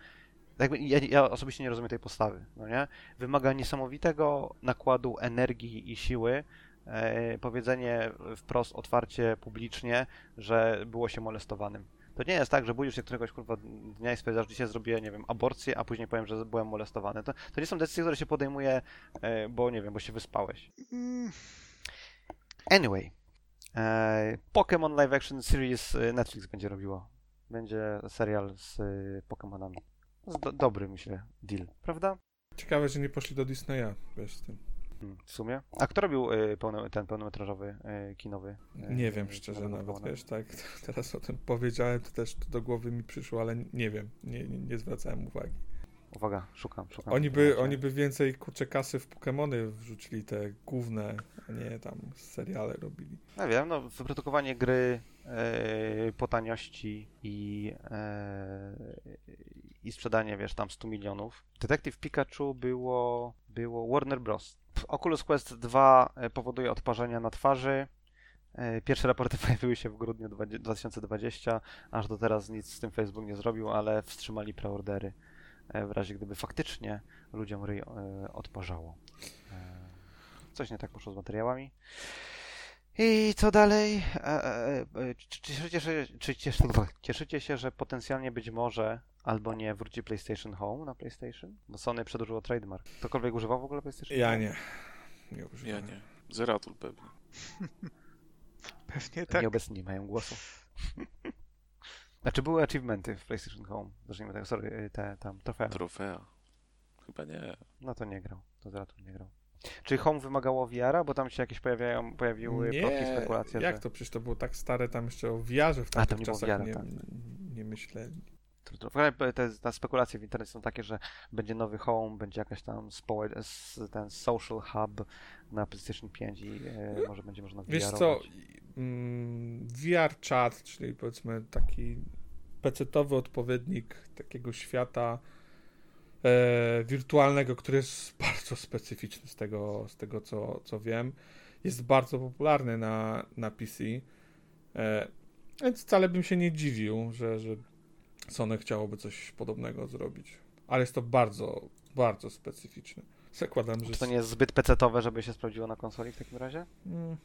jakby ja, ja osobiście nie rozumiem tej postawy, no nie? Wymaga niesamowitego nakładu energii i siły, powiedzenie wprost, otwarcie, publicznie, że było się molestowanym. To nie jest tak, że budzisz się któregoś kurwa dnia i stwierdzasz, że dzisiaj zrobię, nie wiem, aborcję, a później powiem, że byłem molestowany. To, to nie są decyzje, które się podejmuje, e, bo nie wiem, bo się wyspałeś. Mm, Anyway, e, Pokémon Live Action Series e, Netflix będzie robiło. Będzie serial z e, Pokémonami. Z do, dobry, myślę, deal, prawda? Ciekawe, że nie poszli do Disneya, wiesz, z tym. W sumie. A kto robił pełno, ten pełnometrażowy, e, kinowy? e, Nie wiem szczerze nawet, Pokémona? wiesz, tak, [LAUGHS] teraz o tym powiedziałem, to też to do głowy mi przyszło, ale nie wiem, nie, nie, nie zwracałem uwagi. Uwaga, szukam, szukam. Oni by, oni by więcej, kurczę, kasy w Pokemony wrzucili, te główne, a nie tam seriale robili. Ja wiem, no, wyprodukowanie gry e, po taniości i, e, i sprzedanie, wiesz, tam 100 milionów. Detective Pikachu było, było Warner Bros. Oculus Quest 2 e, powoduje odparzenia na twarzy. E, Pierwsze raporty [LAUGHS] pojawiły się w grudniu 20 2020. Aż do teraz nic z tym Facebook nie zrobił, ale wstrzymali preordery e, w razie gdyby faktycznie ludziom ryj odparzało. Coś nie tak poszło z materiałami. I co dalej? E, e, e, cieszycie się, cieszycie się, że potencjalnie być może albo nie wróci PlayStation Home na PlayStation? Bo Sony przedłużyło trademark. Ktokolwiek używał w ogóle PlayStation Ja nie. Nie Ja nie. Zeratul pewnie. [LAUGHS] pewnie tak. Nieobecni nie mają głosu. [LAUGHS] Znaczy były achievementy w PlayStation Home. Zacznijmy tak, sorry, te tam trofea. Trofea. Chyba nie. No to nie grał. To zaraz nie grał. Czy Home wymagało VR-a? Bo tam się jakieś pojawiają, pojawiły plotki, spekulacje, jak że... to? Przecież to było tak stare, tam jeszcze o wiarze w tam tamtych nie było czasach VR-a, nie, tak. nie myśleli. Te, te spekulacje w internecie są takie, że będzie nowy home, będzie jakaś tam społe- s- ten social hub na PlayStation 5 i e, może będzie można Wiesz VR-ować. co, mm, VR chat, czyli powiedzmy taki pecetowy odpowiednik takiego świata e, wirtualnego, który jest bardzo specyficzny z tego, z tego co, co wiem, jest bardzo popularny na, na PC. E, więc wcale bym się nie dziwił, że, że Sony chciałoby coś podobnego zrobić. Ale jest to bardzo, bardzo specyficzne. Zakładam, że. Czy to nie jest zbyt pecetowe, żeby się sprawdziło na konsoli w takim razie? Mm.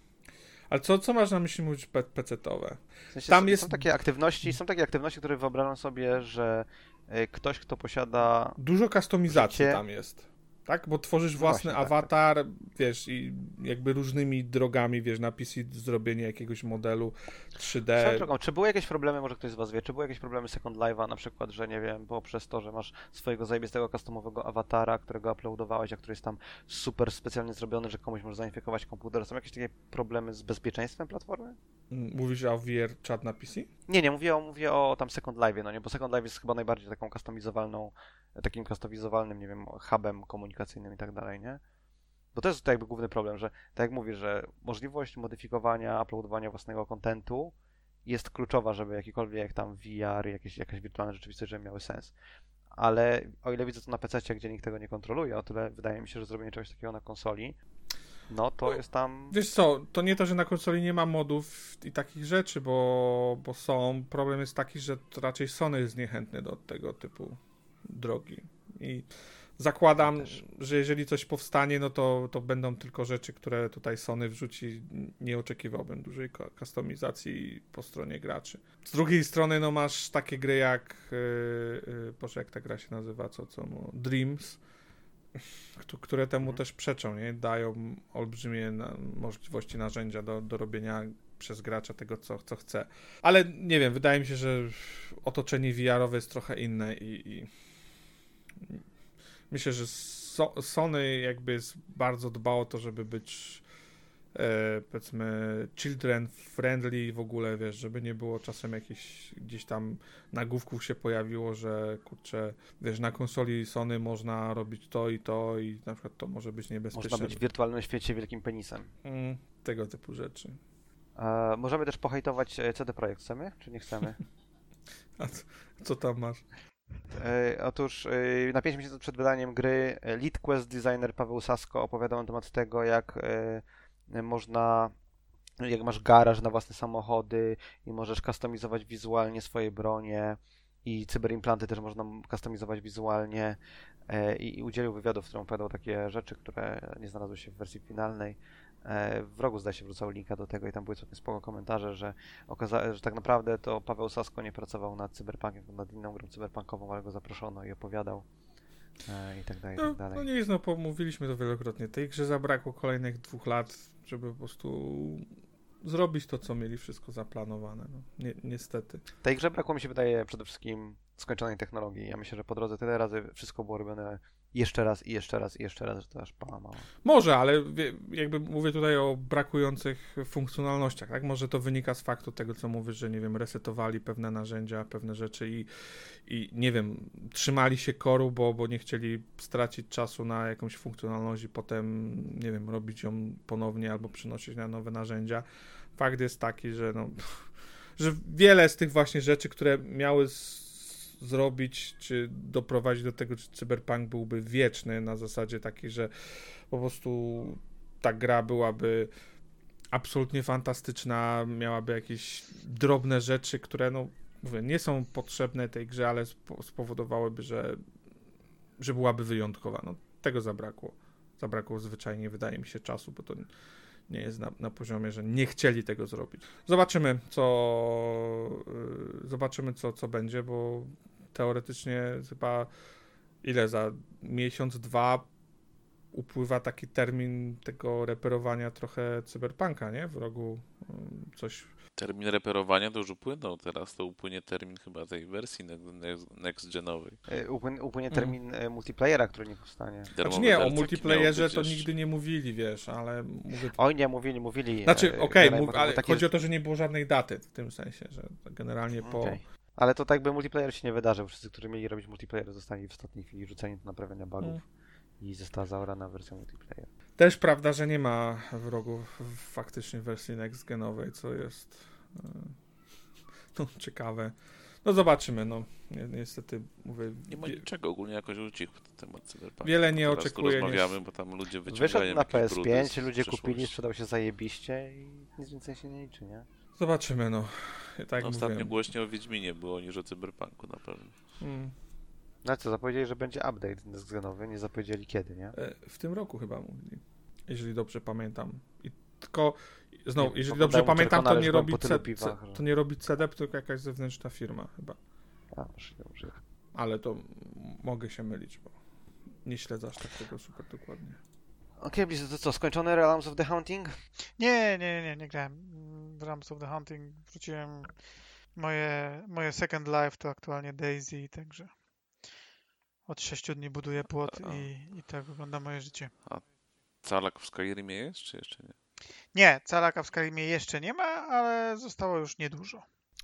Ale co, co masz na myśli mówić pe- pecetowe? W sensie Tam są, jest- są takie aktywności, są takie aktywności, które wyobrażam sobie, że ktoś, kto posiada Dużo kustomizacji Życie- tam jest. Tak? Bo tworzysz No własny właśnie, tak, awatar, wiesz, i jakby różnymi drogami, wiesz, na PC zrobienie jakiegoś modelu 3D. Swoją drogą, czy były jakieś problemy, może ktoś z Was wie, czy były jakieś problemy Second Life'a, na przykład, że nie wiem, poprzez to, że masz swojego zajebistego customowego awatara, którego uploadowałeś, a który jest tam super specjalnie zrobiony, że komuś może zainfekować komputer. Są jakieś takie problemy z bezpieczeństwem platformy? Mówisz o VR chat na PC? Nie, nie, mówię o, mówię o tam Second Life, no nie, bo Second Life jest chyba najbardziej taką customizowalną, takim customizowalnym, nie wiem, hubem komunikacyjnym i tak dalej, nie? Bo to jest to jakby główny problem, że tak jak mówisz, że możliwość modyfikowania, uploadowania własnego kontentu jest kluczowa, żeby jakikolwiek tam VR, jakieś, jakaś wirtualna rzeczywistość, żeby miały sens. Ale o ile widzę to na PC, gdzie nikt tego nie kontroluje, o tyle wydaje mi się, że zrobienie czegoś takiego na konsoli, no to No, jest tam... Wiesz co, to nie to, że na konsoli nie ma modów i takich rzeczy, bo, bo są. Problem jest taki, że to raczej Sony jest niechętny do tego typu drogi. I zakładam, że jeżeli coś powstanie, no to, to będą tylko rzeczy, które tutaj Sony wrzuci. Nie oczekiwałbym dużej kustomizacji po stronie graczy. Z drugiej strony, no masz takie gry jak. Yy, yy, Boże, jak ta gra się nazywa? Co, co? No, Dreams. Któ- Które temu Mhm. też przeczą, nie? Dają olbrzymie możliwości, narzędzia do, do robienia przez gracza tego, co, co chce. Ale nie wiem, wydaje mi się, że otoczenie VR-owe jest trochę inne i, i myślę, że so, Sony jakby jest bardzo dbało o to, żeby być e, powiedzmy children friendly w ogóle, wiesz, żeby nie było czasem jakichś gdzieś tam nagłówków się pojawiło, że kurczę, wiesz, na konsoli Sony można robić to i to i na przykład to może być niebezpieczne. Można być w wirtualnym świecie wielkim penisem. Mm, tego typu rzeczy. E, możemy też pohejtować e, CD Projekt, chcemy, czy nie chcemy? [LAUGHS] [LAUGHS] A co, co tam masz? E, otóż e, na 5 miesięcy przed wydaniem gry e, lead quest designer Paweł Sasko opowiadał na temat tego, jak e, można, jak masz garaż na własne samochody i możesz kustomizować wizualnie swoje bronie i cyberimplanty też można kustomizować wizualnie e, i, i udzielił wywiadu, w którym opowiadał takie rzeczy, które nie znalazły się w wersji finalnej. E, w rogu zdaje się wrzucał linka do tego i tam były całkiem spoko komentarze, że okazało że tak naprawdę to Paweł Sasko nie pracował nad cyberpunkiem, nad inną grą cyberpunkową, ale go zaproszono i opowiadał e, i tak dalej, i No, tak dalej. no nie jest, no pomówiliśmy to wielokrotnie. Tej grze zabrakło kolejnych dwóch lat, żeby po prostu zrobić to, co mieli wszystko zaplanowane. No, ni niestety. Tej grze brakło mi się wydaje przede wszystkim skończonej technologii. Ja myślę, że po drodze tyle razy wszystko było robione jeszcze raz i jeszcze raz i jeszcze raz, że to aż pała mała. Może, ale jakby mówię tutaj o brakujących funkcjonalnościach, tak? Może to wynika z faktu tego, co mówisz, że nie wiem, resetowali pewne narzędzia, pewne rzeczy i, i nie wiem, trzymali się koru, bo, bo nie chcieli stracić czasu na jakąś funkcjonalność i potem, nie wiem, robić ją ponownie albo przynosić na nowe narzędzia. Fakt jest taki, że no, [LAUGHS] że wiele z tych właśnie rzeczy, które miały zrobić, czy doprowadzić do tego, że cyberpunk byłby wieczny na zasadzie takiej, że po prostu ta gra byłaby absolutnie fantastyczna, miałaby jakieś drobne rzeczy, które no, mówię, nie są potrzebne tej grze, ale spo- spowodowałyby, że, że byłaby wyjątkowa. No, tego zabrakło. Zabrakło zwyczajnie, wydaje mi się, czasu, bo to nie jest na, na poziomie, że nie chcieli tego zrobić. Zobaczymy, co yy, zobaczymy, co, co będzie, bo teoretycznie chyba ile za miesiąc, dwa upływa taki termin tego reperowania trochę cyberpunka, nie? W rogu ym, coś. Termin reperowania to już upłynął, teraz to upłynie termin chyba tej wersji ne- ne- next-genowej. E, Upłynie, upłynie Mhm. termin e, multiplayera, który nie powstanie. Znaczy nie, o multiplayerze to nigdy nie mówili, wiesz, ale mówię. Oj nie, mówili, mówili. Znaczy, e, okej, generalnie mów- ale takie- chodzi o to, że nie było żadnej daty w tym sensie, że generalnie po. Okej. Ale to tak by multiplayer się nie wydarzył. Wszyscy, którzy mieli robić multiplayer, zostali w ostatniej chwili rzuceni do naprawiania bugów Mm. i została zaorana wersja multiplayer. Też prawda, że nie ma wrogów w faktycznie wersji next genowej, co jest e, [LAUGHS] no, ciekawe. No zobaczymy, no Ni- niestety mówię. Nie ma niczego, ogólnie jakoś ucichł ten temat cyberpunka. Wiele nie Teraz oczekuję, rozmawiamy, nie- bo tam ludzie Wyszedł wyciągają na jakieś brudy PS5, z ludzie kupili, sprzedał się zajebiście i nic więcej się nie liczy, nie? Zobaczymy, no. Tak no, ostatnio mówiłem. głośniej o Wiedźminie było niż o cyberpunku na pewno. Mm, No co, zapowiedzieli, że będzie update next-genowy, nie zapowiedzieli kiedy, nie? e, w tym roku chyba mówili, jeżeli dobrze pamiętam. I tylko, znowu, Nie, jeżeli dobrze pamiętam, to nie robi, C, piwach, C, to nie robi CDEP, tylko jakaś zewnętrzna firma chyba. A, możliwe, możliwe. Ale to m- mogę się mylić, bo nie śledzę aż tak tego super dokładnie. Okej, Blizu, to co, skończony Realms of the Hunting? Nie, nie, nie, nie grałem w Rams of the Hunting. Wróciłem. Moje, moje second life to aktualnie Daisy, także od 6 dni buduję płot A. i, i tak wygląda moje życie. Calak w Skyrimie jest, czy jeszcze nie? Nie, calaka w Skyrimie jeszcze nie ma, ale zostało już niedużo.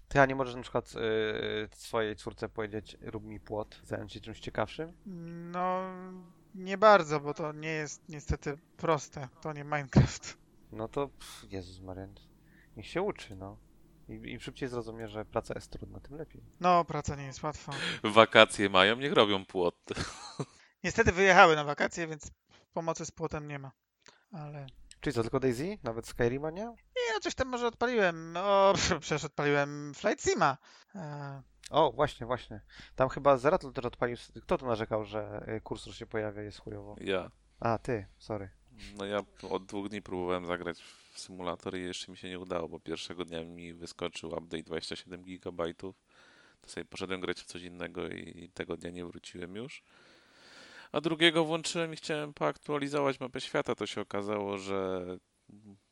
Ty, a nie możesz na przykład yy, swojej córce powiedzieć, rób mi płot, zająć się czymś ciekawszym? No, nie bardzo, bo to nie jest niestety proste. To nie Minecraft. No to, pff, Jezus Maria, niech się uczy, no. I, Im szybciej zrozumie, że praca jest trudna, tym lepiej. No, praca nie jest łatwa. Wakacje mają, niech robią płot. [LAUGHS] Niestety wyjechały na wakacje, więc pomocy z płotem nie ma. Ale Czyli co, tylko Daisy? Nawet Skyrima nie? Nie, no coś tam może odpaliłem. O, [LAUGHS] przecież odpaliłem Flight Sima. E, O, właśnie, właśnie. Tam chyba Zeratul też odpalił. Kto tu narzekał, że y, kursor się pojawia jest chujowo? Ja. A, ty, sorry. No ja od dwóch dni próbowałem zagrać w symulator i jeszcze mi się nie udało, bo pierwszego dnia mi wyskoczył update 27 GB. To sobie poszedłem grać w coś innego i tego dnia nie wróciłem już. A drugiego włączyłem i chciałem poaktualizować mapę świata. To się okazało, że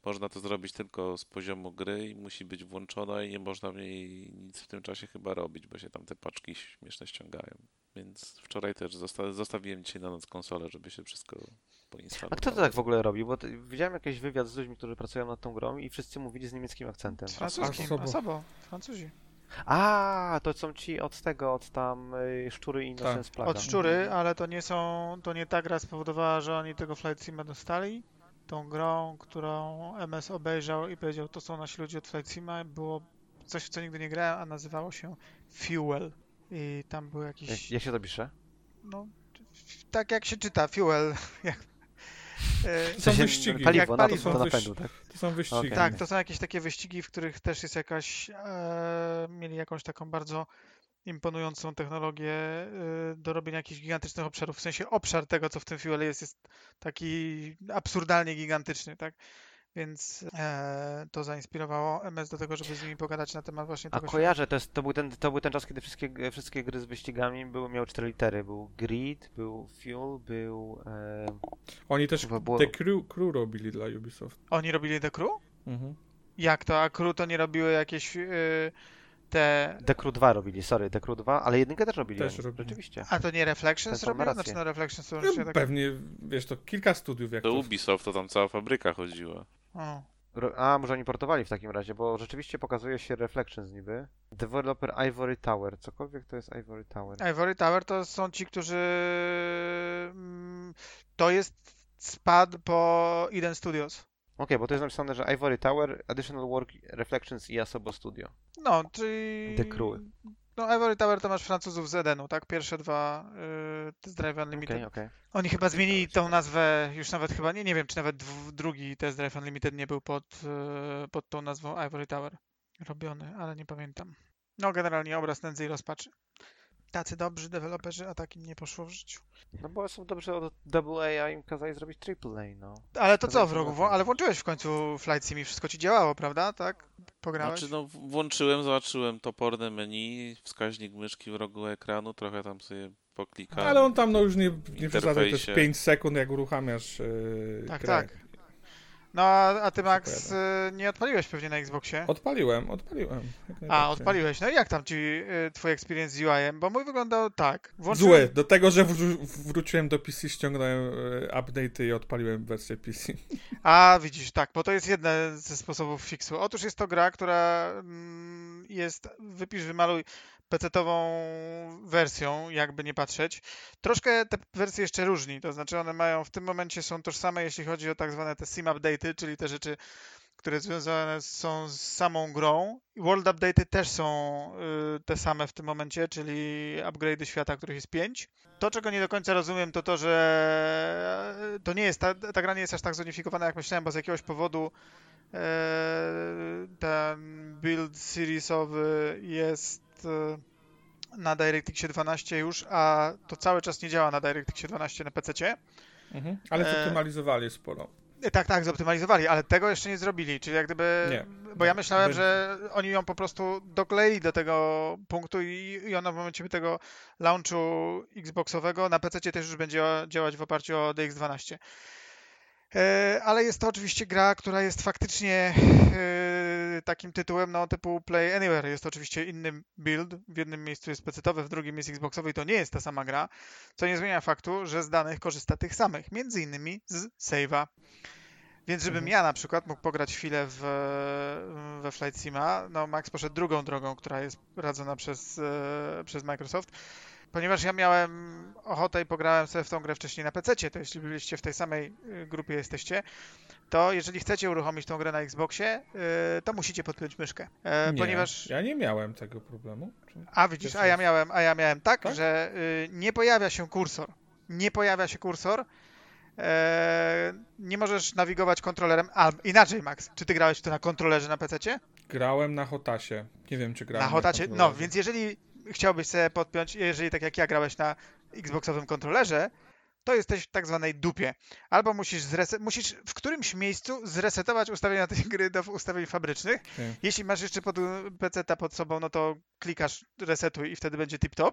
można to zrobić tylko z poziomu gry i musi być włączona i nie można w niej nic w tym czasie chyba robić, bo się tam te paczki śmieszne ściągają. Więc wczoraj też zosta- zostawiłem dzisiaj na noc konsolę, żeby się wszystko poinstalowało. A kto to tak w ogóle robi? Bo widziałem jakiś wywiad z ludźmi, którzy pracują nad tą grą i wszyscy mówili z niemieckim akcentem. z francuskim. Asobo. Asobo. Francuzi. A, to są ci od tego, od tam y, szczury i Innocence Plaga. Od szczury, ale to nie są, to nie ta gra spowodowała, że oni tego Flight Sima dostali. Tą grą, którą MS obejrzał i powiedział, to są nasi ludzie od Flight Sima, było coś, w co nigdy nie grałem, a nazywało się Fuel. I tam był Jak, jakiś, jak się to pisze? no, tak jak się czyta, Fuel. [LAUGHS] Jak, e, Są wyścigi. Paliwo, Jak paliwo. napędu, tak? To są wyścigi. Tak, to są jakieś takie wyścigi, w których też jest jakaś, e, mieli jakąś taką bardzo imponującą technologię e, do robienia jakichś gigantycznych obszarów. W sensie obszar tego, co w tym Fuel jest, jest taki absurdalnie gigantyczny, tak? Więc e, to zainspirowało MS do tego, żeby z nimi pogadać na temat właśnie A tego. kojarzę, to, jest, to, był ten, to był ten czas, kiedy wszystkie, wszystkie gry z wyścigami były, miały cztery litery. Był Grid, był Fuel, był... E, Oni też było- The Crew, crew robili dla Ubisoft. Oni robili The Crew? Mhm. Jak to? A Crew to nie robiły jakieś e, te... The Crew 2 robili, sorry, The Crew 2, ale jedynkę też robili Też robili. rzeczywiście. A to nie Reflections rację. Znaczy no Reflections to No, tak... Pewnie, wiesz, to kilka studiów jak Do to... Ubisoft to tam cała fabryka chodziła. O. A, może oni portowali w takim razie, bo rzeczywiście pokazuje się Reflections niby. Developer Ivory Tower, cokolwiek to jest Ivory Tower. Ivory Tower to są ci, którzy... mm, To jest spad po Eden Studios. Okej, bo to jest napisane, że Ivory Tower, Additional Work, Reflections i Asobo Studio. No, czyli... The Crew. No Ivory Tower to masz Francuzów z Edenu, tak? Pierwsze dwa y, Test Drive Unlimited. Okej, okej. Oni chyba zmienili tą nazwę, już nawet chyba, nie, nie wiem, czy nawet drugi Test Drive Unlimited nie był pod, y, pod tą nazwą Ivory Tower robiony, ale nie pamiętam. No generalnie obraz nędzy i rozpaczy. Tacy dobrzy deweloperzy, a takim nie poszło w życiu. No bo są dobrze od AA, a im kazali zrobić AAA, no. Ale to To co w rogu? było. Wło- Ale włączyłeś w końcu Flight Sim i wszystko ci działało, prawda? Tak? Pograłeś? Znaczy, no, włączyłem, zobaczyłem toporne menu, wskaźnik myszki w rogu ekranu, trochę tam sobie poklikałem. Ale on tam no już nie, nie przesadzaj, to jest interfejsie. 5 sekund jak uruchamiasz yy, Tak, grę. tak. No a, a ty Max y, nie odpaliłeś pewnie na Xboxie? Odpaliłem, odpaliłem. A, odpaliłeś. No i jak tam ci y, twój experience z UI-em? Bo mój wyglądał tak. Zły. Do tego, że wró- wróciłem do PC, ściągnąłem e, update'y i odpaliłem wersję PC. A, widzisz, tak, bo to jest jeden ze sposobów fixu. Otóż jest to gra, która mm, jest, wypisz, wymaluj PC-tową wersją, jakby nie patrzeć. Troszkę te wersje jeszcze różni, to znaczy one mają, w tym momencie są tożsame, jeśli chodzi o tak zwane te sim update'y, czyli te rzeczy, które związane są z samą grą. World update'y też są y, te same w tym momencie, czyli upgrade'y świata, których jest pięć. To, czego nie do końca rozumiem, to to, że to nie jest, ta, ta gra nie jest aż tak zonifikowana, jak myślałem, bo z jakiegoś powodu e, ten build seriesowy jest e, na DirectXie 12 już, a to cały czas nie działa na DirectXie 12 na PC. Mhm. Ale E, zoptymalizowali sporo. Tak, tak, zoptymalizowali, ale tego jeszcze nie zrobili, czyli jak gdyby, Nie. bo ja Nie. myślałem, że oni ją po prostu dokleili do tego punktu i, i ona w momencie tego launchu Xboxowego na PC też już będzie działać w oparciu o DX12. E, Ale jest to oczywiście gra, która jest faktycznie e, takim tytułem no, typu Play Anywhere. Jest to oczywiście inny build. W jednym miejscu jest PC-owy, w drugim jest Xboxowy i to nie jest ta sama gra, co nie zmienia faktu, że z danych korzysta tych samych, między innymi z save'a. Więc żebym Mhm. ja na przykład mógł pograć chwilę w, we Flight Sima, no Max poszedł drugą drogą, która jest radzona przez, e, przez Microsoft. Ponieważ ja miałem ochotę i pograłem sobie w tą grę wcześniej na PC, to jeśli byliście w tej samej y, grupie jesteście, to jeżeli chcecie uruchomić tą grę na Xboxie, y, to musicie podpiąć myszkę. E, Nie, Ponieważ ja nie miałem tego problemu. A widzisz, a ja miałem, a ja miałem tak, Tak? że y, nie pojawia się kursor. Nie pojawia się kursor. E, nie możesz nawigować kontrolerem. A inaczej, Max, czy ty grałeś to na kontrolerze na PC? Grałem na Hotasie. Nie wiem, czy grałem Na Hotacie. No, kontrolerze. więc jeżeli chciałbyś sobie podpiąć, jeżeli tak jak ja grałeś na Xboxowym kontrolerze, to jesteś w tak zwanej dupie. Albo musisz, musisz w którymś miejscu zresetować ustawienia tej gry do ustawień fabrycznych. Okej. Jeśli masz jeszcze pod PC pod sobą, no to klikasz resetuj i wtedy będzie tip-top.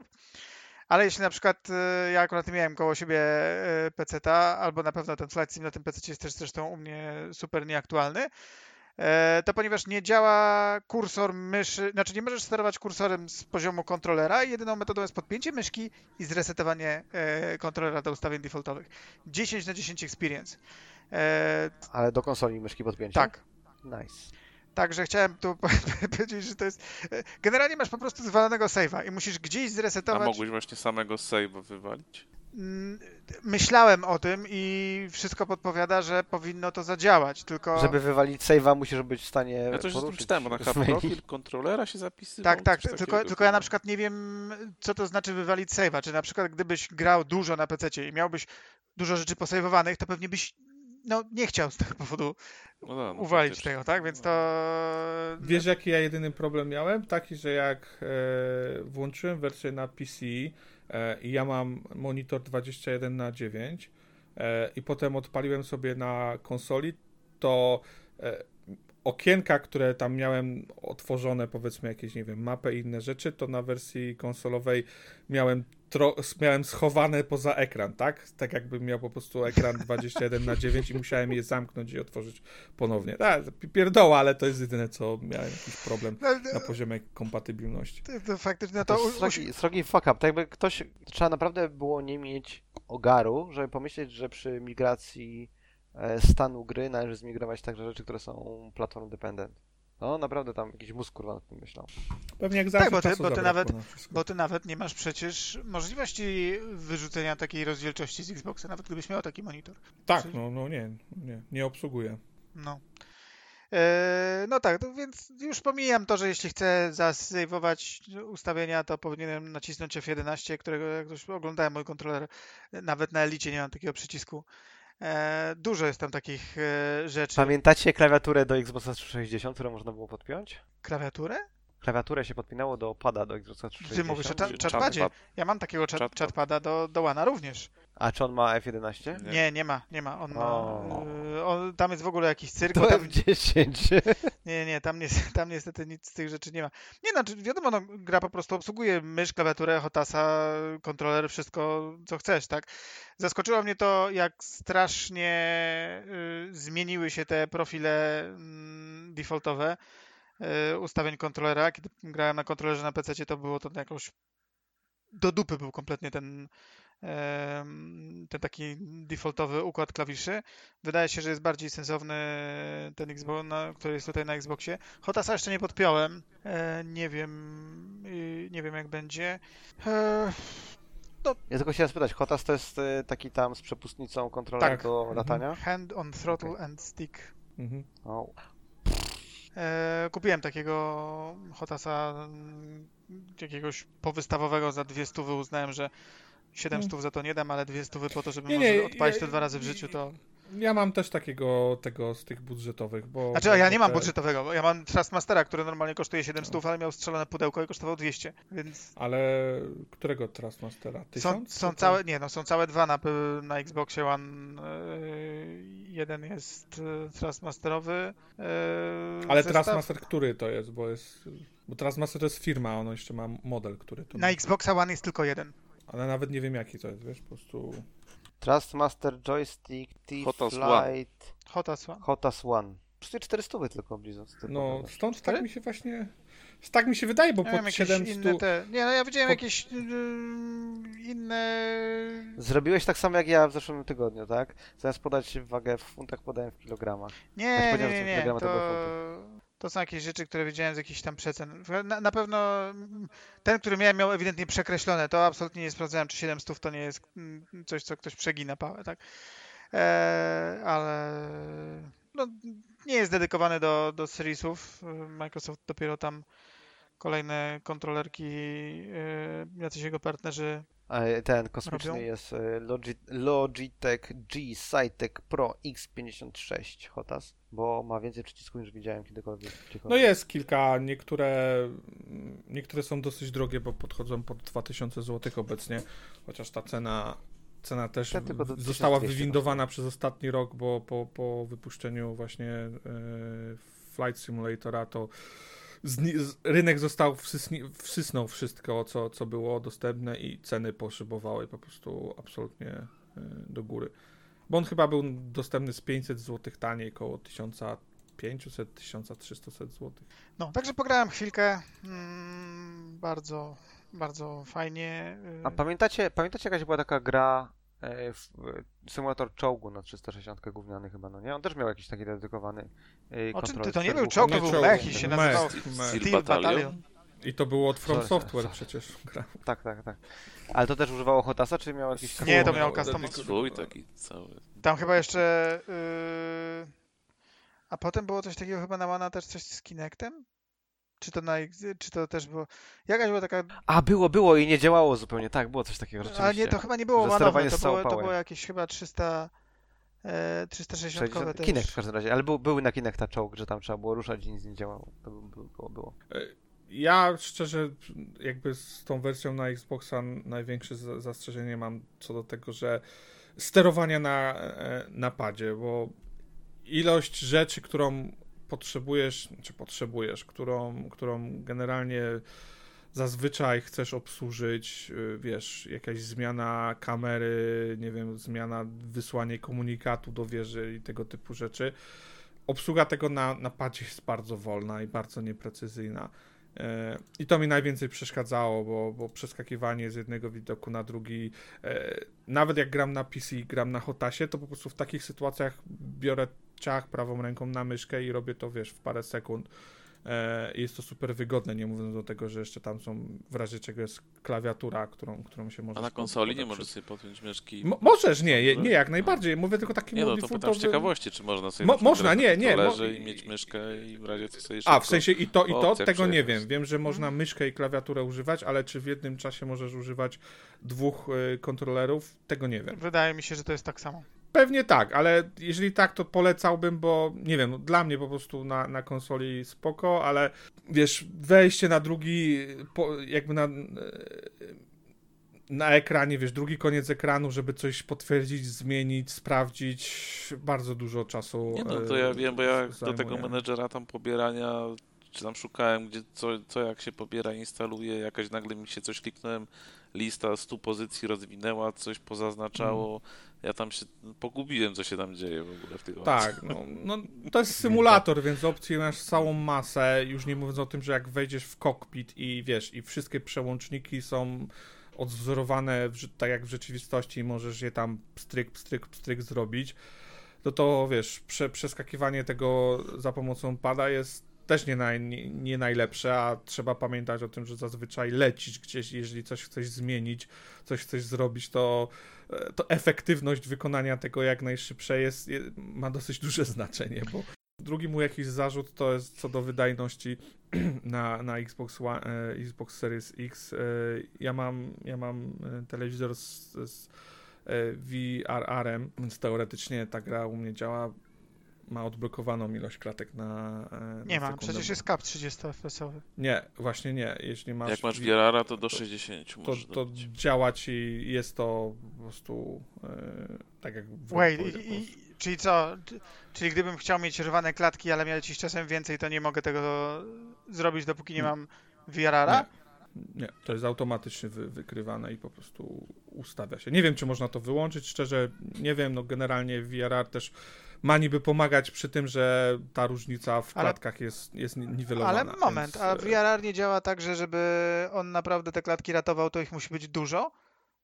Ale jeśli na przykład e, ja akurat miałem koło siebie PC-ta, albo na pewno ten Flight Sim na tym PC jest też zresztą u mnie super nieaktualny, e, to ponieważ nie działa kursor myszy, znaczy nie możesz sterować kursorem z poziomu kontrolera i jedyną metodą jest podpięcie myszki i zresetowanie e, kontrolera do ustawień defaultowych. 10 na 10 experience. E, Ale do konsoli myszki podpięcia? tak. Nice. Także chciałem tu [LAUGHS] powiedzieć, że to jest. e, Generalnie masz po prostu zwalonego save'a i musisz gdzieś A zresetować. mogłeś właśnie samego save'a wywalić? Myślałem o tym i wszystko podpowiada, że powinno to zadziałać, tylko. Żeby wywalić save'a musisz być w stanie Ja coś poruszyć czytałem, bo na [LAUGHS] profil kontrolera się zapisywał. Tak, tak, tylko, tylko ja na przykład nie wiem, co to znaczy wywalić save'a. Czy na przykład gdybyś grał dużo na PC i miałbyś dużo rzeczy posejwowanych, to pewnie byś no, nie chciał z tego powodu No da, no uwalić faktycznie. tego, tak? Więc to. Wiesz, jaki ja jedyny problem miałem? Taki, że jak e, włączyłem wersję na PC i ja mam monitor 21 na 9 e, i potem odpaliłem sobie na konsoli, to e, okienka, które tam miałem otworzone, powiedzmy jakieś, nie wiem, mapę i inne rzeczy, to na wersji konsolowej miałem, tro, miałem schowane poza ekran, tak? Tak jakbym miał po prostu ekran 21 na 9 i musiałem je zamknąć i otworzyć ponownie. Tak, pierdoła, ale to jest jedyne, co miałem jakiś problem No, na poziomie kompatybilności. to, to faktycznie, no To to... srogi fuck up. Tak jakby ktoś, trzeba naprawdę było nie mieć ogaru, żeby pomyśleć, że przy migracji e, stanu gry należy zmigrować także rzeczy, które są platform dependent. No naprawdę tam jakiś mózg kurwa nad tym myślał. Pewnie jak Tak, zawsze bo ty- bo ty nawet-. Bo ty nawet nie masz przecież możliwości wyrzucenia takiej rozdzielczości z Xboxa, nawet gdybyś miał taki monitor. Tak, Czyli- no, no nie, nie, nie obsługuję. No. E, no tak, więc już pomijam to, że jeśli chcę zasejwować ustawienia, to powinienem nacisnąć F11, którego jak już oglądałem mój kontroler, nawet na Elicie nie mam takiego przycisku. E, dużo jest tam takich e, rzeczy. Pamiętacie klawiaturę do Xboxa 360, którą można było podpiąć? Klawiaturę? Klawiaturę się podpinało do pada do Xboxa 360. Ty mówisz o cza- chatpadzie. Ja mam takiego chatpada do, do Łana również. A czy on ma F11? Nie. Nie, nie ma, nie ma. On ma. O. y, on, tam jest w ogóle jakiś cyrk. To bo tam, F10. [LAUGHS] nie, nie, tam, nie, tam niestety nic z tych rzeczy nie ma. Nie no, czy- wiadomo, no, gra po prostu obsługuje mysz, klawiaturę, hotasa, kontroler, wszystko co chcesz, tak? Zaskoczyło mnie to, jak strasznie y, zmieniły się te profile mm, defaultowe y, ustawień kontrolera. Kiedy grałem na kontrolerze na PC, to było to jakoś do dupy był kompletnie ten, ten taki defaultowy układ klawiszy. Wydaje się, że jest bardziej sensowny ten Xbox, na, który jest tutaj na Xboxie. Hotasa jeszcze nie podpiąłem. E, nie wiem, y, nie wiem jak będzie. E, Ja tylko chciałem spytać, Hotas to jest e, taki tam z przepustnicą kontroler Tak. do Mhm. latania? hand on throttle and stick. Mhm. O, E, kupiłem takiego Hotasa mm, jakiegoś powystawowego za dwie stówy. Uznałem, że 7 Hmm. stów za to nie dam, ale dwie stówy po to, żeby Nie, może nie, odpalić ja- to dwa razy w życiu, to... Ja mam też takiego tego z tych budżetowych, bo... Znaczy, ja nie mam budżetowego, bo ja mam Trustmastera, który normalnie kosztuje 7 stów, ale miał strzelone pudełko i kosztował 200, więc Ale którego Trustmastera? są, Tysiąc? są Czy to- całe, nie no, są całe dwa na, na Xboxie One. Yy, jeden jest yy, Trustmasterowy. Yy, Ale zestaw. Trustmaster który to jest? Bo jest... Bo Trustmaster to jest firma, ono jeszcze ma model, który to Na. Xboxa One jest tylko jeden. Ale nawet nie wiem jaki to jest, wiesz, po prostu... Trustmaster Joystick T-Flight Hotas One. Hotas One. Przecież 400 tylko blizu. No, stąd tak mi się właśnie... Tak mi się wydaje, bo Ja pod jakieś 700... inne te... Nie, no ja widziałem po- jakieś yy, inne... Zrobiłeś tak samo jak ja w zeszłym tygodniu, tak? Zamiast podać wagę w funtach, podałem w kilogramach. Nie, ci nie, powiedziałem, nie, nie. To, to są jakieś rzeczy, które widziałem z jakichś tam przecen. Na, na pewno ten, który miałem, miał ewidentnie przekreślone. To absolutnie nie sprawdzałem, czy 700 to nie jest mm, coś, co ktoś przegina pałę, tak? E, ale no, nie jest dedykowany do, do seriesów. Microsoft dopiero tam kolejne kontrolerki, e, jacyś jego partnerzy ten kosmiczny Robią? jest e, Logi Logitech G Cytec Pro X56 Hotas, bo ma więcej przycisków niż widziałem kiedykolwiek. No jest kilka, niektóre, niektóre są dosyć drogie, bo podchodzą pod 2000 zł obecnie, chociaż ta cena, cena też Ja została 1200 wywindowana przez ostatni rok, bo po, po wypuszczeniu właśnie e, Flight Simulatora to z, rynek został, wsysni, wsysnął wszystko, co, co było dostępne i ceny poszybowały po prostu absolutnie e, do góry. Bo on chyba był dostępny z 500 zł taniej, koło 1500-1300 zł. No, także pograłem chwilkę. Mm, bardzo, bardzo fajnie. A y, pamiętacie, pamiętacie jakaś była taka gra e, e, symulator czołgu na 360 gówniany chyba, no nie? On też miał jakiś taki dedykowany e, O czym kontroler ty? To nie był czołg, to był mech i się nazywał. Steel Battalion? I to było od From Sorry, Software sorry. przecież. gra. Tak, tak, tak. Ale to też używało Hotasa, czy miał jakiś... Nie, to miał custom. Swój taki cały. Tam chyba jeszcze. y, A potem było coś takiego chyba na Mana też coś z Kinectem? Czy to na X- czy to też było. Jakaś była taka. A, było, było i nie działało zupełnie, tak, było coś takiego rzeczywiście. Ale nie, to chyba nie było Manowe, to było, to było jakieś chyba 300. E, 360 60... też. Kinect w każdym razie, ale był, były na Kinecta czołg, że tam trzeba było ruszać i nic nie działało. To było, było, było. Ja szczerze, jakby z tą wersją na Xboxa największe za- zastrzeżenie mam co do tego, że sterowania na, e, na padzie, bo ilość rzeczy, którą potrzebujesz, czy potrzebujesz, którą, którą generalnie zazwyczaj chcesz obsłużyć, y, wiesz, jakaś zmiana kamery, nie wiem, zmiana, wysłanie komunikatu do wieży i tego typu rzeczy. Obsługa tego na, na padzie jest bardzo wolna i bardzo nieprecyzyjna. E, I to mi najwięcej przeszkadzało, bo, bo przeskakiwanie z jednego widoku na drugi, e, nawet jak gram na PC, gram na Hotasie, to po prostu w takich sytuacjach biorę ciach prawą ręką na myszkę i robię to, wiesz, w parę sekund. E, jest to super wygodne, nie mówiąc do tego, że jeszcze tam są w razie czego jest klawiatura, którą, którą się może. A na konsoli nie możesz sobie podpiąć myszki? Mo możesz, nie, nie, jak najbardziej. Mówię tylko takim Nie no, to pytam z ciekawości, czy można sobie Mo można, nie, nie. Mo i mieć myszkę i w razie co sobie A, w sensie i to, i to, tego nie wiem. Wiem, że można myszkę i klawiaturę używać, ale czy w jednym czasie możesz używać dwóch y, kontrolerów, tego nie wiem. Wydaje mi się, że to jest tak samo. Pewnie tak, ale jeżeli tak, to polecałbym, bo nie wiem, no, dla mnie po prostu na, na konsoli spoko, ale wiesz, wejście na drugi, jakby na, na ekranie, wiesz, drugi koniec ekranu, żeby coś potwierdzić, zmienić, sprawdzić, bardzo dużo czasu. Nie no, to ja wiem, bo ja zajmuje. do tego menedżera tam pobierania czy tam szukałem, gdzie co, co jak się pobiera, instaluje, jakaś nagle mi się coś kliknąłem, lista 100 pozycji rozwinęła, coś pozaznaczało. Ja tam się pogubiłem, co się tam dzieje w ogóle w tych Tak, no, no, [LAUGHS] to jest symulator, więc opcji masz całą masę, już nie mówiąc o tym, że jak wejdziesz w cockpit i wiesz, i wszystkie przełączniki są odwzorowane w, tak jak w rzeczywistości i możesz je tam pstryk, pstryk, pstryk zrobić, to to wiesz, prze, przeskakiwanie tego za pomocą pada jest też nie, naj, nie, nie, najlepsze, a trzeba pamiętać o tym, że zazwyczaj lecisz gdzieś, jeżeli coś chcesz zmienić, coś chcesz zrobić, to, e, to efektywność wykonania tego jak najszybsze jest, ma dosyć duże [LAUGHS] znaczenie, bo drugi mu jakiś zarzut to jest co do wydajności [CLEARS THROAT] na, na Xbox, One, e, Xbox Series X. E, ja mam, ja mam telewizor z, z VRR-em, więc teoretycznie ta gra u mnie działa ma odblokowaną ilość klatek na. na nie ma, przecież jest cap 30 FPS-owy. Nie, właśnie nie. Jeśli masz. Jak masz VRR, to do 60 to, to, to działa ci, jest to po prostu e, tak jak. Wait, i, i, czyli co? Czyli gdybym chciał mieć rwane klatki, ale miał ci czasem więcej, to nie mogę tego zrobić, dopóki nie mam VRR-a? Nie. Nie, to jest automatycznie wy, wykrywane i po prostu ustawia się. Nie wiem, czy można to wyłączyć, szczerze nie wiem, no generalnie VRR też ma niby pomagać przy tym, że ta różnica w klatkach ale, jest, jest niwelowana. Ale moment, więc... a e, VRR nie działa tak, że żeby on naprawdę te klatki ratował, to ich musi być dużo?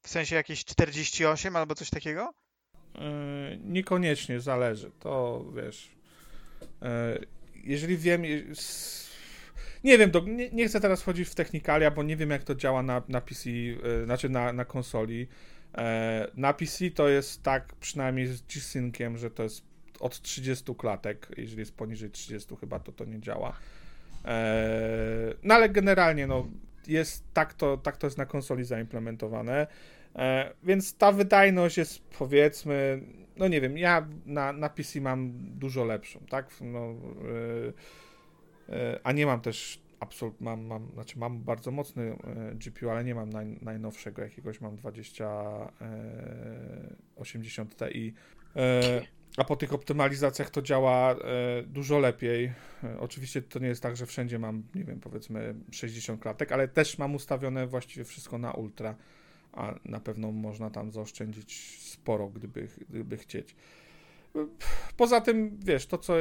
W sensie jakieś 48 albo coś takiego? Yy, niekoniecznie, zależy. To wiesz. Yy, jeżeli wiem. Nie wiem, do, nie, nie, chcę teraz wchodzić w technikalia, bo nie wiem, jak to działa na, na PC, yy, znaczy na, na konsoli. Na PC to jest tak, przynajmniej z G-Synciem, że to jest od 30 klatek, jeżeli jest poniżej 30 chyba to to nie działa. Eee, no ale generalnie no, jest, tak, to, tak to jest na konsoli zaimplementowane. Eee, więc ta wydajność jest powiedzmy, no nie wiem, ja na, na PC mam dużo lepszą, tak? No, eee, a nie mam też absolutnie, mam, mam, znaczy mam bardzo mocny e, GPU, ale nie mam naj, najnowszego jakiegoś, mam 2080 Ti. A po tych optymalizacjach to działa e, dużo lepiej. E, oczywiście to nie jest tak, że wszędzie mam, nie wiem, powiedzmy 60 klatek, ale też mam ustawione właściwie wszystko na ultra, a na pewno można tam zaoszczędzić sporo, gdyby, gdyby chcieć. Poza tym, wiesz, to co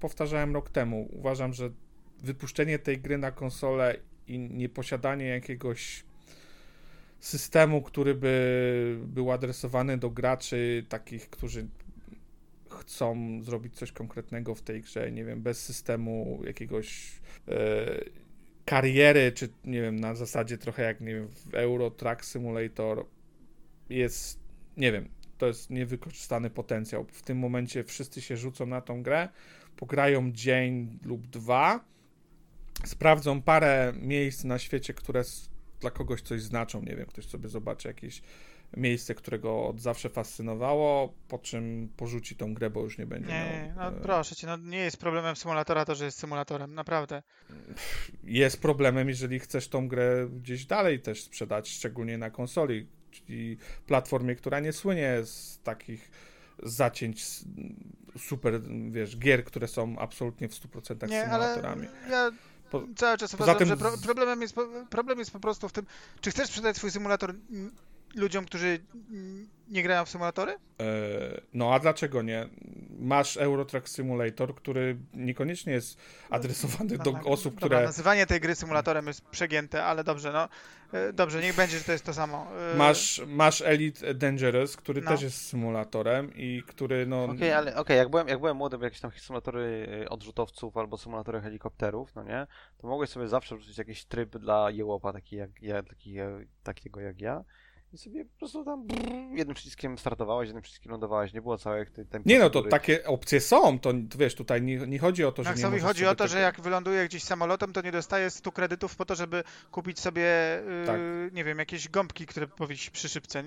powtarzałem rok temu, uważam, że wypuszczenie tej gry na konsolę i nieposiadanie jakiegoś systemu, który by był adresowany do graczy takich, którzy chcą zrobić coś konkretnego w tej grze, nie wiem, bez systemu jakiegoś e, kariery, czy nie wiem, na zasadzie trochę jak, nie wiem, w Euro Truck Simulator jest, nie wiem, to jest niewykorzystany potencjał. W tym momencie wszyscy się rzucą na tą grę, pograją dzień lub dwa, sprawdzą parę miejsc na świecie, które dla kogoś coś znaczą, nie wiem, ktoś sobie zobaczy jakieś miejsce, którego od zawsze fascynowało, po czym porzuci tą grę, bo już nie będzie Nie, miał, no e... proszę cię, no nie jest problemem symulatora to, że jest symulatorem, naprawdę. Jest problemem, jeżeli chcesz tą grę gdzieś dalej też sprzedać, szczególnie na konsoli, czyli platformie, która nie słynie z takich zacięć super, wiesz, gier, które są absolutnie w 100% Nie, ale symulatorami. ja Po- cały czas uważam, tym że pro, problemem, jest, problem jest po prostu w tym, czy chcesz sprzedać swój symulator ludziom, którzy nie grają w symulatory? E, No a dlaczego nie? Masz Eurotrack Simulator, który niekoniecznie jest adresowany do Dobra, osób, dobra, które Nazywanie tej gry symulatorem jest przegięte, ale dobrze, no. E, Dobrze, niech będzie, że to jest to samo. E, Masz, masz Elite Dangerous, który No. też jest symulatorem i który no... Okej, ale okej, jak, byłem, jak byłem młody, jakieś tam symulatory y, odrzutowców albo symulatory helikopterów, no nie, to mogłeś sobie zawsze wrzucić jakiś tryb dla jełopa, taki jak ja, taki, takiego jak ja. I sobie po prostu tam brrr, jednym przyciskiem startowałeś, jednym przyciskiem lądowałeś, nie było całej tej, Nie no, to takie opcje są, to wiesz, tutaj nie, nie chodzi o to, że nie Maxowi możesz chodzi sobie o to, że tego- jak wyląduje gdzieś samolotem, to nie dostaje 100 kredytów po to, żeby kupić sobie, yy, Tak. nie wiem, jakieś gąbki, które powiesić przy szybce.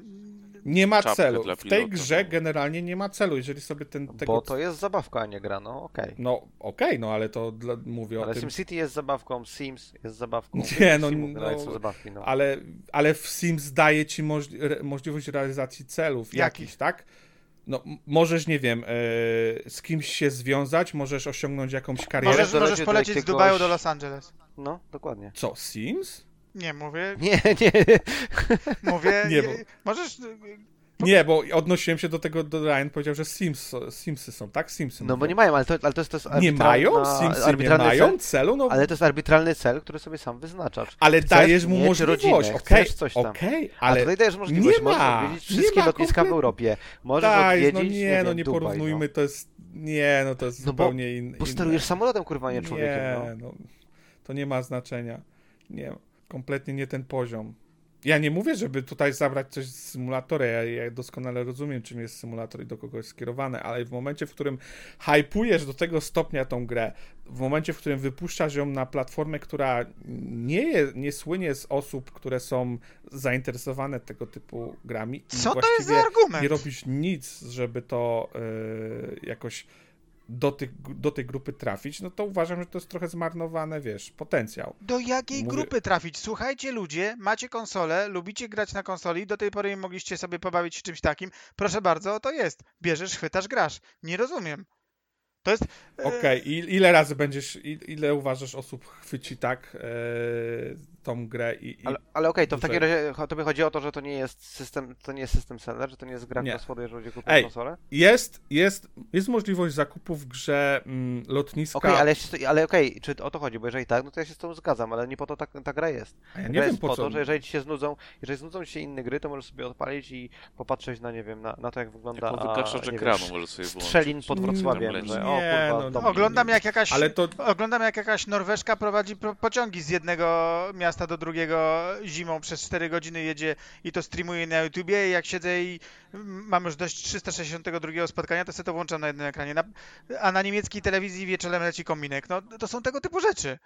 Nie ma Czapkę celu. W tej grze no. generalnie nie ma celu, jeżeli sobie ten... Tego... Bo to jest zabawka, a nie gra, no okej. No okej, no ale to dla, mówię Ale o tym... SimCity jest zabawką, Sims jest zabawką. Nie, no, Simów no, są zabawki, no. Ale, ale w Sims daje ci możli- re- możliwość realizacji celów Jakich? jakichś, tak? No, możesz, nie wiem, e, z kimś się związać, możesz osiągnąć jakąś karierę. Możesz, możesz polecieć z Dubaju do Los Angeles. No, dokładnie. Co, Sims? Nie, mówię, Nie, nie, mówię, Nie, bo- możesz, Nie, bo odnosiłem się do tego, do Ryan powiedział, że Sims, Simsy są, tak? Simsy. no bo nie mają, ale to, ale to jest, to jest Nie mają? Simsy nie mają Cel, celu? No, ale to jest arbitralny cel, który sobie sam wyznaczasz. ale chcesz dajesz mu możliwość, rodzinę, chcesz coś tam. okej, Ale A tutaj dajesz możliwość, nie możesz ma, odwiedzić wszystkie ma lotniska w. Europie. Możesz daj, odwiedzić, no nie, nie, no nie Dubaj, porównujmy, no. to jest, nie, no to jest No zupełnie in, Bo inne. sterujesz samolotem, kurwa, nie człowiekiem, Nie, no. no. To nie ma znaczenia. Nie, kompletnie nie ten poziom. Ja nie mówię, żeby tutaj zabrać coś z symulatora. Ja, ja doskonale rozumiem, czym jest symulator i do kogo jest skierowany, ale w momencie, w którym hypujesz do tego stopnia tą grę, w momencie, w którym wypuszczasz ją na platformę, która nie, je, nie słynie z osób, które są zainteresowane tego typu grami, i co to jest za argument? nie robisz nic, żeby to e, jakoś do, tych, do tej grupy trafić, no to uważam, że to jest trochę zmarnowane, wiesz, potencjał. Do jakiej Mówię- grupy trafić? Słuchajcie ludzie, macie konsolę, lubicie grać na konsoli, do tej pory nie mogliście sobie pobawić się czymś takim. Proszę bardzo, to jest. Bierzesz, chwytasz, grasz. Nie rozumiem. To jest... e, Okej, i ile razy będziesz, ile uważasz osób chwyci tak e, tą grę i... i Ale, ale okej, to w takim razie tobie chodzi o to, że to nie jest system, to nie jest system seller, że to nie jest gra Nie. crossfody, jeżeli ludzie kupią Ej, konsolę? jest, jest, jest możliwość zakupu w grze mm, lotniska... Okej, ale, ja się- ale okej, czy o to chodzi, bo jeżeli tak, no to ja się z tą zgadzam, ale nie po to ta, ta gra jest. A ja gra nie wiem jest po po co... to, że jeżeli ci się znudzą, jeżeli znudzą ci się inne gry, to możesz sobie odpalić i popatrzeć na, nie wiem, na, na to jak wygląda, Jako wygaszacz a, ekranu wiem, może sobie włączyć. strzelin pod Wrocławiem, że o Nie, kurwa, no, dom- Oglądam jak jakaś... Ale to... Oglądam jak jakaś Norweszka prowadzi pro- pociągi z jednego miasta do drugiego zimą przez 4 godziny jedzie i to streamuje na YouTubie i jak siedzę i mam już dość 362 spotkania, to sobie to włączam na jednym ekranie. Na, a na niemieckiej telewizji wieczorem leci kominek. No to są tego typu rzeczy.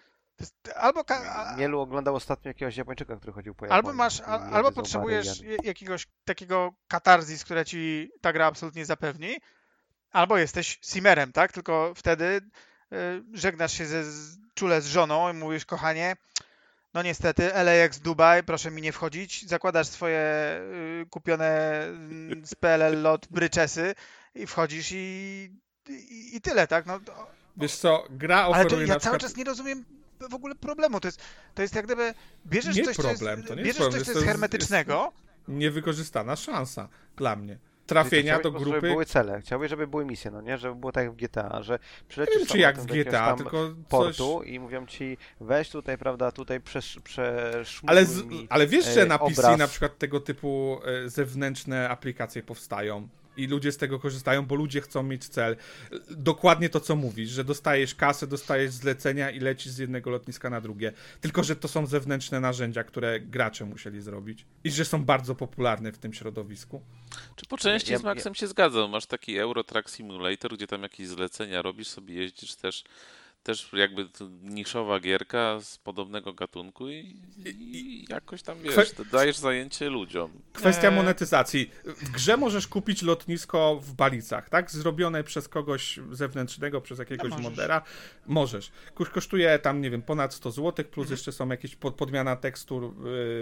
Albo, ka- a, Mielu oglądał ostatnio jakiegoś Japończyka, który chodził po Japonii. albo masz, a, albo potrzebujesz jakiegoś takiego katarzis, które ci ta gra absolutnie zapewni, albo jesteś simmerem, tak? Tylko wtedy y, żegnasz się ze, z, czule z żoną i mówisz, kochanie, no niestety, LAX Dubaj, proszę mi nie wchodzić, zakładasz swoje y, kupione mm, z PLL lot bryczesy i wchodzisz i, i, i tyle, tak? No, to, Wiesz co, gra ale oferuje to, na ja przykład... cały czas nie rozumiem w ogóle problemu. To jest, to jest jak gdyby bierzesz Nie coś, problem, co jest, to nie jest bierzesz problem, coś, co to jest jest- hermetycznego, Niewykorzystana szansa dla mnie. Trafienia do chciałbyś, Żeby grupy... były cele, chciałbyś, żeby były misje, no nie? Żeby było tak jak w GTA, że Nie przylecisz wiem, czy jak w GTA, tylko coś... portu i mówią ci, weź tutaj, prawda, tutaj przesz, przeszmuruj Ale, z, ale wiesz, że e, na PC obraz. na przykład tego typu e, zewnętrzne aplikacje powstają i ludzie z tego korzystają, bo ludzie chcą mieć cel. Dokładnie to, co mówisz, że dostajesz kasę, dostajesz zlecenia i lecisz z jednego lotniska na drugie. Tylko, że to są zewnętrzne narzędzia, które gracze musieli zrobić i że są bardzo popularne w tym środowisku. Czy po części Ja- z Maxem się zgadzam. Masz taki Euro Truck Simulator, gdzie tam jakieś zlecenia robisz, sobie jeździsz też. Też jakby niszowa gierka z podobnego gatunku i, i jakoś tam wiesz, Kwe- dajesz zajęcie ludziom. Kwestia monetyzacji. W grze możesz kupić lotnisko w Balicach, tak? Zrobione przez kogoś zewnętrznego, przez jakiegoś No możesz. modera. Możesz. Kosz- Kosztuje tam, nie wiem, ponad 100 zł, plus Mhm. jeszcze są jakieś pod, podmiana tekstur y,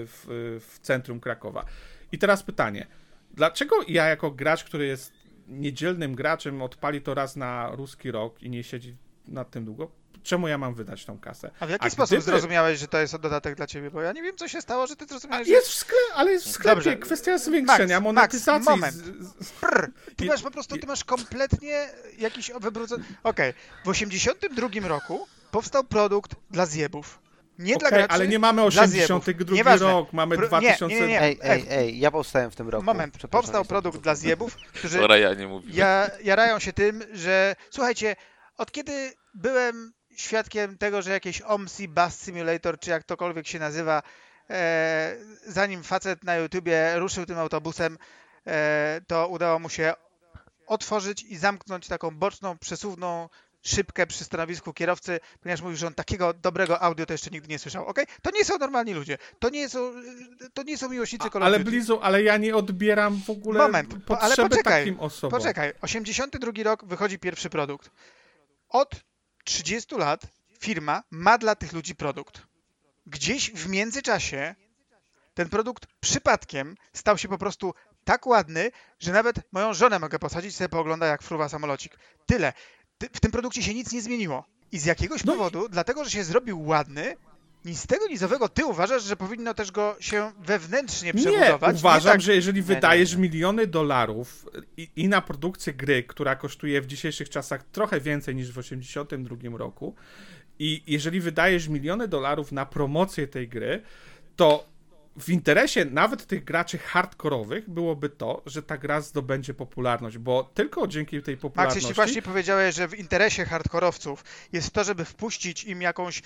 w, w centrum Krakowa. I teraz pytanie. Dlaczego ja jako gracz, który jest niedzielnym graczem odpali to raz na ruski rok i nie siedzi nad tym długo, czemu ja mam wydać tą kasę? A w jaki A sposób gdyby- zrozumiałeś, że to jest dodatek dla ciebie? Bo ja nie wiem, co się stało, że ty A zrozumiałeś, że... jest w sklepie, ale jest w sklepie. Dobrze. Kwestia zwiększenia Max, monetyzacji. Max, moment. Prr, ty I- masz po prostu, ty masz kompletnie jakiś wybrudzony... Okej, w 82 roku powstał produkt dla zjebów. Nie dla Okej, graczy, ale nie mamy dla 82 zjebów. Nieważne. rok, mamy Pro- nie, 2000... nie, nie, nie. Ej, ej, ej, ja powstałem w tym roku. Moment, powstał produkt dla zjebów, którzy ja nie mówię. ja, jarają się tym, że słuchajcie, od kiedy byłem świadkiem tego, że jakieś OMSI, Bus Simulator, czy jak tokolwiek się nazywa, e, zanim facet na YouTubie ruszył tym autobusem, e, to udało mu się otworzyć i zamknąć taką boczną, przesuwną szybkę przy stanowisku kierowcy, ponieważ mówił, że on takiego dobrego audio to jeszcze nigdy nie słyszał. Ok? To nie są normalni ludzie. To nie są, to nie są miłośnicy of Ale. Blizu, ale ja nie odbieram w ogóle Moment, po- ale poczekaj, takim osobom. Poczekaj, 82 rok wychodzi pierwszy produkt. Od 30 lat firma ma dla tych ludzi produkt. Gdzieś w międzyczasie ten produkt przypadkiem stał się po prostu tak ładny, że nawet moją żonę mogę posadzić, sobie poogląda jak fruwa samolocik. Tyle. Ty- W tym produkcie się nic nie zmieniło. I z jakiegoś No powodu, dlatego że się zrobił ładny, nic z tego nizowego ty uważasz, że powinno też go się wewnętrznie Nie, przebudować. uważam, tak, że jeżeli nie, wydajesz nie. miliony dolarów i, i na produkcję gry, która kosztuje w dzisiejszych czasach trochę więcej niż w 82 roku i jeżeli wydajesz miliony dolarów na promocję tej gry, to w interesie nawet tych graczy hardkorowych byłoby to, że ta gra zdobędzie popularność, bo tylko dzięki tej popularności... jeśli właśnie powiedziałeś, że w interesie hardkorowców jest to, żeby wpuścić im jakąś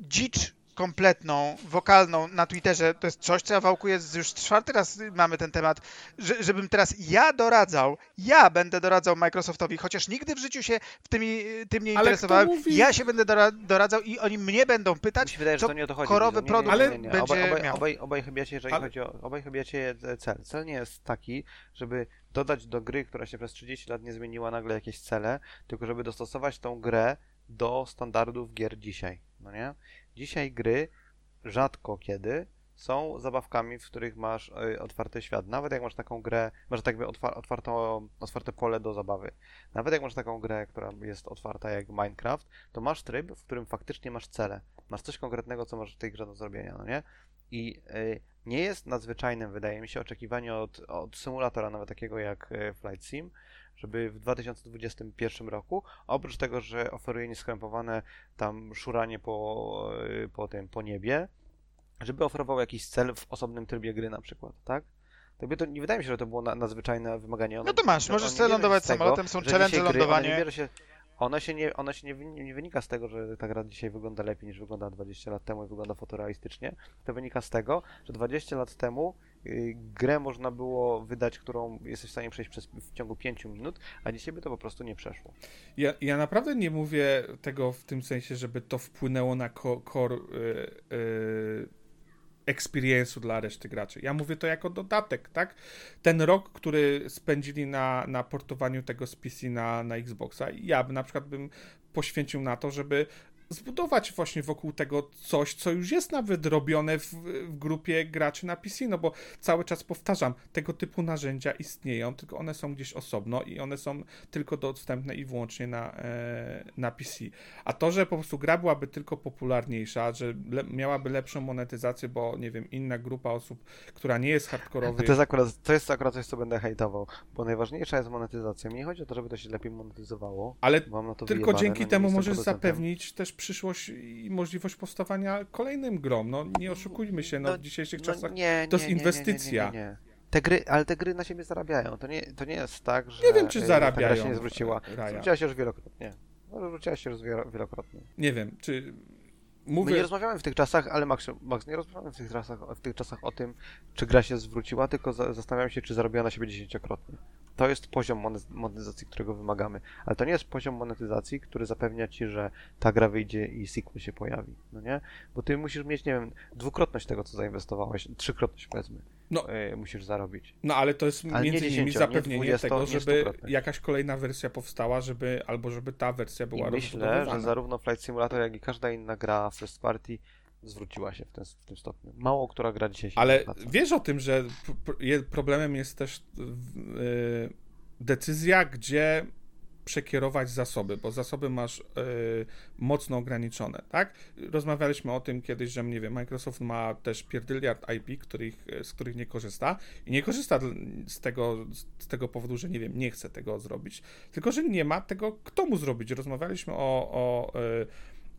dzicz kompletną, wokalną na Twitterze, to jest coś, co ja wałkuję, już czwarty raz mamy ten temat, że, żebym teraz ja doradzał, ja będę doradzał Microsoftowi, chociaż nigdy w życiu się w tymi, tym nie interesowałem, ja się będę dora doradzał i oni mnie będą Mi pytać, się wydaje, że co to nie o to chodzi. korowy. Nie, nie, produkt nie, Ale- nie, nie. będzie Obaj, obaj, miał. obaj, obaj chybiacie, jeżeli Ale- chodzi o... Obaj chybiacie e, cel. Cel nie jest taki, żeby dodać do gry, która się przez 30 lat nie zmieniła, nagle jakieś cele, tylko żeby dostosować tą grę do standardów gier dzisiaj, no nie? Dzisiaj gry rzadko kiedy są zabawkami, w których masz y, otwarty świat. Nawet jak masz taką grę, masz tak jakby otwa- otwarto, otwarte pole do zabawy. Nawet jak masz taką grę, która jest otwarta jak Minecraft, to masz tryb, w którym faktycznie masz cele. Masz coś konkretnego, co masz w tej grze do zrobienia, no nie? I y, nie jest nadzwyczajnym, wydaje mi się, oczekiwanie od, od symulatora, nawet takiego jak y, Flight Sim, żeby w 2021 roku, oprócz tego, że oferuje nieskrępowane tam szuranie po, y, po tym, po niebie, żeby oferował jakiś cel w osobnym trybie gry na przykład, tak? Jakby to nie wydaje mi się, że to było na, nadzwyczajne wymaganie. Ono- No to masz, to możesz sobie lądować samolotem, są challenge lądowanie. Ono się, nie, ono się nie, nie wynika z tego, że ta gra dzisiaj wygląda lepiej niż wyglądała 20 lat temu i wygląda fotorealistycznie. To wynika z tego, że 20 lat temu grę można było wydać, którą jesteś w stanie przejść przez, w ciągu 5 minut, a dzisiaj by to po prostu nie przeszło. Ja, ja naprawdę nie mówię tego w tym sensie, żeby to wpłynęło na core y, y, experience'u dla reszty graczy. Ja mówię to jako dodatek, tak? Ten rok, który spędzili na, na portowaniu tego z PC na, na Xboxa, ja by na przykład bym poświęcił na to, żeby zbudować właśnie wokół tego coś, co już jest nawet robione w, w grupie graczy na PC, no bo cały czas powtarzam, tego typu narzędzia istnieją, tylko one są gdzieś osobno i one są tylko dostępne i wyłącznie na, e, na PC. A to, że po prostu gra byłaby tylko popularniejsza, że le, miałaby lepszą monetyzację, bo nie wiem, inna grupa osób, która nie jest hardkorowa, To jest, akurat, to jest akurat coś, co będę hejtował, bo najważniejsza jest monetyzacja. Mi nie chodzi o to, żeby to się lepiej monetyzowało. ale tylko wyjebane, dzięki no temu możesz zapewnić też przyszłość i możliwość powstawania kolejnym grom. No nie oszukujmy się, no, No, w dzisiejszych No czasach nie, to jest nie, nie, inwestycja. Nie, nie, nie, nie. Te gry, ale te gry na siebie zarabiają. To nie, to nie jest tak, że Nie wiem, czy e, Ta zarabiają, gra się nie zwróciła. Raja. Zwróciła się już wielokrotnie. No, zwróciła się już wielo- wielokrotnie. Nie wiem, czy My mówię... nie rozmawiamy w tych czasach, ale Max, Max nie rozmawiamy w tych, czasach, w tych czasach o tym, czy gra się zwróciła, tylko za, zastanawiam się, czy zarobiła na siebie dziesięciokrotnie. To jest poziom monet- monetyzacji, którego wymagamy. Ale to nie jest poziom monetyzacji, który zapewnia ci, że ta gra wyjdzie i sequel się pojawi. No nie? Bo ty musisz mieć, nie wiem, dwukrotność tego, co zainwestowałeś, trzykrotność powiedzmy. No. e, musisz zarobić. No ale to jest Ale między innymi 10, nie zapewnienie 20, tego, żeby 100%. jakaś kolejna wersja powstała, żeby albo żeby ta wersja była I myślę, że zarówno Flight Simulator, jak i każda inna gra first party zwróciła się w, ten, w tym stopniu. Mało która gra dzisiaj się Ale zwraca. wiesz o tym, że problemem jest też y, decyzja, gdzie przekierować zasoby, bo zasoby masz yy, mocno ograniczone, tak? Rozmawialiśmy o tym kiedyś, że nie wiem, Microsoft ma też pierdyliard IP, których, z których nie korzysta i nie korzysta z tego, z tego powodu, że nie wiem, nie chce tego zrobić, tylko że nie ma tego, kto mu zrobić. Rozmawialiśmy o, o yy,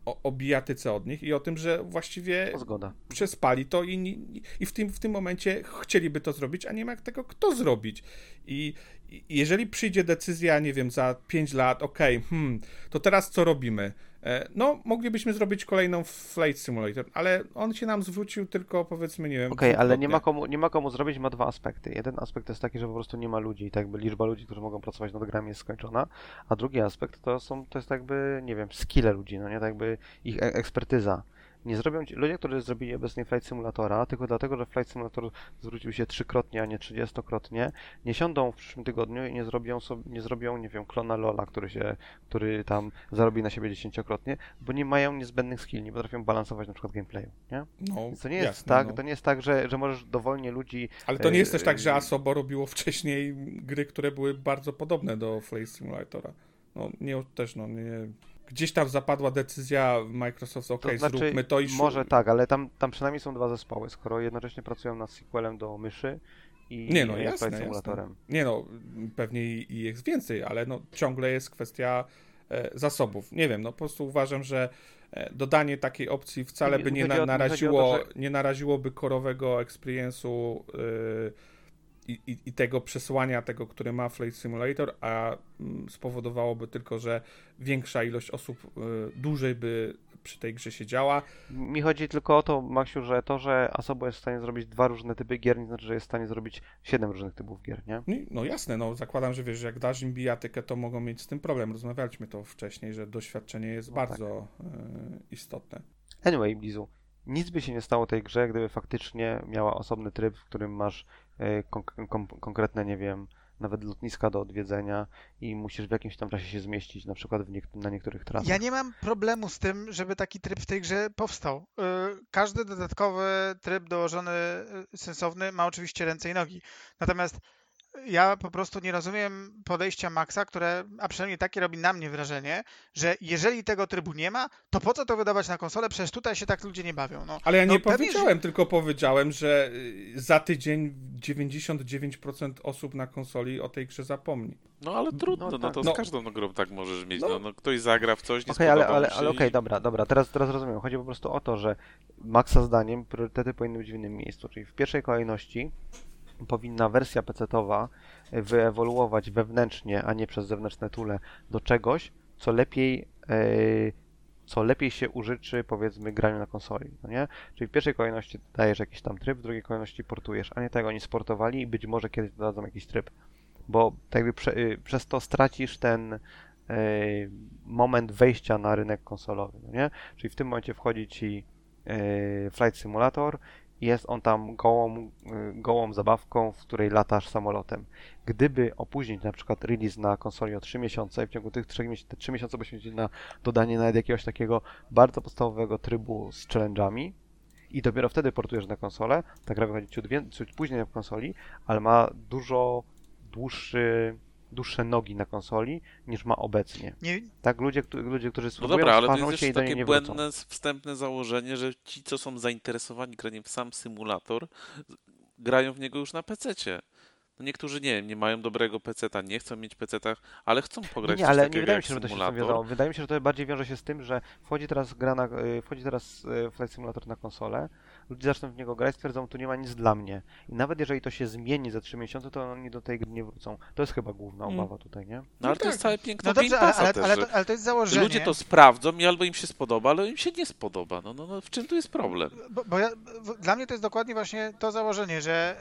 o, o bijatyce od nich i o tym, że właściwie Zgoda. przespali to i, i w, tym, w tym momencie chcieliby to zrobić, a nie ma tego kto zrobić. I, i jeżeli przyjdzie decyzja, nie wiem, za 5 lat, ok, hmm, to teraz co robimy? E, no, moglibyśmy zrobić kolejną Flight Simulator, ale on się nam zwrócił tylko powiedzmy, nie wiem. Okej, okay, ale nie ma, komu, nie ma komu zrobić, ma dwa aspekty. Jeden aspekt jest taki, że po prostu nie ma ludzi i tak jakby liczba ludzi, którzy mogą pracować nad grami jest skończona, a drugi aspekt to są, to jest jakby, nie wiem, skille ludzi, no nie, tak jakby ich e, ekspertyza nie zrobią ci, ludzie, którzy zrobili obecnie Flight Simulatora, tylko dlatego, że Flight Simulator zwrócił się trzykrotnie, a nie trzydziestokrotnie, nie siądą w przyszłym tygodniu i nie zrobią, sobie, nie zrobią, nie wiem, klona Lola, który się, który tam zarobi na siebie dziesięciokrotnie, bo nie mają niezbędnych skill, nie potrafią balansować na przykład gameplayu, nie? No, to nie jest jasne, tak, no. to nie jest tak, że, że możesz dowolnie ludzi... Ale to nie jest też tak, że Asobo robiło wcześniej gry, które były bardzo podobne do Flight Simulatora. No, nie, też no, nie gdzieś tam zapadła decyzja Microsoft, ok, to znaczy, zróbmy to i Może tak, ale tam, tam przynajmniej są dwa zespoły, skoro jednocześnie pracują nad sequelem do myszy i nie, no, jasne, symulatorem. Jasne. Nie no, pewnie i jest więcej, ale no, ciągle jest kwestia e, zasobów. Nie wiem, no po prostu uważam, że e, dodanie takiej opcji wcale by nie, na, naraziło, to, że... nie naraziłoby korowego experience'u e, i, i, i, tego przesłania, tego, który ma Flight Simulator, a mm, spowodowałoby tylko, że większa ilość osób y, dłużej by przy tej grze siedziała. Mi chodzi tylko o to, Maksiu, że to, że Asobo jest w stanie zrobić dwa różne typy gier, nie znaczy, że jest w stanie zrobić siedem różnych typów gier, nie? No jasne, no zakładam, że wiesz, że jak dasz im bijatykę, to mogą mieć z tym problem. Rozmawialiśmy to wcześniej, że doświadczenie jest no bardzo tak. istotne. Anyway, Blizu, nic by się nie stało tej grze, gdyby faktycznie miała osobny tryb, w którym masz konkretne, nie wiem, nawet lotniska do odwiedzenia i musisz w jakimś tam czasie się zmieścić, na przykład na niektórych trasach. Ja nie mam problemu z tym, żeby taki tryb w tej grze powstał. E, każdy dodatkowy tryb dołożony, e, sensowny, ma oczywiście ręce i nogi. Natomiast ja po prostu nie rozumiem podejścia Maxa, które, a przynajmniej takie robi na mnie wrażenie, że jeżeli tego trybu nie ma, to po co to wydawać na konsolę? Przecież tutaj się tak ludzie nie bawią. No, Ale ja nie no, powiedziałem, pewnie, tylko powiedziałem, że y, za tydzień 99% osób na konsoli o tej grze zapomni. No ale trudno, no, no, tak. no to z no. każdą no, grą tak możesz mieć. No. no, no ktoś zagra w coś, nie okay, ale, ale, ale okej, okay, dobra, dobra, teraz, teraz rozumiem. Chodzi po prostu o to, że Maxa zdaniem priorytety powinny być w innym miejscu, czyli w pierwszej kolejności powinna wersja PC-towa wyewoluować wewnętrznie, a nie przez zewnętrzne tule do czegoś, co lepiej, e, co lepiej się użyczy, powiedzmy, graniu na konsoli, no nie? Czyli w pierwszej kolejności dajesz jakiś tam tryb, w drugiej kolejności portujesz, a nie tak oni sportowali i być może kiedyś dodadzą jakiś tryb, bo tak jakby prze, y, przez to stracisz ten e, moment wejścia na rynek konsolowy, no nie? Czyli w tym momencie wchodzi ci e, Flight Simulator jest on tam gołą, y, gołą zabawką, w której latasz samolotem. Gdyby opóźnić na przykład release na konsoli o 3 miesiące i w ciągu tych 3, miesięcy, te 3 miesiące poświęcić na dodanie nawet jakiegoś takiego bardzo podstawowego trybu z challenge'ami i dopiero wtedy portujesz na konsolę, ta gra wychodzi ciut, ciut później w konsoli, ale ma dużo dłuższy dłuższe nogi na konsoli niż ma obecnie. Nie... Tak, ludzie, ludzie którzy spróbują, no dobra, ale to jest się takie nie błędne, wstępne założenie, że ci, co są zainteresowani graniem w sam symulator, grają w niego już na PC-cie. No niektórzy nie nie mają dobrego PC-ta, nie chcą mieć PC-ta, ale chcą pograć nie, ale nie wydaje mi się, że to się z tym wiązało. Wydaje mi się, że to bardziej wiąże się z tym, że wchodzi teraz gra na, y, wchodzi teraz y, Flight Simulator na konsolę, ludzie zaczną w niego grać, stwierdzą, tu nie ma nic dla mnie. I nawet jeżeli to się zmieni za 3 miesiące, to oni do tej gry nie wrócą. To jest chyba główna mm. obawa tutaj, nie? No, no ale to jest tak. całe piękno no dobrze, ale, ale, też, ale, to, ale to jest założenie. Ludzie to sprawdzą i albo im się spodoba, albo im się nie spodoba. No, no, no w czym tu jest problem? Bo, bo ja, dla mnie to jest dokładnie właśnie to założenie, że,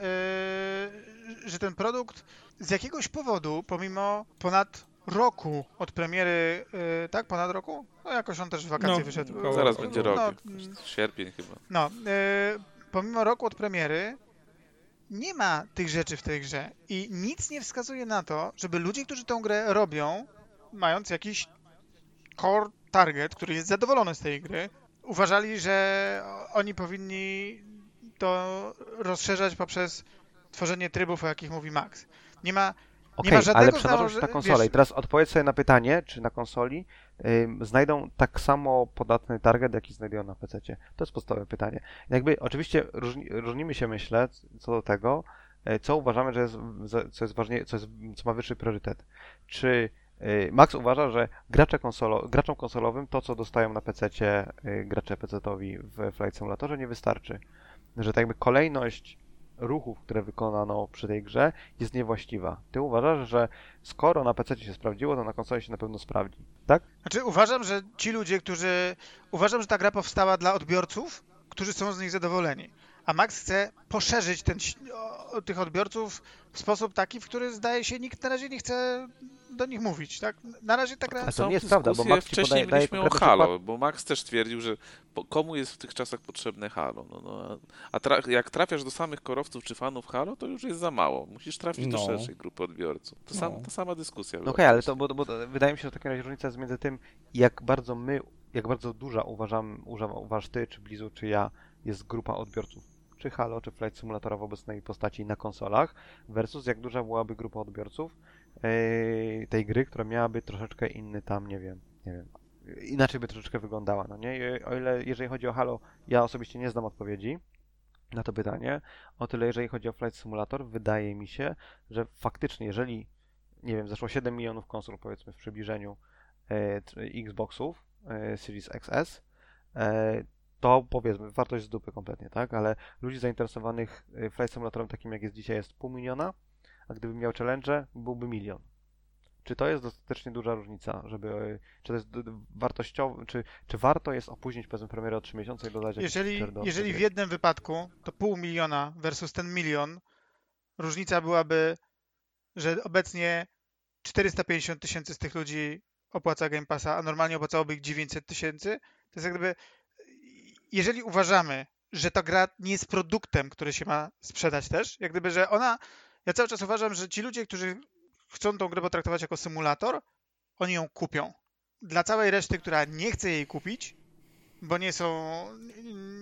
yy, że ten produkt z jakiegoś powodu, pomimo ponad roku od premiery, yy, tak? Ponad roku? No jakoś on też w wakacje no, wyszedł. Koło, zaraz będzie rok, no, sierpień chyba. No, yy, pomimo roku od premiery nie ma tych rzeczy w tej grze i nic nie wskazuje na to, żeby ludzie, którzy tę grę robią, mając jakiś core target, który jest zadowolony z tej gry, uważali, że oni powinni to rozszerzać poprzez tworzenie trybów, o jakich mówi Max. Nie ma Okej, żadnego ale przenoszą się założe- na konsolę. wiesz- I teraz odpowiedz sobie na pytanie, czy na konsoli ym, znajdą tak samo podatny target, jaki znajdują na PC. To jest podstawowe pytanie. Jakby oczywiście różni, różnimy się, myślę, co do tego, e, co uważamy, że jest, co jest ważniej, co, jest, co ma wyższy priorytet. Czy y, Max uważa, że gracze konsolo, graczom konsolowym to, co dostają na PC y, gracze PC-towi w Flight Simulatorze nie wystarczy. Że tak jakby kolejność ruchów, które wykonano przy tej grze jest niewłaściwa. Ty uważasz, że skoro na PC się sprawdziło, to na konsoli się na pewno sprawdzi, tak? Znaczy uważam, że ci ludzie, którzy... Uważam, że ta gra powstała dla odbiorców, którzy są z nich zadowoleni. A Max chce poszerzyć ten, o, tych odbiorców w sposób taki, w który zdaje się nikt na razie nie chce do nich mówić, tak? Na razie ta gra... A to nie jest prawda, bo Max wcześniej podaje- daje mieliśmy o Halo, przykład. bo Max też twierdził, że po, komu jest w tych czasach potrzebne Halo. No, no, a tra jak trafiasz do samych korowców czy fanów Halo, to już jest za mało. Musisz trafić do No. szerszej grupy odbiorców. To sam, No. ta sama dyskusja. No okej, ale wcześniej. to, bo, bo wydaje mi się, że w takim razie różnica jest między tym, jak bardzo my, jak bardzo duża uważam, uważam, uważasz ty, czy Blizu, czy ja, jest grupa odbiorców, czy Halo, czy Flight Simulatora w obecnej postaci na konsolach, versus jak duża byłaby grupa odbiorców yy, tej gry, która miałaby troszeczkę inny tam, nie wiem, nie wiem, inaczej by troszeczkę wyglądała, no nie? O ile, jeżeli chodzi o Halo, ja osobiście nie znam odpowiedzi na to pytanie, o tyle jeżeli chodzi o Flight Simulator, wydaje mi się, że faktycznie, jeżeli nie wiem, zeszło 7 milionów konsol, powiedzmy, w przybliżeniu t- Xboxów e, Series XS, e, to powiedzmy, wartość z dupy kompletnie, tak? Ale ludzi zainteresowanych e, Flight Simulatorem takim, jak jest dzisiaj, jest pół miliona, a gdybym miał challenge, byłby milion. Czy to jest dostatecznie duża różnica, żeby, e, czy to jest wartościowe, czy, czy warto jest opóźnić, powiedzmy, premierę o 3 miesiące i dodać Jeżeli, do jeżeli w jednym wypadku to pół miliona versus ten milion, różnica byłaby, że obecnie 450 tysięcy z tych ludzi opłaca Game Passa, a normalnie opłacałoby ich 900 tysięcy, to jest jak gdyby, jeżeli uważamy, że ta gra nie jest produktem, który się ma sprzedać też, jak gdyby, że ona, ja cały czas uważam, że ci ludzie, którzy chcą tą grę potraktować jako symulator, oni ją kupią. Dla całej reszty, która nie chce jej kupić, bo nie są,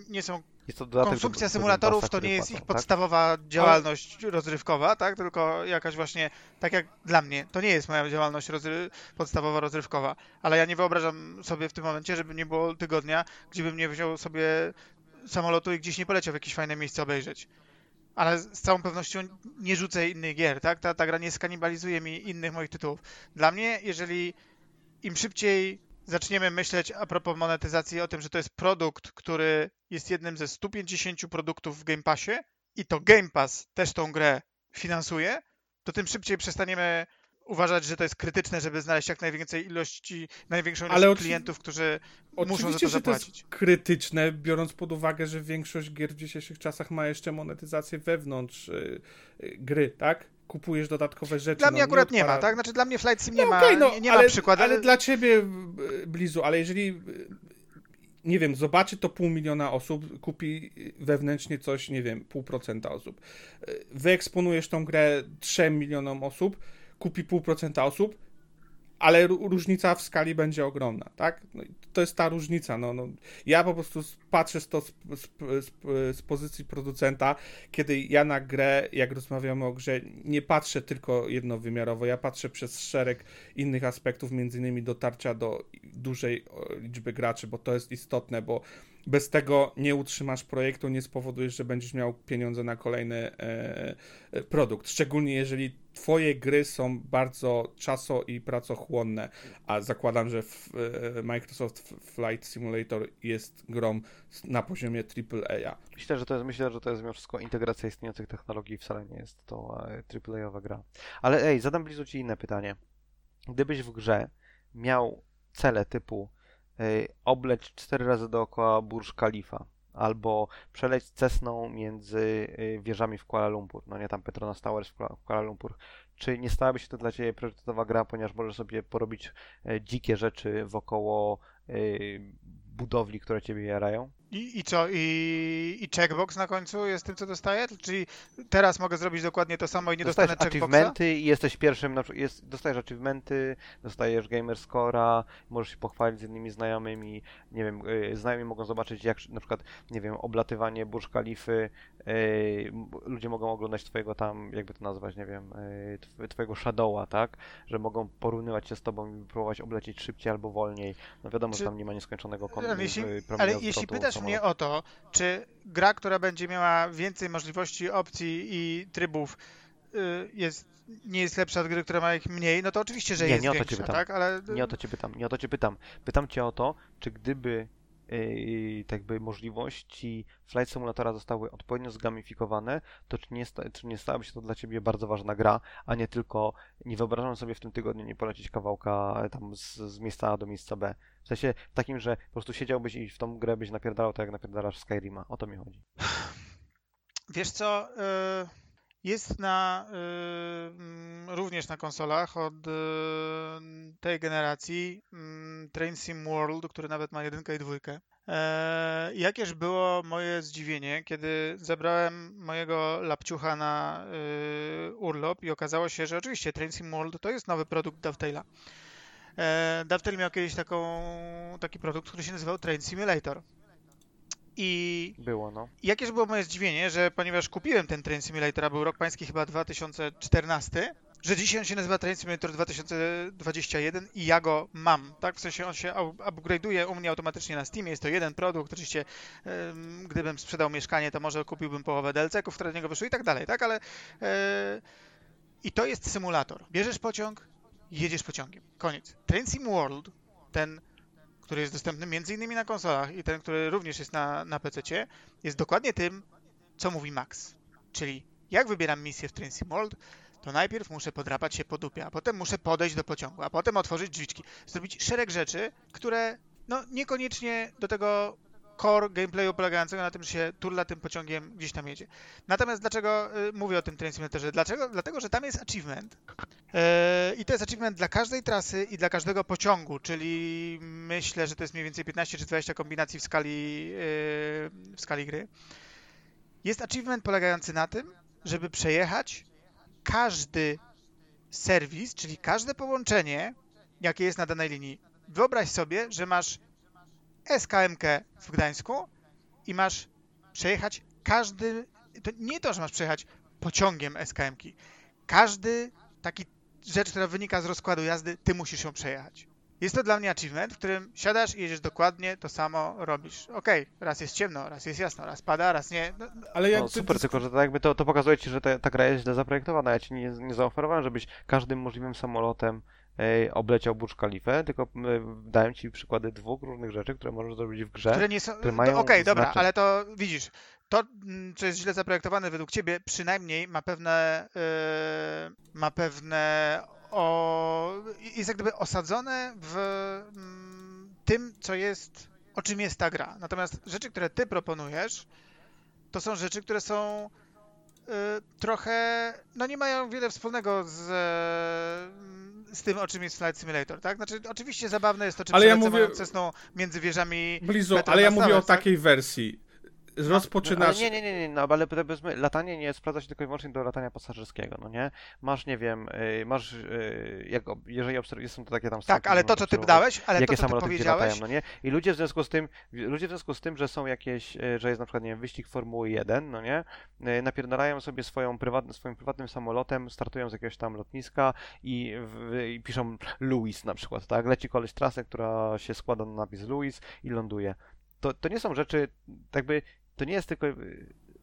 nie są Jest to dodatek do- konsumpcja do symulatorów to nie jest płacą, ich tak? podstawowa działalność rozrywkowa, tak? Tylko jakaś właśnie, tak jak dla mnie, to nie jest moja działalność rozry podstawowa rozrywkowa, ale ja nie wyobrażam sobie w tym momencie, żeby nie było tygodnia, gdzie bym nie wziął sobie samolotu i gdzieś nie poleciał w jakieś fajne miejsce obejrzeć. Ale z z całą pewnością nie rzucę innych gier, tak? Ta, ta gra nie skanibalizuje mi innych moich tytułów. Dla mnie, jeżeli im szybciej zaczniemy myśleć a propos monetyzacji o tym, że to jest produkt, który jest jednym ze 150 produktów w Game Passie i to Game Pass też tą grę finansuje, to tym szybciej przestaniemy uważać, że to jest krytyczne, żeby znaleźć jak najwięcej ilości, największą ilość Ale klientów, którzy muszą za to że to jest zapłacić. krytyczne, biorąc pod uwagę, że większość gier w dzisiejszych czasach ma jeszcze monetyzację wewnątrz y, y, gry, tak? Kupujesz dodatkowe rzeczy. Dla no, mnie akurat nie ma, odpala- tak? Znaczy dla mnie Flight Sim nie No ma, no, nie, nie ale, ma przykładu. Ale dla ciebie, y, Blizu, ale jeżeli, y, nie wiem, zobaczy to pół miliona osób, kupi wewnętrznie coś, nie wiem, pół procenta osób. Y, Wyeksponujesz tą grę trzem milionom osób, kupi pół procenta osób, ale ró- różnica w skali będzie ogromna, tak? No, to jest ta różnica. No, no. Ja po prostu patrzę z to z, z, z, pozycji producenta, kiedy ja na grę, jak rozmawiamy o grze, nie patrzę tylko jednowymiarowo, ja patrzę przez szereg innych aspektów, między innymi dotarcia do dużej liczby graczy, bo to jest istotne, bo bez tego nie utrzymasz projektu, nie spowodujesz, że będziesz miał pieniądze na kolejny e, e, produkt. Szczególnie jeżeli twoje gry są bardzo czaso i pracochłonne, a zakładam, że e, Microsoft Flight Simulator jest grą na poziomie AAA. Myślę, że to jest, myślę, że to jest mimo wszystko integracja istniejących technologii, wcale nie jest to AAA-owa gra. Ale ej, zadam Blizu Ci inne pytanie. Gdybyś w grze miał cele typu obleć cztery razy dookoła Burj Khalifa, albo przeleć Cessną między e, wieżami w Kuala Lumpur, no nie tam Petronas Towers w Kuala, Lumpur, czy nie stałaby się to dla Ciebie priorytetowa gra, ponieważ możesz sobie porobić e, dzikie rzeczy wokoło e, budowli, które Ciebie jarają? I, I co? I, I checkbox na końcu jest tym, co dostaję? Czyli teraz mogę zrobić dokładnie to samo i nie dostajesz dostanę checkboxa? achievementy i jesteś pierwszym, na przykład jest, dostajesz achievementy, dostajesz gamer score'a, możesz się pochwalić z innymi znajomymi, nie wiem, y, znajomi mogą zobaczyć jak na przykład, nie wiem, oblatywanie Burj Khalify, y, ludzie mogą oglądać twojego tam, jakby to nazwać, nie wiem, y, tw- twojego shadowa, tak, że mogą porównywać się z tobą i próbować oblecieć szybciej albo wolniej, no wiadomo, Czy- że tam nie ma nieskończonego kątu, jeśli, ale jeśli pytasz. Mnie o to, czy gra, która będzie miała więcej możliwości, opcji i trybów y, jest, nie jest lepsza od gry, która ma ich mniej, no to oczywiście, że Nie, jest nie o to cię większa, pytam. tak? Ale Nie o to cię pytam, nie o to cię pytam. Pytam cię o to, czy gdyby tak możliwości Flight Simulatora zostały odpowiednio zgamifikowane, to czy nie, czy nie stałaby się to dla ciebie bardzo ważna gra, a nie tylko nie wyobrażam sobie w tym tygodniu nie polecieć kawałka e, tam z, z miejsca A do miejsca B. W sensie takim, że po prostu siedziałbyś i w tą grę byś napierdalał tak jak napierdalasz Skyrima. O to mi chodzi. Wiesz co, y, jest na, y, mm, również na konsolach od y, tej generacji mm, Train Sim World, który nawet ma jedynkę i dwójkę. E, Jakież było moje zdziwienie, kiedy zabrałem mojego lapciucha na y, urlop i okazało się, że oczywiście Train Sim World to jest nowy produkt Dovetaila. E, Dovetail miał kiedyś taką, taki produkt, który się nazywał Train Simulator. I Było, no. Jakież było moje zdziwienie, że ponieważ kupiłem ten Train Simulator, a był rok pański chyba 2014, że dzisiaj on się nazywa Train Simulator 2021 i ja go mam, tak? W sensie on się up- upgrade'uje u mnie automatycznie na Steamie, jest to jeden produkt, oczywiście em, gdybym sprzedał mieszkanie, to może kupiłbym połowę DLC-ków, które do niego wyszły i tak dalej, tak? Ale e, i to jest symulator. Bierzesz pociąg, jedziesz pociągiem. Koniec. Train Sim World, ten który jest dostępny między innymi na konsolach i ten, który również jest na, na PC, jest dokładnie tym, co mówi Max. Czyli jak wybieram misję w Train Sim World, to najpierw muszę podrapać się po dupie, a potem muszę podejść do pociągu, a potem otworzyć drzwiczki. Zrobić szereg rzeczy, które no niekoniecznie do tego core gameplayu polegającego na tym, że się turla tym pociągiem gdzieś tam jedzie. Natomiast dlaczego y, mówię o tym Train Simulatorze? Dlaczego? Dlatego, że tam jest achievement, E, I to jest achievement dla każdej trasy i dla każdego pociągu, czyli myślę, że to jest mniej więcej 15 czy 20 kombinacji w skali, e, w skali gry. Jest achievement polegający na tym, żeby przejechać każdy serwis, czyli każde połączenie, jakie jest na danej linii. Wyobraź sobie, że masz SKMK w Gdańsku i masz przejechać każdy, to nie to, że masz przejechać pociągiem SKMki. Każdy taki rzecz, która wynika z rozkładu jazdy, ty musisz ją przejechać. Jest to dla mnie achievement, w którym siadasz i jedziesz dokładnie to samo robisz. Okej, raz jest ciemno, raz jest jasno, raz pada, raz nie. No, no, Ale jak No, ty- super, tylko że to jakby to, to pokazuje ci, że ta, ta gra jest źle zaprojektowana. Ja ci nie, nie zaoferowałem, żebyś każdym możliwym samolotem obleciał Burj Khalifę, tylko dałem ci przykłady dwóch różnych rzeczy, które możesz zrobić w grze. które nie są. Okej, dobra, znaczenie. ale to widzisz. To, mm, co jest źle zaprojektowane według ciebie, przynajmniej ma pewne. Yy, ma pewne. O, jest jak gdyby osadzone w mm, tym, co jest. O czym jest ta gra. Natomiast rzeczy, które ty proponujesz, to są rzeczy, które są y, trochę, no nie mają wiele wspólnego z, e, z tym, o czym jest Flight Simulator, tak? Znaczy, oczywiście zabawne jest to, czy Ale ja mówię- między wieżami Blizu, ale ja mówię o tak? takiej wersji. No, Rozpoczynasz. ale nie, nie, nie, nie, no ale powiedzmy, latanie nie sprawdza się tylko i wyłącznie do latania pasażerskiego, no nie? Masz, nie wiem, y, masz, y, jak, jeżeli obserwujesz, są to takie tam Tak, ale że to, co ty dałeś, ale to, jakie co ty gdzie latają, powiedziałeś, no nie? I ludzie w związku z tym, ludzie w związku z tym, że są jakieś, e, że jest na przykład, nie wiem, wyścig Formuły 1, no nie? Napierdalają sobie swoją prywatny, swoim prywatnym samolotem, startują z jakiegoś tam lotniska i, w, i piszą Louis na przykład, tak? Leci koleś trasę, która się składa na napis Louis i ląduje. To, to nie są rzeczy, jakby, to nie jest tylko,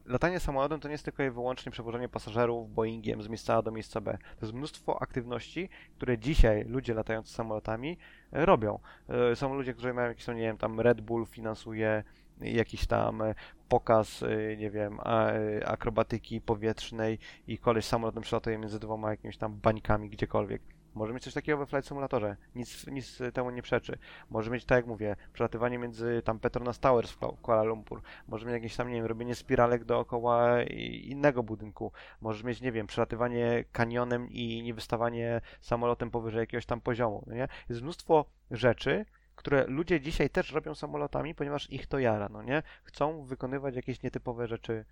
latanie samolotem to nie jest tylko i wyłącznie przewożenie pasażerów Boeingiem z miejsca A do miejsca B. To jest mnóstwo aktywności, które dzisiaj ludzie latający samolotami e, robią. E, Są ludzie, którzy mają jakieś, nie wiem, tam Red Bull finansuje jakiś tam e, pokaz, e, nie wiem, e, akrobatyki powietrznej i koleś samolotem przelatuje między dwoma jakimiś tam bańkami gdziekolwiek. Może mieć coś takiego we Flight Simulatorze. Nic, nic temu nie przeczy. Może mieć, tak jak mówię, przelatywanie między tam Petronas Towers w Kuala- Lumpur. Może mieć jakieś tam, nie wiem, robienie spiralek dookoła innego budynku. Możesz mieć, nie wiem, przelatywanie kanionem i nie wystawanie samolotem powyżej jakiegoś tam poziomu, no nie? Jest mnóstwo rzeczy, które ludzie dzisiaj też robią samolotami, ponieważ ich to jara, no nie? Chcą wykonywać jakieś nietypowe rzeczy,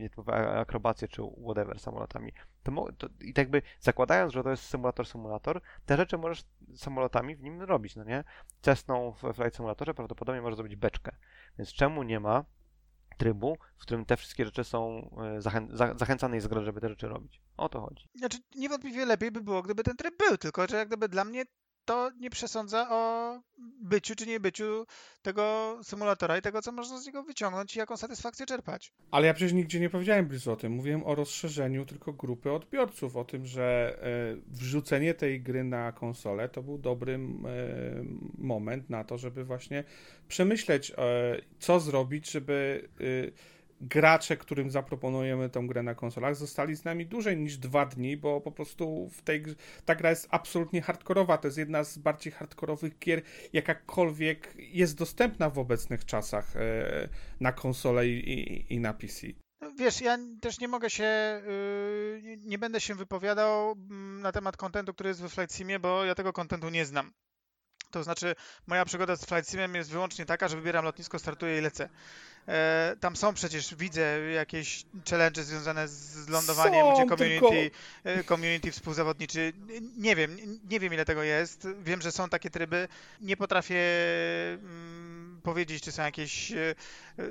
nietypowe akrobacje czy whatever samolotami. To, to, I tak zakładając, że to jest symulator, symulator, te rzeczy możesz samolotami w nim robić, no nie? Cessną w Flight Simulatorze prawdopodobnie możesz zrobić beczkę. Więc czemu nie ma trybu, w którym te wszystkie rzeczy są e, zachę- za- zachęcane jest gra, żeby te rzeczy robić. O to chodzi. Znaczy, niewątpliwie lepiej by było, gdyby ten tryb był, tylko że jak gdyby dla mnie to nie przesądza o byciu czy nie byciu tego symulatora i tego, co można z niego wyciągnąć i jaką satysfakcję czerpać. Ale ja przecież nigdzie nie powiedziałem Blizu o tym. Mówiłem o rozszerzeniu tylko grupy odbiorców, o tym, że e, wrzucenie tej gry na konsolę to był dobry e, moment na to, żeby właśnie przemyśleć, e, co zrobić, żeby e, gracze, którym zaproponujemy tą grę na konsolach, zostali z nami dłużej niż dwa dni, bo po prostu w tej, ta gra jest absolutnie hardkorowa. To jest jedna z bardziej hardkorowych gier, jakakolwiek jest dostępna w obecnych czasach e, na konsolę i, i, na PC. No, Wiesz, ja też nie mogę się, yy, nie- będę się wypowiadał mm, na temat kontentu, który jest we Flight Simie, bo ja tego kontentu nie znam. To znaczy, moja przygoda z Flight Simem jest wyłącznie taka, że wybieram lotnisko, startuję i lecę. E, tam są przecież, widzę jakieś challenge związane z lądowaniem, Są, gdzie tylko- community, e, community współzawodniczy. Nie wiem, nie wiem ile tego jest. Wiem, że są takie tryby. Nie potrafię mm, powiedzieć, czy są jakieś e,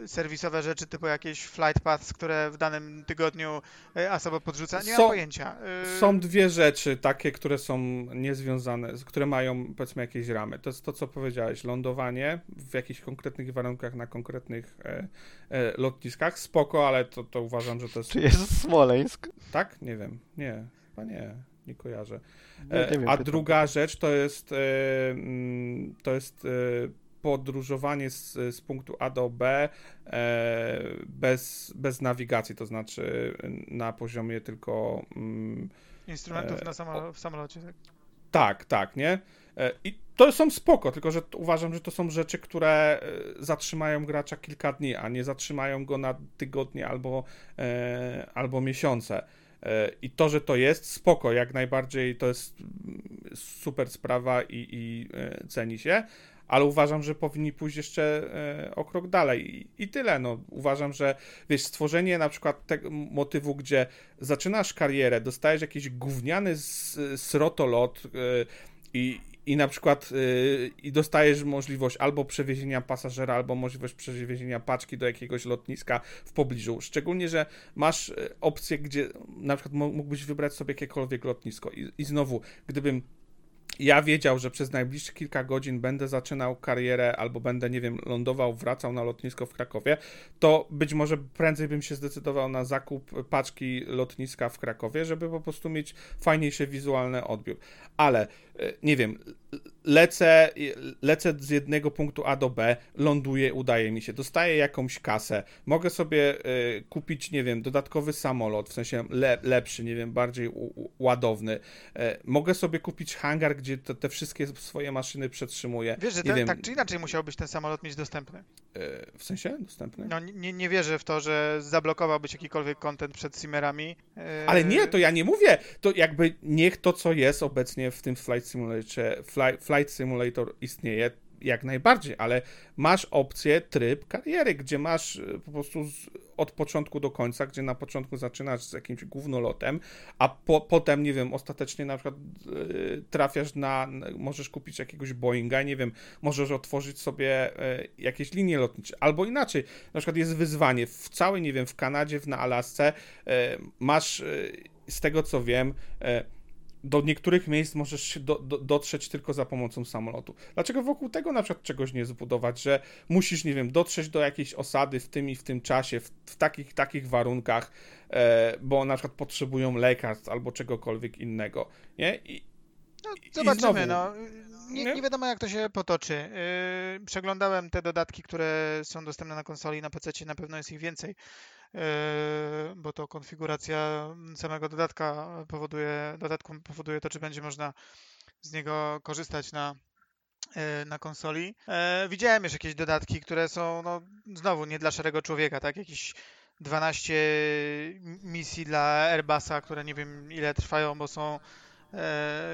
serwisowe rzeczy, typu jakieś flight paths, które w danym tygodniu e, ASOBO podrzuca. Nie Są- mam pojęcia. E, Są dwie rzeczy takie, które są niezwiązane, które mają powiedzmy jakieś ramy. To jest to, co powiedziałeś, lądowanie w jakichś konkretnych warunkach na konkretnych e, e, lotniskach. Spoko, ale to, to uważam, że to jest... Czy jest Smoleńsk? Tak? Nie wiem. Nie, chyba nie. Nie kojarzę. Nie, nie E, wiem, A druga rzecz to jest, e, mm, to jest e, podróżowanie z, z punktu A do B e, bez, bez nawigacji, to znaczy na poziomie tylko. mm, Instrumentów e, na samolo- w samolocie, tak? Tak, tak, nie? E, I to są spoko, tylko że uważam, że to są rzeczy, które e, zatrzymają gracza kilka dni, a nie zatrzymają go na tygodnie albo, e, albo miesiące. E, I to, że to jest spoko, jak najbardziej to jest mm, super sprawa i, i e, ceni się, ale uważam, że powinni pójść jeszcze e, o krok dalej. I, tyle. No, uważam, że wiesz, stworzenie na przykład tego motywu, gdzie zaczynasz karierę, dostajesz jakiś gówniany srotolot e, i, i na przykład y, i dostajesz możliwość albo przewiezienia pasażera, albo możliwość przewiezienia paczki do jakiegoś lotniska w pobliżu. Szczególnie, że masz opcję, gdzie na przykład mógłbyś wybrać sobie jakiekolwiek lotnisko. I, i znowu, gdybym ja wiedział, że przez najbliższe kilka godzin będę zaczynał karierę albo będę, nie wiem, lądował, wracał na lotnisko w Krakowie, to być może prędzej bym się zdecydował na zakup paczki lotniska w Krakowie, żeby po prostu mieć fajniejszy wizualny odbiór. Ale e, nie wiem, lecę, lecę z jednego punktu A do B, ląduję, udaje mi się, dostaję jakąś kasę, mogę sobie e, kupić, nie wiem, dodatkowy samolot, w sensie le, lepszy, nie wiem, bardziej u, u, ładowny. E, mogę sobie kupić hangar, gdzie te, te wszystkie swoje maszyny przetrzymuję. Wiesz, że nie te, wiem, tak czy inaczej musiałbyś ten samolot mieć dostępny. e, w sensie dostępny? No, nie, nie wierzę w to, że zablokowałbyś jakikolwiek content przed simmerami. Ale nie, to ja nie mówię. To jakby niech to, co jest obecnie w tym Flight Simulator, Fly, Flight Simulator istnieje jak najbardziej, ale masz opcję tryb kariery, gdzie masz e, po prostu z, od początku do końca, gdzie na początku zaczynasz z jakimś głównolotem, a po, potem, nie wiem, ostatecznie na przykład e, trafiasz na, możesz kupić jakiegoś Boeinga, nie wiem, możesz otworzyć sobie e, jakieś linie lotnicze, albo inaczej, na przykład jest wyzwanie w całej, nie wiem, w Kanadzie, w, na Alasce, e, masz, z tego co wiem, do niektórych miejsc możesz się do, do, dotrzeć tylko za pomocą samolotu. Dlaczego wokół tego na przykład czegoś nie zbudować, że musisz, nie wiem, dotrzeć do jakiejś osady w tym i w tym czasie, w, w takich, takich warunkach, e, bo na przykład potrzebują lekarstw albo czegokolwiek innego, nie? I, No, i zobaczymy, znowu- no. Nie, Nie? nie wiadomo, jak to się potoczy. Yy, przeglądałem te dodatki, które są dostępne na konsoli, na PC, na pewno jest ich więcej, bo to konfiguracja samego dodatka powoduje, dodatku powoduje to, czy będzie można z niego korzystać na, yy, na konsoli. Yy, widziałem już jakieś dodatki, które są, no, znowu nie dla szarego człowieka, tak? Jakieś 12 misji dla Airbusa, które nie wiem ile trwają, bo są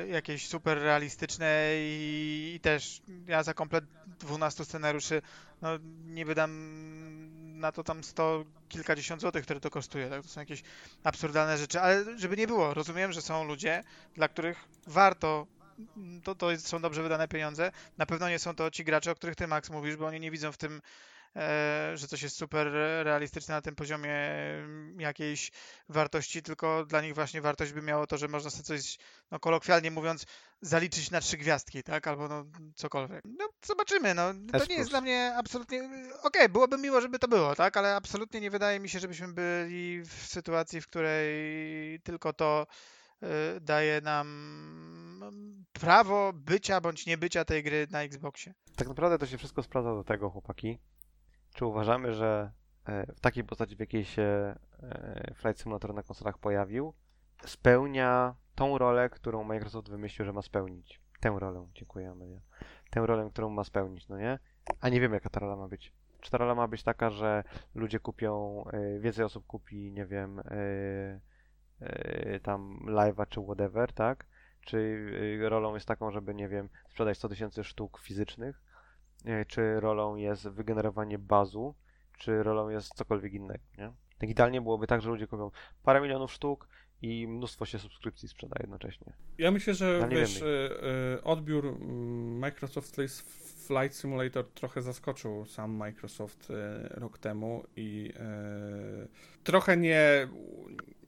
jakieś super realistyczne i, i też ja za komplet 12 scenariuszy no, nie wydam na to tam 100 kilkadziesiąt złotych, które to kosztuje. Tak? To są jakieś absurdalne rzeczy, ale żeby nie było, rozumiem, że są ludzie, dla których warto to, to są dobrze wydane pieniądze. Na pewno nie są to ci gracze, o których ty, Max, mówisz, bo oni nie widzą w tym E, że coś jest super realistyczne na tym poziomie mm, jakiejś wartości, tylko dla nich właśnie wartość by miało to, że można sobie coś, no kolokwialnie mówiąc, zaliczyć na trzy gwiazdki, tak? Albo no cokolwiek. No zobaczymy, no. To nie jest dla mnie absolutnie... Okej, okay, byłoby miło, żeby to było, tak? Ale absolutnie nie wydaje mi się, żebyśmy byli w sytuacji, w której tylko to y, daje nam mm, prawo bycia bądź niebycia tej gry na Xboxie. Tak naprawdę to się wszystko sprawdza do tego, chłopaki, czy uważamy, że e, w takiej postaci, w jakiej się e, Flight Simulator na konsolach pojawił, spełnia tą rolę, którą Microsoft wymyślił, że ma spełnić. Tę rolę, dziękuję Amelia. Tę rolę, którą ma spełnić, no nie? A nie wiem, jaka ta rola ma być. Czy ta rola ma być taka, że ludzie kupią, e, więcej osób kupi, nie wiem, tam live'a czy whatever, tak? Czy rolą jest taką, żeby, nie wiem, sprzedać 100 tysięcy sztuk fizycznych, czy rolą jest wygenerowanie bazu, czy rolą jest cokolwiek innego, nie? Tak idealnie byłoby tak, że ludzie kupią parę milionów sztuk i mnóstwo się subskrypcji sprzeda jednocześnie. Ja myślę, że wiesz, y, y, odbiór mm, Microsoft Flight Simulator trochę zaskoczył sam Microsoft rok temu i trochę nie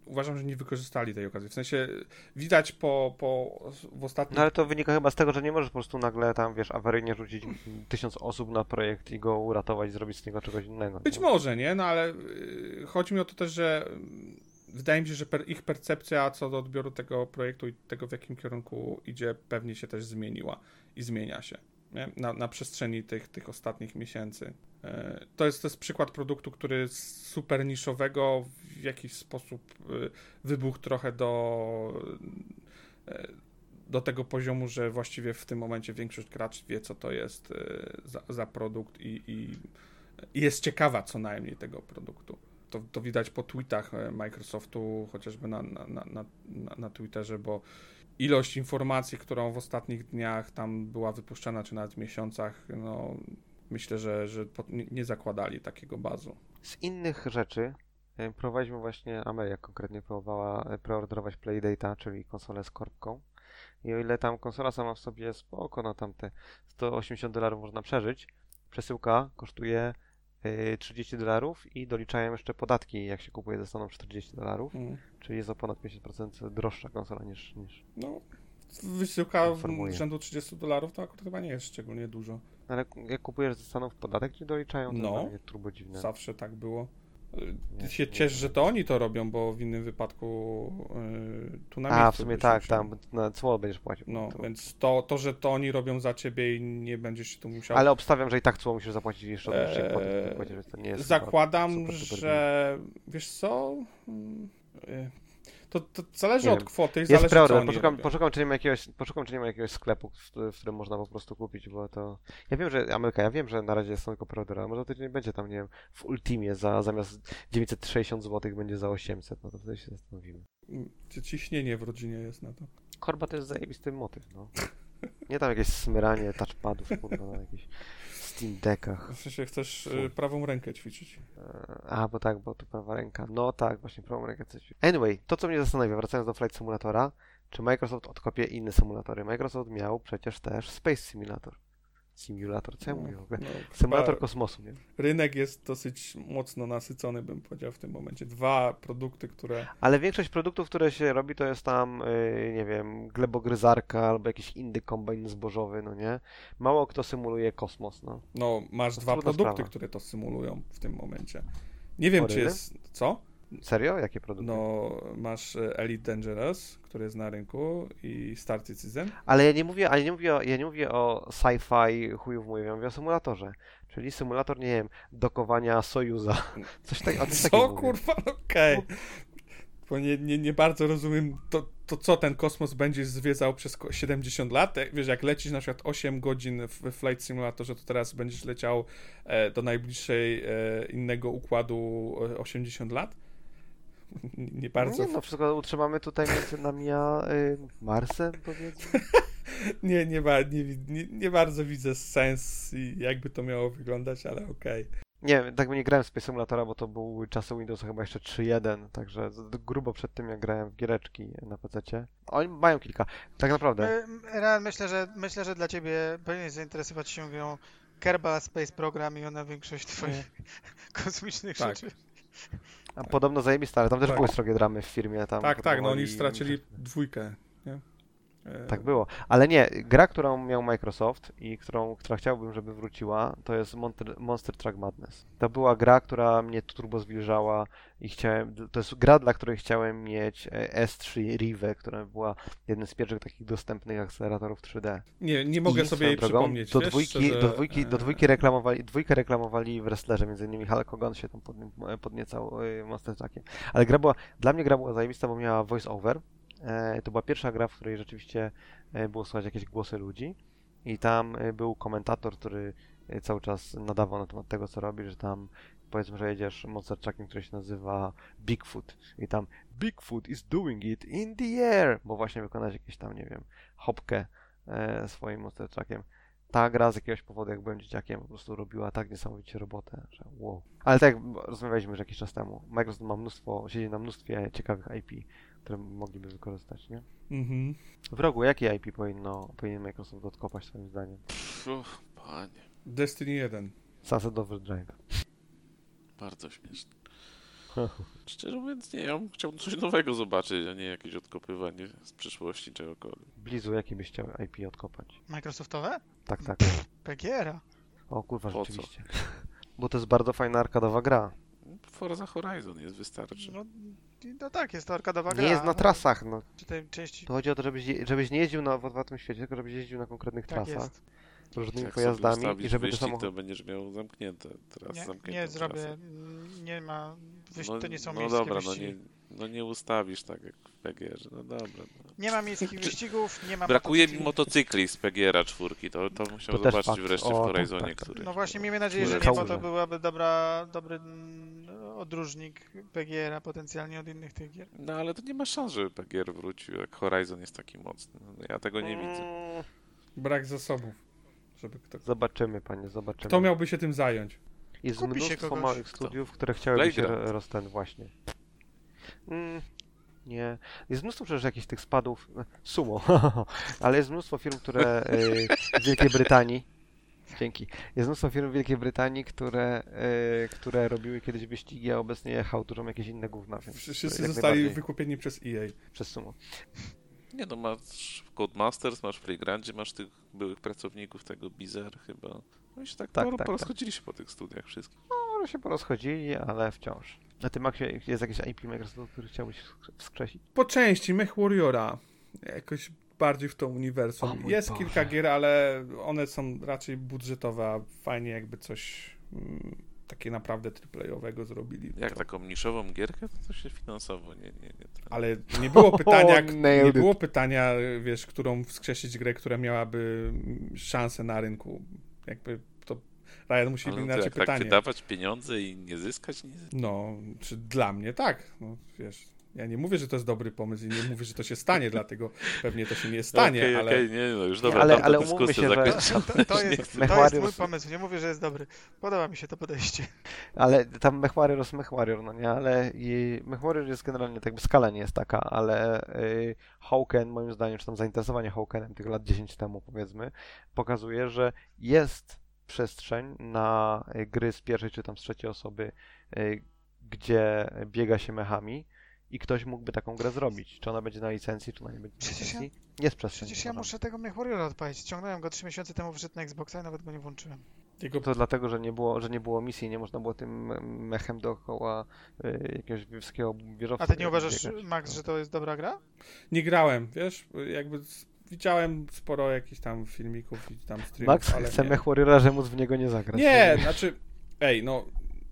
uważam, że nie wykorzystali tej okazji. W sensie widać po, po w ostatnim... No ale to wynika chyba z tego, że nie możesz po prostu nagle tam, wiesz, awaryjnie rzucić [LAUGHS] tysiąc osób na projekt i go uratować, zrobić z niego czegoś innego. Być może, nie? No ale y, chodzi mi o to też, że mm, wydaje mi się, że ich percepcja co do odbioru tego projektu i tego, w jakim kierunku idzie, pewnie się też zmieniła i zmienia się na, na przestrzeni tych, tych ostatnich miesięcy. E, to jest, to jest przykład produktu, który z super niszowego w jakiś sposób e, wybuchł trochę do, e, do tego poziomu, że właściwie w tym momencie większość graczy wie, co to jest za, za produkt i, i, i, jest ciekawa co najmniej tego produktu. To, to widać po tweetach Microsoftu, chociażby na, na, na, na, Twitterze, bo ilość informacji, którą w ostatnich dniach tam była wypuszczana, czy nawet w miesiącach, no myślę, że, że nie zakładali takiego bazu. Z innych rzeczy e, prowadzimy właśnie, Amelia konkretnie próbowała e, preorderować Playdata, czyli konsolę z korbką. I o ile tam konsola sama w sobie jest spoko, no tam te 180 dolarów można przeżyć, przesyłka kosztuje 30 e, dolarów i doliczają jeszcze podatki, jak się kupuje ze Stanów 40 dolarów, mm. czyli jest o ponad 50% droższa konsola niż... niż no, wysyłka rzędu 30 dolarów to akurat chyba nie jest szczególnie dużo. Ale jak kupujesz ze Stanów podatek, ci doliczają, to no, turbo dziwne. zawsze tak było. Ty się ciesz, że to oni to robią, bo w innym wypadku yy, tu na A, w sumie tak, tam na cło będziesz płacił. No, to... więc to, to, że to oni robią za ciebie i nie będziesz się tu musiał... Ale obstawiam, że i tak cło musisz zapłacić jeszcze eee, to nie jest Zakładam, super, super, że... Wiesz co... Yy, to, to zależy od kwoty. Jest prawda, poszukam, poszukam, czy nie ma jakiegoś, poszukam, czy nie ma jakiegoś sklepu, w, w, którym można po prostu kupić, bo to... Ja wiem, że Ameryka, ja wiem, że na razie jest tylko preorder, ale może to nie będzie tam, nie wiem, w Ultimie za, zamiast 960 zł będzie za 800, no to wtedy się zastanowimy. Ciśnienie w rodzinie jest na to. Korba to jest zajebisty motyw, no. Nie tam jakieś smyranie touchpadów, kurwa, na jakiś Steam Deckach. W sensie chcesz y, prawą rękę ćwiczyć. E, a, bo tak, bo tu prawa ręka. No tak, właśnie prawą rękę chcę ćwiczyć. Anyway, to co mnie zastanawia, wracając do Flight Simulatora, czy Microsoft odkopie inne symulatory? Microsoft miał przecież też Space Simulator. Simulator, co ja mówię w ogóle? No, Symulator kosmosu, nie? Rynek jest dosyć mocno nasycony, bym powiedział w tym momencie. Dwa produkty, które... Ale większość produktów, które się robi, to jest tam, yy, nie wiem, glebogryzarka albo jakiś inny kombajn zbożowy, no nie? Mało kto symuluje kosmos, no. No, masz to dwa produkty, sprawa. które to symulują w tym momencie. Nie wiem, czy jest... Co? Serio? Jakie produkty? No, masz e, Elite Dangerous, który jest na rynku i Star Citizen. Ale ja nie mówię, ale nie mówię o, ja nie mówię o sci-fi chujów mówię, ja mówię o symulatorze. Czyli symulator, nie wiem, dokowania Sojuza. [LAUGHS] Coś, tak, coś Co, takiego. kurwa? Okej. Okay. Bo nie, nie, nie bardzo rozumiem to, to, co ten kosmos będzie zwiedzał przez 70 lat. Wiesz, jak lecisz na przykład 8 godzin w Flight Simulatorze, to teraz będziesz leciał e, do najbliższej e, innego układu 80 lat [LAUGHS] nie bardzo. Nie, no wszystko utrzymamy tutaj między nami a y, Marsem, powiedzmy. [LAUGHS] Nie, nie, nie, nie, nie bardzo widzę sens i jakby to miało wyglądać, ale okej. Nie, tak nie grałem w Space Simulatora, bo to były czasy Windowsa chyba jeszcze 3.1, także grubo przed tym jak grałem w giereczki na PC. Oni mają kilka. Tak naprawdę. My- Real, myślę, że myślę, że dla ciebie powinien zainteresować się grą Kerbal Space Program i ona większość twoich [LAUGHS] kosmicznych Tak. rzeczy. A podobno zajebiste, ale tam też Tak. były srogie dramy w firmie. Tam Tak, tak, no oni stracili dwójkę, Tak było. Ale nie, gra, którą miał Microsoft i którą, która chciałbym, żeby wróciła, to jest Monster, Monster Truck Madness. To była gra, która mnie turbo zbliżała i chciałem, to jest gra, dla której chciałem mieć e, S3 Rive, która była jednym z pierwszych takich dostępnych akceleratorów 3D. Nie, nie mogę I sobie jej drogą, przypomnieć, Do wiesz, dwójki, szczerze, do dwójki, do e, dwójki reklamowali, dwójkę reklamowali w wrestlerze, między innymi Hulk Hogan się tam podnie- podniecał e, Monster Truckiem. Ale gra była, dla mnie gra była zajebista, bo miała voice over. E, To była pierwsza gra, w której rzeczywiście e, było słychać jakieś głosy ludzi i tam e, był komentator, który cały czas nadawał na temat tego, co robi, że tam powiedzmy, że jedziesz Truckiem, który się nazywa Bigfoot i tam Bigfoot is doing it in the air, bo właśnie wykonać jakieś tam, nie wiem, hopkę swoim Truckiem. Ta gra z jakiegoś powodu, jak byłem dzieciakiem, po prostu robiła tak niesamowicie robotę, że wow. Ale tak jak rozmawialiśmy już jakiś czas temu, Microsoft ma mnóstwo, siedzi na mnóstwie ciekawych IP, które mogliby wykorzystać, nie? Mhm. W rogu, jakie IP powinno, powinien Microsoft odkopać swoim zdaniem? Uch, panie, Destiny 1. Sunset Overdrive. bardzo śmieszne. Szczerze mówiąc, nie, ja bym chciał coś nowego zobaczyć, a nie jakieś odkopywanie z przyszłości czegokolwiek. Blizu, jaki byś chciał IP odkopać? Microsoftowe? Tak, tak. PGR-a. O kurwa, Po co? rzeczywiście. Bo to jest bardzo fajna arkadowa gra. Forza Horizon jest, wystarczy. No, no tak, jest to arkadowa gra. Nie jest na trasach, no. Czy tej części... To chodzi o to, żebyś, je- żebyś nie jeździł na, w otwartym świecie, tylko żebyś jeździł na konkretnych Tak trasach, jest. różnymi Jak pojazdami i żeby wyścig, samochody... to będziesz miał zamknięte teraz Nie, zamkniętą nie zrobię. trasę. Nie ma... Wyś... No, To nie są no miejskie dobra, no wyścigi. nie, no nie ustawisz tak jak w PGR. No dobra. No. Nie ma miejskich wyścigów, nie ma Brakuje mi motocykli. motocykli z PGR-a czwórki, to, to musiałem To zobaczyć fakt. wreszcie O, w Horizonie, tak, tak. który... No właśnie, miejmy nadzieję, że nie, bo to byłaby dobra, dobry odróżnik PGR-a potencjalnie od innych tych gier. No ale to nie ma szans, żeby PGR wrócił, jak Horizon jest taki mocny. No, ja tego nie widzę. Mm, Brak zasobów. Żeby kto... Zobaczymy, panie, zobaczymy. Kto miałby się tym zająć? Jest Kupi się mnóstwo kogoś. małych studiów, które chciałyby się Playground. ro- rozten właśnie. Mm, nie. Jest mnóstwo przecież jakichś tych spadów. Sumo. [LAUGHS] Ale jest mnóstwo firm, które y, w Wielkiej Brytanii. Dzięki. Jest mnóstwo firm w Wielkiej Brytanii, które, y, które robiły kiedyś wyścigi, a obecnie hałturzą jakieś inne gówna. Więc Wszyscy zostali wykupieni przez EA. Przez sumo. Nie no, masz w Codemasters, masz w Playgroundzie, masz tych byłych pracowników tego Bizer chyba. No i się tak, Tak, poro- tak, porozchodzili się po tych studiach wszystkich. Może się porozchodzili, ale wciąż. Na tym Maxie jest jakieś IP Microsoftu, który chciałbyś wskrzesić? Po części Mech Warriora. Jakoś bardziej w to uniwersum. O Jest Boże. kilka gier, ale one są raczej budżetowe, a fajnie jakby coś mm, takie naprawdę triplejowego zrobili. Jak to. taką niszową gierkę, to, to się finansowo nie, nie, nie Ale nie było [LAUGHS] pytania, nie Nailed it. było pytania, wiesz, którą wskrzesić grę, która miałaby szansę na rynku. Jakby to Ryan musi to inaczej jak tak pytanie. wydawać pieniądze i nie zyskać nic? No, czy dla mnie tak. No, wiesz, ja nie mówię, że to jest dobry pomysł i nie mówię, że to się stanie, [LAUGHS] dlatego pewnie to się nie stanie, Okej, ale okej, nie, no już dobra, ale- ale umówmy się, że- zakończona. To, to, jest, to jest mój pomysł, nie mówię, że jest dobry. Podoba mi się to podejście. Ale tam MechWarrior jest MechWarrior, no nie? Ale i MechWarrior jest generalnie, tak jakby skala nie jest taka, ale y, Hawken, moim zdaniem, czy tam zainteresowanie Hawkenem tych lat 10 temu, powiedzmy, pokazuje, że jest przestrzeń na y, gry z pierwszej czy tam z trzeciej osoby, y, gdzie biega się mechami i ktoś mógłby taką grę zrobić. Czy ona będzie na licencji, czy ona nie będzie na Przecież ja- licencji? Jest przestrzeń. Przecież ja muszę tego Mech Warriora odpalić. Ściągnąłem go 3 miesiące temu, wszedł na Xboxa i nawet go nie włączyłem. jego To dlatego, że nie było, że nie było misji, nie można było tym mechem dookoła y, jakiegoś wiejskiego wieżowca. A ty nie uważasz, biegać. Max, że to jest dobra gra? nie grałem, wiesz, jakby widziałem sporo jakichś tam filmików i tam streamów, Max ale chce. Mech Warriora, że móc w niego nie zagrać. Nie, znaczy, ej, no,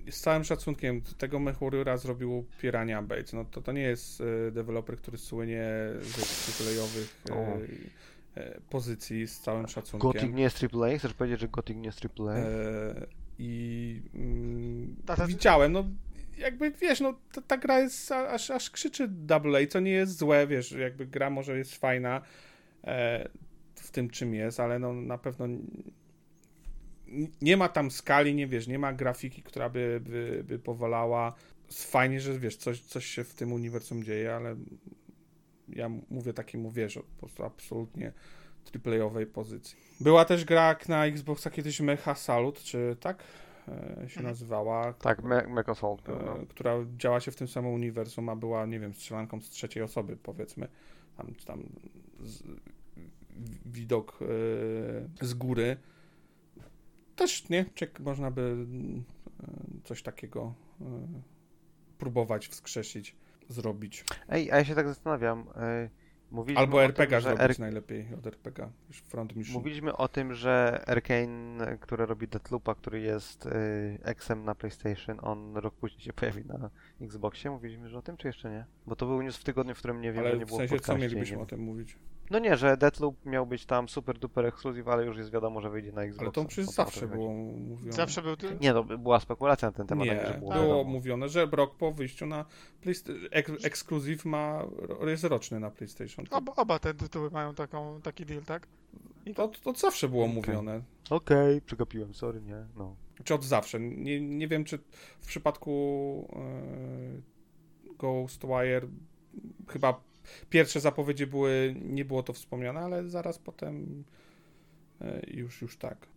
z całym szacunkiem, tego Mech Warriora zrobił Piranha Bytes, no to to nie jest e, deweloper, który słynie ze triplejowych O. e, e, pozycji, z całym szacunkiem. Gothic nie jest AAA? Chcesz powiedzieć, że Gothic nie jest AAA? E, I mm, A to- widziałem, no jakby wiesz, no ta, ta gra jest aż, aż krzyczy double A, co nie jest złe, wiesz, jakby gra może jest fajna e, w tym czym jest, ale no na pewno nie ma tam skali, nie wiesz, nie ma grafiki, która by, by, by powalała. Fajnie, że wiesz, coś, coś się w tym uniwersum dzieje, ale ja mówię takiemu, wiesz, po prostu absolutnie triplejowej pozycji. Była też gra na Xboxa kiedyś Mecha Salut, czy tak e, się Mhm. nazywała, Tak, Me Mech Assault był, no. e, która działa się w tym samym uniwersum, a była, nie wiem, strzelanką z trzeciej osoby, powiedzmy. Tam, tam z, widok e, z góry. Też, nie? Czek, można by e, coś takiego e, próbować wskrzesić, zrobić. Ej, a ja się tak zastanawiam. y, Mówiliśmy Albo RPG tym, zrobić R- najlepiej od RPG. Już front mission. Mówiliśmy o tym, że Arkane, które robi Deathloopa, który jest y, Xem na PlayStation, on rok później się pojawi na Xboxie. Mówiliśmy że o tym, czy jeszcze nie? Bo to był news w tygodniu, w którym nie wiem, Ale że nie w było sensie, w co podcaście, mielibyśmy o tym mówić? No nie, że Deathloop miał być tam super duper ekskluzyw, ale już jest wiadomo, że wyjdzie na Xboxa. Ale to przecież to zawsze było mówione. Zawsze był... ty- Nie, no była spekulacja na ten temat, nie, że Nie, było, wiadomo. mówione, że rok po wyjściu na PlayStation, ek, ekskluzyw ma, jest roczny na PlayStation. To, Oba, oba te tytuły mają taką, taki deal, tak? to, to zawsze było Okej. mówione. Okej, przegapiłem, sorry, nie, no. Czy od zawsze. Nie, nie wiem, czy w przypadku e, Ghostwire chyba pierwsze zapowiedzi były, nie było to wspomniane, ale zaraz potem e, już, już tak.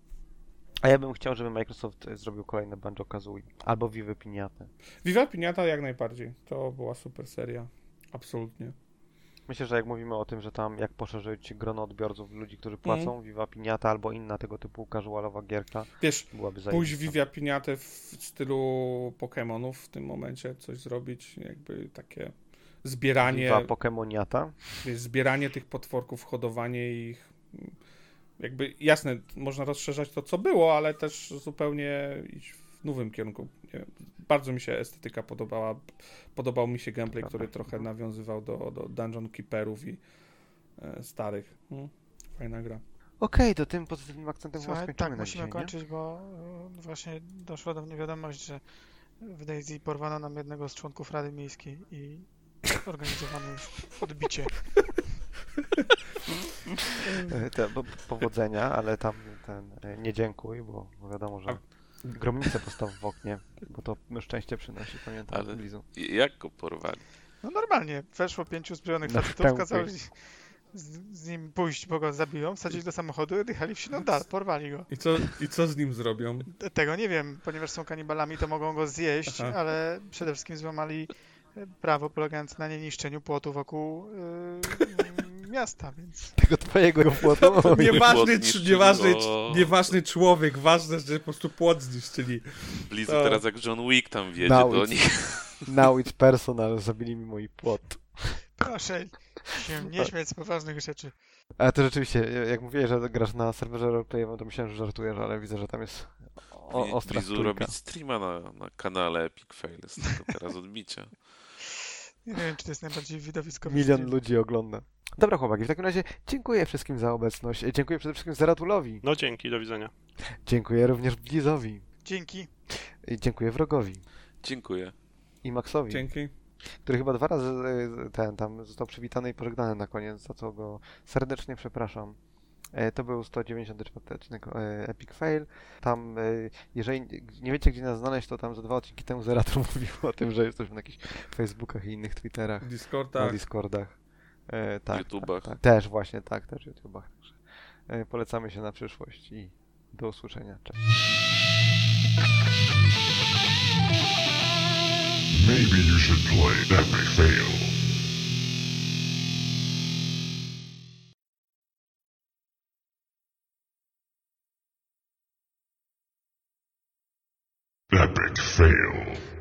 A ja bym chciał, żeby Microsoft y, zrobił kolejne Banjo-Kazooie. Albo Vivy Piniatę. Viva Piniata jak najbardziej. To była super seria. Absolutnie. Myślę, że jak mówimy o tym, że tam jak poszerzyć grono odbiorców, ludzi, którzy płacą, Mhm. Viva Piniata albo inna tego typu casualowa gierka, Wiesz, byłaby pójść zajebista. Vivia Piniatę w stylu Pokémonów w tym momencie, coś zrobić, jakby takie zbieranie, Pokemoniata. zbieranie tych potworków, hodowanie ich. Jakby jasne, można rozszerzać to, co było, ale też zupełnie iść w nowym kierunku. Nie wiem, bardzo mi się estetyka podobała. Podobał mi się gameplay, który trochę nawiązywał do, do Dungeon Keeperów i e, starych. Hmm, fajna gra. Okej, to tym pozytywnym akcentem chyba Słuchaj, skończymy tak, na musimy dzisiaj, kończyć, bo e, właśnie doszła do mnie wiadomość, że w Daisy porwano nam jednego z członków Rady Miejskiej i organizowano już odbicie. [LAUGHS] Te, bo, powodzenia, ale tam ten, e, nie dziękuj, bo, wiadomo, że gromnicę postaw w oknie, bo to szczęście przynosi, pamiętam, Ale- Blizu. Jak go porwali? No normalnie, weszło pięciu zbrojonych Na facetów, pępy. kazali z, z nim pójść, bo go zabiją, wsadzić do samochodu i jechali w Sinodal, porwali go. I co, I co z nim zrobią? Tego nie wiem, ponieważ są kanibalami, to mogą go zjeść, Aha. ale przede wszystkim złamali prawo polegające na nieniszczeniu płotu wokół e, [LAUGHS] miasta, więc Tego twojego płotu. [LAUGHS] Nieważny, płot nieważny, no. nieważny człowiek, ważne, że po prostu płot zniszczyli. Blizu To- teraz jak John Wick tam wiedzie Now do nich. [LAUGHS] Now it's personal, zabili mi mój płot. proszę się nie śmiać z poważnych rzeczy. Ale to rzeczywiście, jak mówiłeś, że grasz na serwerze roleplayowym, to myślałem, że żartujesz, ale widzę, że tam jest o, ostra Blizu stójka. robić streama na, na kanale Epic Fail z tego teraz odbicia. Nie wiem, czy to jest najbardziej widowiskowy Milion ludzi ogląda. Dobra chłopaki, w takim razie dziękuję wszystkim za obecność. Dziękuję przede wszystkim Zaratulowi. No dzięki, do widzenia. Dziękuję również Blizowi. Dzięki. I Dziękuję Wrogowi. Dziękuję. I Maxowi, Dzięki. który chyba dwa razy e, ten tam został przywitany i pożegnany na koniec, za co go serdecznie przepraszam. E, To był 194 odcinek e, Epic Fail. Tam, e, jeżeli nie wiecie, gdzie nas znaleźć, to tam za dwa odcinki temu Zeratul [LAUGHS] mówił o tym, że jesteśmy na jakichś Facebookach i innych Twitterach, W Discord, na tak. Discordach. E, tak, YouTubach. Tak, tak. Też właśnie, tak, też w YouTubach. Także e, polecamy się na przyszłość i do usłyszenia. Cześć. Maybe you should play Epic Fail.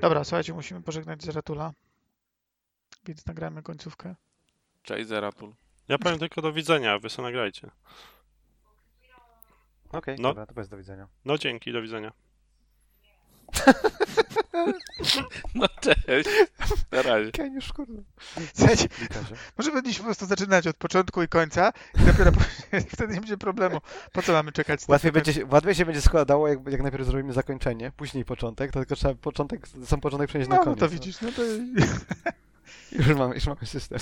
Dobra, słuchajcie, musimy pożegnać Zeratula. Więc nagramy końcówkę. Cześć Zeratul. Ja powiem tylko do widzenia, a wy sobie nagrajcie. Okej, No. dobra, to bez do widzenia. No dzięki, do widzenia. [LAUGHS] No cześć. Na razie. Keniusz, kurde. Słuchajcie, może powinniśmy po prostu zaczynać od początku i końca i dopiero [LAUGHS] później- wtedy nie będzie problemu. Po co mamy czekać? Łatwiej, będzie, się- łatwiej się będzie składało, jak, jak najpierw zrobimy zakończenie, później początek, to tylko trzeba początek, sam początek przenieść na No, no koniec. to widzisz, no to... [LAUGHS] Już mamy, już mamy system.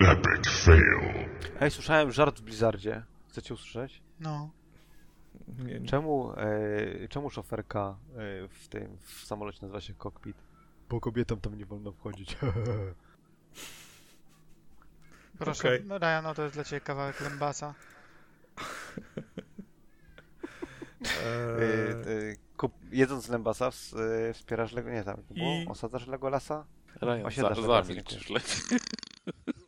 Epic fail. Ej, słyszałem żart w Blizzardzie. Chcecie usłyszeć? No. Nie, nie. Czemu, e, czemu szoferka e, w tym w samolocie nazywa się cockpit? Bo kobietom tam nie wolno wchodzić. [LAUGHS] Proszę, Okej. no Ryan, no to jest dla Ciebie kawałek lębasa. E, Eee, e, kup, jedząc lembasa ws- e, wspierasz Lego... Nie, tam to było? I- Osadzasz Legolasa? Ryan, Osiedlasz za, Legolasa, dziękuję. już lepiej. [LAUGHS]